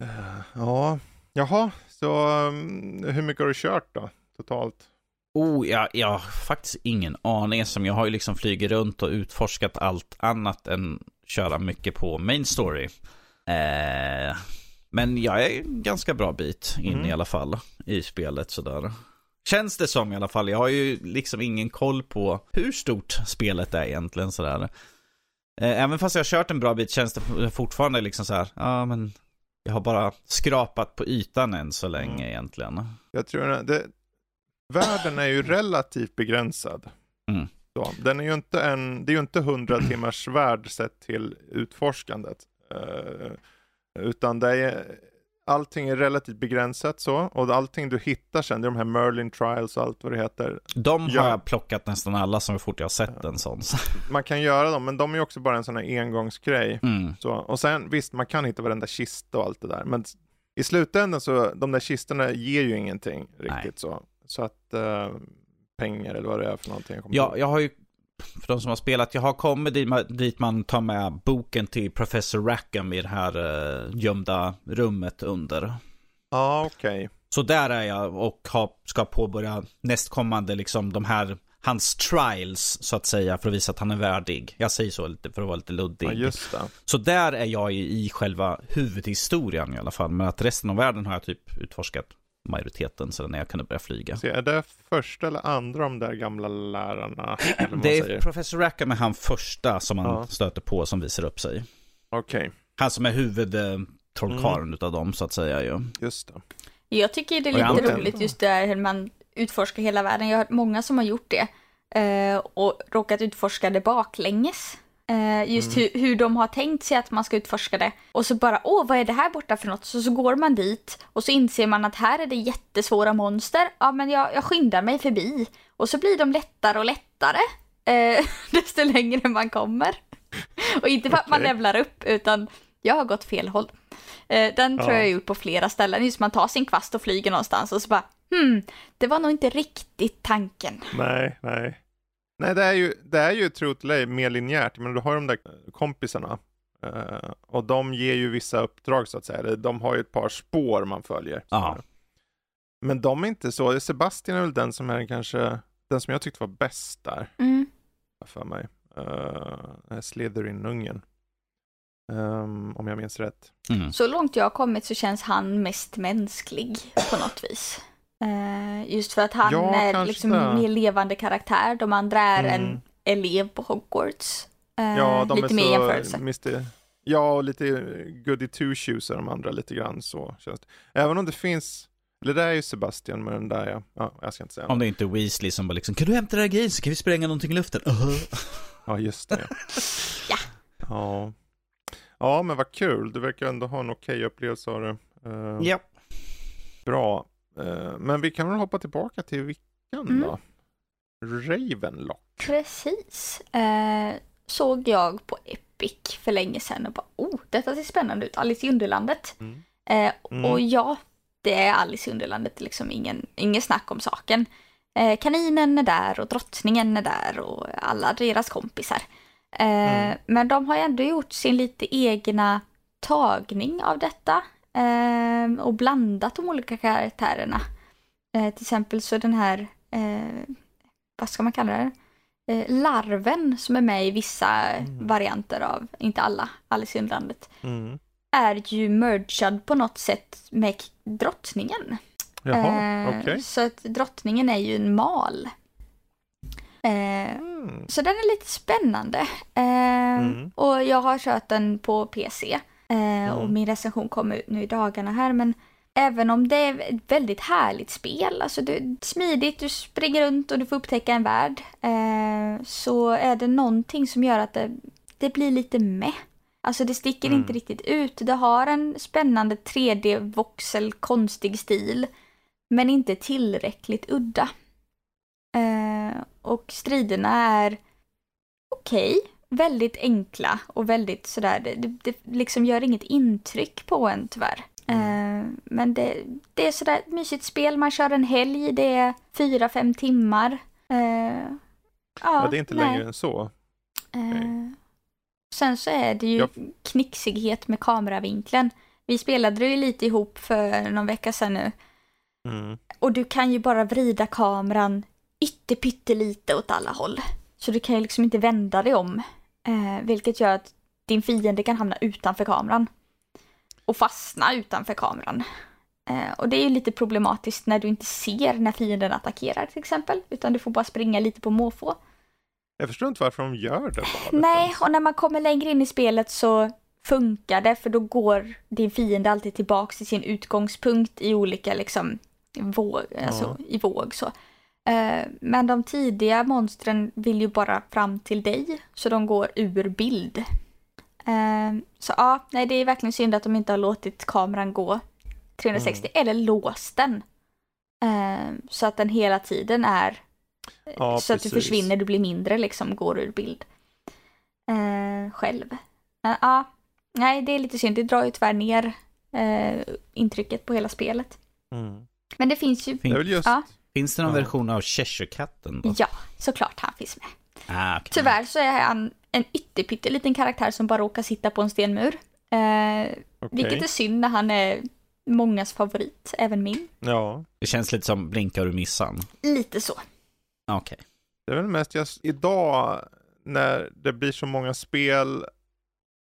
Speaker 1: Eh, ja, jaha, så um, hur mycket har du kört då, totalt?
Speaker 2: Oh, jag, jag har faktiskt ingen aning som jag har ju liksom flugit runt och utforskat allt annat än köra mycket på main story. Eh, men jag är en ganska bra bit in
Speaker 1: Mm.
Speaker 2: i alla fall i spelet sådär. Känns det som i alla fall. Jag har ju liksom ingen koll på hur stort spelet är egentligen sådär. Eh, även fast jag har kört en bra bit känns det fortfarande liksom så här. Ja, men jag har bara skrapat på ytan än så länge
Speaker 1: Mm.
Speaker 2: egentligen.
Speaker 1: Jag tror att det, världen är ju relativt begränsad.
Speaker 2: Mm.
Speaker 1: Så, den är ju inte en, det är ju inte 100 timmars värld sett till utforskandet. Eh, utan det är, allting är relativt begränsat så. Och allting du hittar sen, det är de här Merlin Trials och allt vad det heter.
Speaker 2: De
Speaker 1: Ja.
Speaker 2: har jag plockat nästan alla som fort jag har sett en sån.
Speaker 1: Man kan göra dem, men de är också bara en sån här engångsgrej.
Speaker 2: Mm.
Speaker 1: Så, och sen visst, man kan hitta varenda kista och allt det där. Men i slutändan så, de där kistorna ger ju ingenting riktigt
Speaker 2: Nej.
Speaker 1: så. Så att eh, pengar eller vad det är för någonting. Jag
Speaker 2: Ja, jag har ju, för de som har spelat, jag har kommit dit, ma- dit man tar med boken till Professor Rackham i det här uh, gömda rummet under.
Speaker 1: Ja, okej.
Speaker 2: Så där är jag och har, ska påbörja nästkommande, liksom de här, hans trials så att säga, för att visa att han är värdig. Jag säger så lite för att vara lite luddig.
Speaker 1: Ja, just det.
Speaker 2: Så där är jag i, i själva huvudhistorien i alla fall. Men att resten av världen har jag typ utforskat majoriteten sedan när jag kunde börja flyga.
Speaker 1: Se, är det första eller andra de där gamla lärarna?
Speaker 2: Det är
Speaker 1: säger?
Speaker 2: Professor Rackham är han första som man
Speaker 1: Ja.
Speaker 2: stöter på som visar upp sig.
Speaker 1: Okej,
Speaker 2: Han som är huvudtrollkarlen
Speaker 1: Mm.
Speaker 2: utav dem så att säga ju.
Speaker 1: just det.
Speaker 3: Jag tycker det är lite
Speaker 2: antar-
Speaker 3: roligt just där hur man utforskar hela världen. Jag har hört många som har gjort det eh, och råkat utforska det baklänges. Eh, just hur, hur de har tänkt sig att man ska utforska det. Och så bara, åh vad är det här borta för något? Så, så går man dit och så inser man att här är det jättesvåra monster. Ja men jag, jag skyndar mig förbi. Och så blir de lättare och lättare. Eh, desto längre man kommer. och inte för att man
Speaker 1: Okej.
Speaker 3: levlar upp utan jag har gått fel håll. Eh, den tror
Speaker 1: Ja.
Speaker 3: jag jag gjort på flera ställen. Just man tar sin kvast och flyger någonstans och så bara hmm, det var nog inte riktigt tanken.
Speaker 1: Nej, nej. Nej, det är ju, det är ju true to lay mer linjärt, men du har ju de där kompisarna. eh, och de ger ju vissa uppdrag så att säga. De har ju ett par spår man följer. Men de är inte så. Sebastian är väl den som är kanske, den som jag tyckte var bäst där,
Speaker 3: Mm.
Speaker 1: för mig. Uh, Slytherin-ungen. Ehm, om jag minns rätt.
Speaker 2: Mm.
Speaker 3: Så långt jag har kommit så känns han mest mänsklig på något vis. Eh, just för att han
Speaker 1: Ja,
Speaker 3: är liksom
Speaker 1: det.
Speaker 3: mer levande karaktär. De andra är en
Speaker 1: Mm.
Speaker 3: elev på Hogwarts. Eh,
Speaker 1: Ja, de
Speaker 3: lite mer
Speaker 1: är
Speaker 3: jämförelse.
Speaker 1: så, Mr. Ja, och lite goody two shoes är de andra lite grann så känns det. Även om det finns, eller det är ju Sebastian med den där ja, ja jag ska inte säga
Speaker 2: Om det inte är Weasley som bara liksom, kan du hämta den här grejen så kan vi spränga någonting i luften? Uh-huh.
Speaker 1: Ja, just det.
Speaker 3: Ja.
Speaker 1: ja. Ja, men vad kul. Du verkar ändå ha en okej upplevelse av det. Eh,
Speaker 2: Ja.
Speaker 1: Bra. Eh, men vi kan väl hoppa tillbaka till vickan
Speaker 3: Mm.
Speaker 1: då. Ravenlock.
Speaker 3: Precis. Eh, såg jag på Epic för länge sedan och bara oh, detta ser spännande ut. Alice i Underlandet.
Speaker 1: Mm.
Speaker 3: Eh,
Speaker 1: Mm.
Speaker 3: Och ja, det är Alice i Underlandet, liksom ingen, ingen snack om saken. Eh, kaninen är där och drottningen är där och alla deras kompisar. Eh,
Speaker 1: Mm.
Speaker 3: Men de har ändå gjort sin lite egna tagning av detta och blandat de olika karaktärerna. Eh, till exempel så den här, eh, vad ska man kalla det? Eh, larven som är med i vissa
Speaker 1: Mm.
Speaker 3: varianter av, inte alla, Alice i Underlandet
Speaker 1: Mm.
Speaker 3: är ju mergad på något sätt med drottningen.
Speaker 1: Jaha,
Speaker 3: Eh,
Speaker 1: okej.
Speaker 3: Så att drottningen är ju en mal. Eh,
Speaker 1: Mm.
Speaker 3: så den är lite spännande. Eh. Och jag har kört den på PC. Eh, Och
Speaker 1: Mm.
Speaker 3: min recension kommer ut nu i dagarna här. Men även om det är ett väldigt härligt spel, alltså det är smidigt, du springer runt och du får upptäcka en värld. Eh, så är det någonting som gör att det, det blir lite med. Alltså det sticker
Speaker 1: Mm.
Speaker 3: inte riktigt ut. Det har en spännande 3D-voxel, konstig stil. Men inte tillräckligt udda. Eh, och striderna är okej, väldigt enkla och väldigt sådär, det, det, det liksom gör inget intryck på en tyvärr. Eh, men det, det är sådär ett mysigt spel, man kör en helg, det är fyra, fem timmar. Eh, ja,
Speaker 1: Ja, det är inte
Speaker 3: nej.
Speaker 1: längre än så.
Speaker 3: Eh, sen så är det ju
Speaker 1: Jag-
Speaker 3: knixighet med kameravinkeln. Vi spelade ju lite ihop för någon vecka sedan nu.
Speaker 1: Mm.
Speaker 3: Och du kan ju bara vrida kameran ytterpyttelite åt alla håll. Så du kan ju liksom inte vända dig om. Eh, vilket gör att din fiende kan hamna utanför kameran. Och fastna utanför kameran. Eh, och det är ju lite problematiskt när du inte ser när fienden attackerar till exempel. Utan du får bara springa lite på måfå.
Speaker 1: Jag förstår inte varför de gör det valet
Speaker 3: Nej, och när man kommer längre in i spelet så funkar det för då går din fiende alltid tillbaks till sin utgångspunkt i olika liksom våg, alltså i våg så. Eh, Men de tidiga monstren vill ju bara fram till dig så de går ur bild. Eh, Så ja, nej det är verkligen synd att de inte har låtit kameran gå 360 eller låst den. Eh, Så att den hela tiden är
Speaker 1: Ja,
Speaker 3: så att du
Speaker 1: precis.
Speaker 3: försvinner, du blir mindre liksom, går ur bild. Själv. Men ja, nej det är lite synd, det drar ju tyvärr ner intrycket på hela spelet.
Speaker 1: Mm.
Speaker 3: Men det finns ju,
Speaker 1: Det är väl just...
Speaker 3: Ja.
Speaker 2: Finns det någon
Speaker 1: Ja.
Speaker 2: version av Cheshire-katten
Speaker 3: ja, såklart han finns med.
Speaker 2: Ah, okej.
Speaker 3: Tyvärr så är han en ytterpytteliten karaktär som bara råkar sitta på en stenmur. Eh,
Speaker 1: Okej.
Speaker 3: Vilket är synd när han är mångas favorit, även min.
Speaker 1: Ja.
Speaker 2: Det känns lite som blinkar du missan.
Speaker 3: Lite så.
Speaker 2: Okej.
Speaker 1: Det är väl mest just idag när det blir så många spel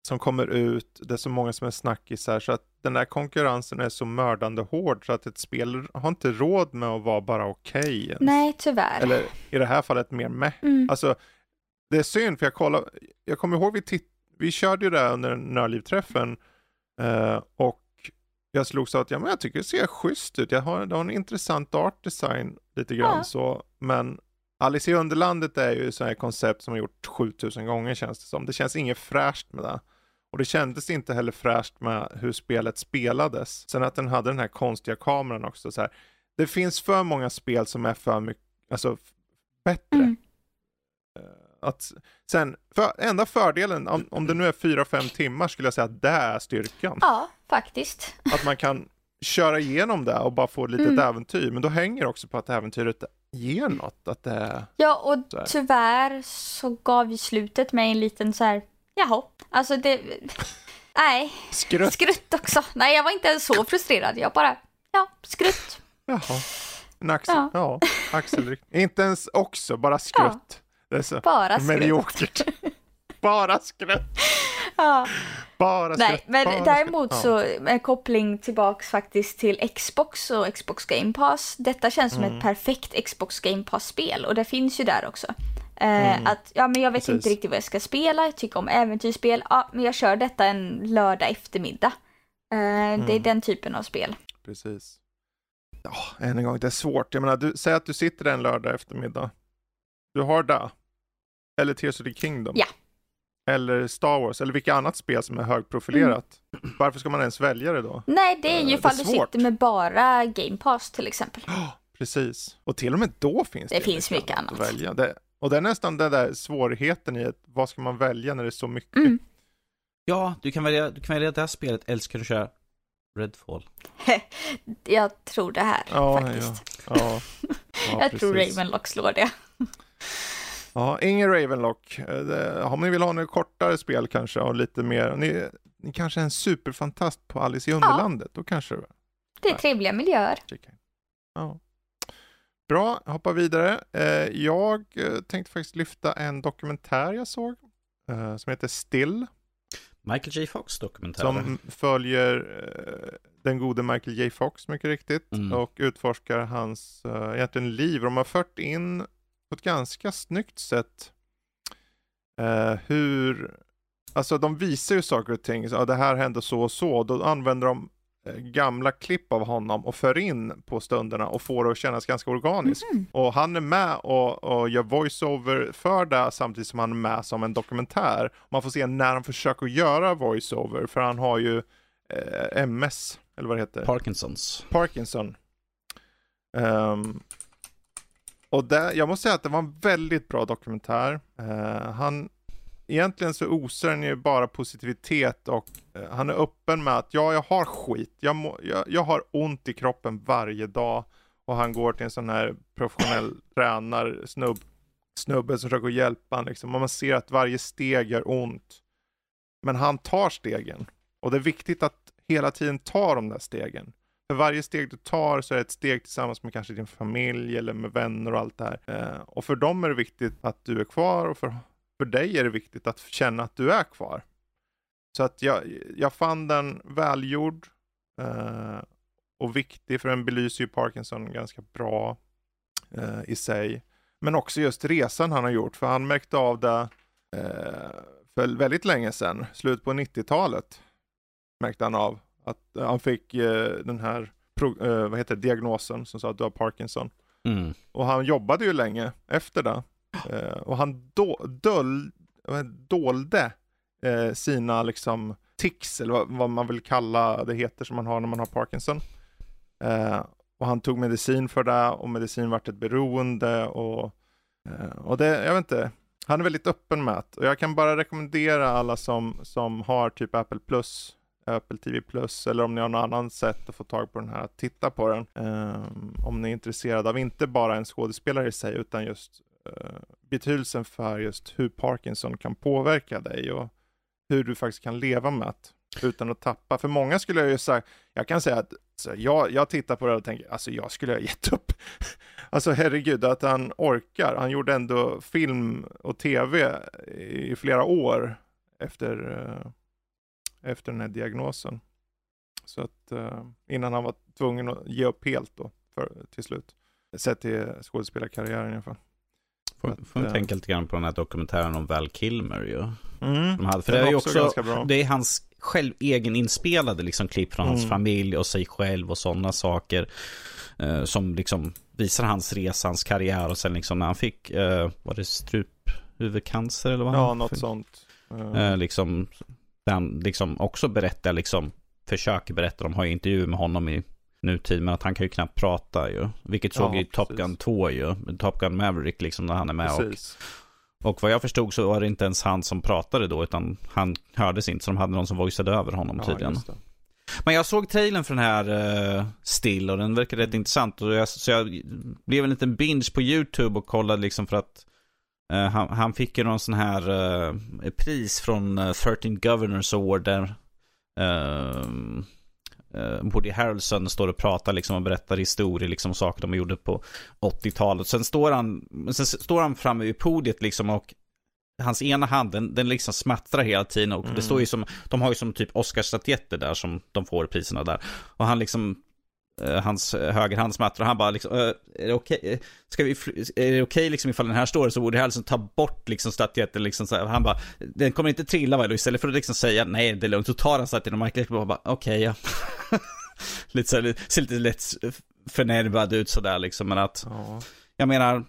Speaker 1: som kommer ut, det är så många som är snackisar så att den där konkurrensen är så mördande hård så att ett spel har inte råd med att vara bara okej. ens.
Speaker 3: Nej, tyvärr.
Speaker 1: Eller i det här fallet mer med.
Speaker 3: Mm.
Speaker 1: Alltså, det är synd för jag kollar, jag kommer ihåg vi titt, vi körde ju det här under Nördlivträffen eh, och jag slogs av att ja, men jag tycker det ser schysst ut. Jag har, det har en intressant art design lite grann
Speaker 3: Ja.
Speaker 1: så. Men Alice i Underlandet är ju ett sånt här koncept som har gjort 7000 gånger känns det som. Det känns inget fräscht med det. Och det kändes inte heller fräscht med hur spelet spelades. Sen att den hade den här konstiga kameran också. Så här. Det finns för många spel som är för mycket, alltså bättre.
Speaker 3: Mm.
Speaker 1: Att, sen, för, enda fördelen, om, om det nu är 4-5 timmar skulle jag säga att det är styrkan.
Speaker 3: Ja, faktiskt.
Speaker 1: Att man kan köra igenom det och bara få ett litet
Speaker 3: Mm.
Speaker 1: äventyr. Men då hänger också på att äventyret ger något. Att det är...
Speaker 3: Ja, och
Speaker 1: Så
Speaker 3: tyvärr så gav ju slutet mig en liten så här, jaha, alltså det, nej,
Speaker 1: Skrutt.
Speaker 3: skrutt också. Nej, jag var inte så frustrerad, jag bara, ja, skrutt.
Speaker 1: Jaha. En axel. Ja.
Speaker 3: Ja.
Speaker 1: axelryck. Inte ens också, bara skrutt. Det är så
Speaker 3: Bara skrutt.
Speaker 1: mediokert. bara skrutt.
Speaker 3: Ja.
Speaker 1: Bara skrutt.
Speaker 3: Nej, men
Speaker 1: bara
Speaker 3: däremot
Speaker 1: skrutt.
Speaker 3: så med koppling tillbaks faktiskt till Xbox och Xbox Game Pass. Detta känns som
Speaker 1: Mm.
Speaker 3: ett perfekt Xbox Game Pass-spel och det finns ju där också. Eh,
Speaker 1: Mm.
Speaker 3: Att, ja men jag vet
Speaker 1: Precis.
Speaker 3: inte riktigt vad jag ska spela, jag tycker om äventyrsspel, ja men jag kör detta en lördag eftermiddag. Eh, Det är
Speaker 1: Mm.
Speaker 3: den typen av spel.
Speaker 1: Precis. Ja, än en gång, det är svårt. Jag menar, du, säg att du sitter en lördag eftermiddag. Du har det. Eller Tears of the Kingdom.
Speaker 3: Ja.
Speaker 1: Eller Star Wars, eller vilket annat spel som är högprofilerat. Varför ska man ens välja det då?
Speaker 3: Nej, det är ju
Speaker 1: är
Speaker 3: ifall du sitter med bara Game Pass till exempel.
Speaker 1: Ja, Precis. Och till och med då finns det,
Speaker 3: Det finns mycket
Speaker 1: annat att välja. Det, och det är nästan den där svårigheten i att vad ska man välja när det är så mycket?
Speaker 3: Mm.
Speaker 2: Ja, du kan välja, du kan välja det här spelet, eller ska du köra Redfall?
Speaker 3: Jag tror det här
Speaker 1: Ja,
Speaker 3: faktiskt.
Speaker 1: Ja, ja, ja,
Speaker 3: jag tror
Speaker 1: precis.
Speaker 3: Ravenlock slår det.
Speaker 1: Ja, ingen Ravenlock. Om ni vill ha något kortare spel kanske och lite mer, ni, ni kanske är en superfantast på Alice i Underlandet, då kanske det
Speaker 3: Det är trevliga miljöer.
Speaker 1: Ja. Bra, hoppa vidare. Eh, Jag eh, tänkte faktiskt lyfta en dokumentär jag såg eh, som heter Still.
Speaker 2: Michael J. Fox dokumentär.
Speaker 1: Som följer den gode Michael J. Fox mycket riktigt
Speaker 2: Mm.
Speaker 1: och utforskar hans egentligen liv. De har fört in på ett ganska snyggt sätt hur, alltså de visar ju saker och ting, ja, det här hände så och så, då använder de gamla klipp av honom och för in på stunderna och får det att kännas ganska organiskt.
Speaker 3: Mhm.
Speaker 1: Och han är med och, och gör voiceover för det samtidigt som han är med som en dokumentär. Man får se när han försöker göra voiceover för han har ju eh, MS, eller vad det heter,
Speaker 2: Parkinsons.
Speaker 1: Parkinson. Ehm, och där, jag måste säga att det var en väldigt bra dokumentär. Eh, han, egentligen så osar den ju bara positivitet och eh, han är öppen med att ja, jag har skit. Jag, må, jag, jag har ont i kroppen varje dag. Och han går till en sån här professionell tränarsnubb, snubbe som försöker hjälpa honom liksom. Och man ser att varje steg gör ont. Men han tar stegen. Och det är viktigt att hela tiden ta de där stegen. För varje steg du tar så är det ett steg tillsammans med kanske din familj eller med vänner och allt det här. Eh, och för dem är det viktigt att du är kvar och för, för dig är det viktigt att känna att du är kvar. Så att jag, jag fann den välgjord eh, och viktig för den belyser ju Parkinson ganska bra eh, i sig. Men också just resan han har gjort för han märkte av det eh, för väldigt länge sedan, slut på 90-talet märkte han av att han fick eh, den här eh, vad heter det, diagnosen som sa att du har Parkinson.
Speaker 2: Mm.
Speaker 1: Och han jobbade ju länge efter det. Eh, och han do, döl, dolde eh, sina liksom tics, eller vad, vad man vill kalla det heter som man har när man har Parkinson. Eh, och han tog medicin för det och medicin vart ett beroende och, eh, och det, jag vet inte, han är väldigt öppen med det. Och jag kan bara rekommendera alla som, som har typ Apple Plus, Apple TV Plus eller om ni har något annat sätt att få tag på den här, att titta på den. Um, om ni är intresserade av inte bara en skådespelare i sig utan just Eh, betydelsen för just hur Parkinson kan påverka dig och hur du faktiskt kan leva med det utan att tappa. För många skulle jag ju säga, jag kan säga att så jag, jag tittar på det och tänker, alltså jag skulle ha gett upp. Alltså herregud, att han orkar. Han gjorde ändå film och tv i flera år efter, eh, efter den här diagnosen. Så att eh, innan han var tvungen att ge upp helt då, för, till slut. Sett till skådespelarkarriären i alla fall.
Speaker 2: Får, får vi
Speaker 1: eh,
Speaker 2: tänka lite grann på den här dokumentären om Val Kilmer ju.
Speaker 1: Mm.
Speaker 2: De hade. För
Speaker 1: Den
Speaker 2: det är ju
Speaker 1: också
Speaker 2: det är hans själv egeninspelade liksom klipp från hans
Speaker 1: Mm.
Speaker 2: familj och sig själv och sådana saker. Eh, som liksom visar hans resa, hans karriär och sen liksom när han fick, eh, var det struphuvudcancer eller vad
Speaker 1: Ja,
Speaker 2: han
Speaker 1: något
Speaker 2: fick?
Speaker 1: sånt. Eh,
Speaker 2: Eh, liksom, han liksom också berättar, liksom, försöker berätta, de har ju intervjuer med honom i nutid, men att han kan ju knappt prata ju. Vilket såg
Speaker 1: Ja,
Speaker 2: i Top
Speaker 1: precis.
Speaker 2: Gun 2 ju, Top Gun Maverick liksom när han är med. Och,
Speaker 1: Precis.
Speaker 2: och vad jag förstod så var det inte ens han som pratade då, utan han hördes inte, så de hade någon som voiceade över honom
Speaker 1: Ja,
Speaker 2: tydligen. Men jag såg trailern för den här uh, Still och den verkar rätt intressant. Och jag, så jag blev en liten binge på YouTube och kollade liksom för att eh, han, han fick ju någon sån här eh, pris från uh, 13 Governors Award där uh, uh, Woody Harrelson står och pratar liksom och berättar historier liksom saker de gjorde på 80-talet. Sen står han, sen står han framme vid podiet liksom och hans ena hand, den, den liksom smattrar hela tiden och
Speaker 1: Mm.
Speaker 2: det står ju som, de har ju som typ Oscarsstatyetter där som de får priserna där. Och han liksom, eh, hans högerhand smattrar och han bara liksom, eh, är det okej, eh, ska vi, är det okej liksom ifall den här står så borde jag liksom ta bort liksom statyetten liksom så här. Han bara, den kommer inte trilla väl? Och istället för att liksom säga nej det är lugnt, så tar han statyetten och Michael Jackson bara, okej ja. lite så här, ser lite lätt förnärmad ut sådär liksom, men att
Speaker 1: Ja.
Speaker 2: jag menar,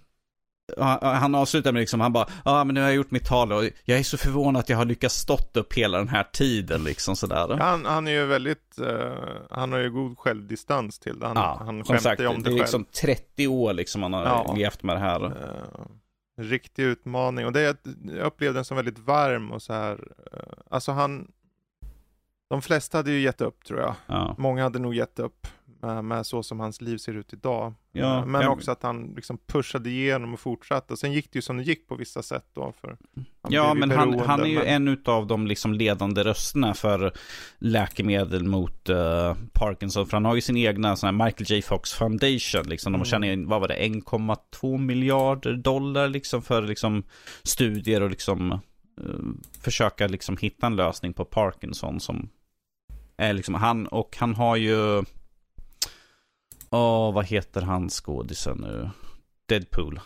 Speaker 2: han- han avslutar med liksom, han bara, ja men nu har jag gjort mitt tal och jag är så förvånad att jag har lyckats stått upp hela den här tiden liksom sådär.
Speaker 1: Han, han är ju väldigt, eh, han har ju god självdistans till det. Han, han
Speaker 2: som
Speaker 1: skämtar
Speaker 2: sagt,
Speaker 1: ju om det,
Speaker 2: det är
Speaker 1: själv.
Speaker 2: liksom 30 år liksom han har
Speaker 1: Ja.
Speaker 2: levt med det här.
Speaker 1: En riktig utmaning och det är, jag upplevde den som väldigt varm och så här. eh, alltså han, de flesta hade ju gett upp tror jag.
Speaker 2: Ja.
Speaker 1: Många hade nog gett upp med, med så som hans liv ser ut idag.
Speaker 2: Ja,
Speaker 1: Eh, Men
Speaker 2: ja.
Speaker 1: också att han liksom pushade igenom och fortsatte. Sen gick det ju som det gick på vissa sätt då. För han
Speaker 2: Ja, men han, han är ju
Speaker 1: men-
Speaker 2: en av de liksom ledande rösterna för läkemedel mot eh, Parkinson. För han har ju sin egna sån här Michael J. Fox Foundation. Liksom. De
Speaker 1: Mm.
Speaker 2: tjänar ju, vad var det, 1,2 miljarder dollar liksom för liksom studier och liksom eh, försöka liksom hitta en lösning på Parkinson som är liksom han och han har ju Åh, vad heter han skådisen nu? Deadpool.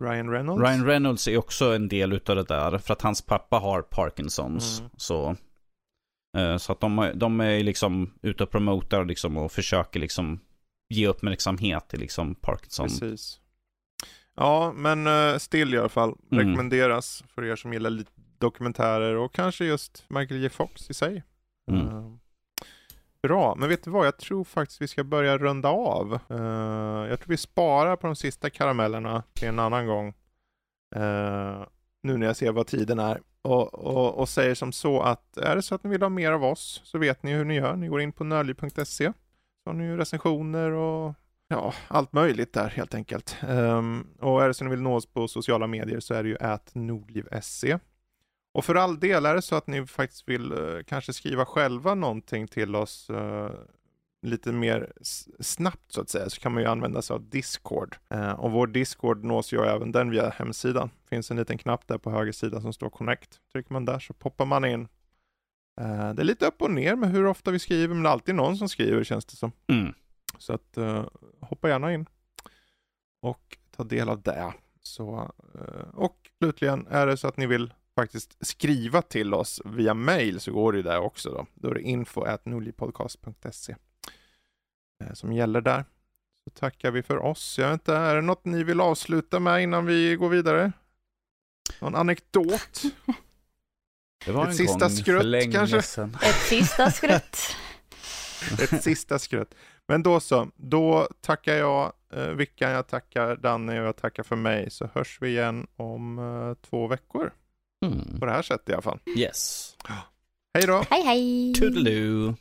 Speaker 1: Ryan Reynolds.
Speaker 2: Ryan Reynolds är också en del utav det där. För att hans pappa har Parkinsons.
Speaker 1: Mm.
Speaker 2: Så, eh, så att de, är- de är liksom ute och promotar liksom och försöker liksom ge uppmärksamhet till liksom Parkinson.
Speaker 1: Precis. Ja, men uh, Still i alla fall
Speaker 2: Mm.
Speaker 1: rekommenderas för er som gillar lite dokumentärer och kanske just Michael J. Fox i sig.
Speaker 2: Mm.
Speaker 1: Bra, men vet du vad? Jag tror faktiskt vi ska börja runda av. Uh, jag tror vi sparar på de sista karamellerna till en annan gång. Uh, nu när jag ser vad tiden är. Och, och, och säger som så att är det så att ni vill ha mer av oss så vet ni hur ni gör. Ni går in på nördliv.se så har ni ju recensioner och ja, allt möjligt där helt enkelt. Um, och är det så att ni vill nå oss på sociala medier så är det ju at nordliv.se. Och för all del är det så att ni faktiskt vill eh, kanske skriva själva någonting till oss eh, lite mer snabbt så att säga så kan man ju använda sig av Discord. Eh, och vår Discord nås ju även den via hemsidan. Det finns en liten knapp där på höger sida som står Connect. Trycker man där så poppar man in. Det är lite upp och ner med hur ofta vi skriver men alltid någon som skriver känns det som.
Speaker 2: Mm.
Speaker 1: Så att hoppa gärna in och ta del av det. Så, och slutligen är det så att ni vill faktiskt skriva till oss via mail så går det ju där också då. Då är det info.nullipodcast.se eh, som gäller där. Så tackar vi för oss. Jag vet inte, är det något ni vill avsluta med innan vi går vidare? Någon anekdot?
Speaker 2: Det var
Speaker 1: Ett
Speaker 2: en
Speaker 1: sista
Speaker 2: gång
Speaker 1: skrutt, kanske?
Speaker 2: sedan.
Speaker 3: Ett sista skrutt.
Speaker 1: Ett sista skrutt. Men då så, då tackar jag eh, Vickan, jag tackar Danny och jag tackar för mig. Så hörs vi igen om eh, två veckor.
Speaker 2: Mm.
Speaker 1: På det här sättet i alla fall.
Speaker 2: Yes.
Speaker 1: Hej då!
Speaker 3: Hej hej!
Speaker 2: Toodaloo.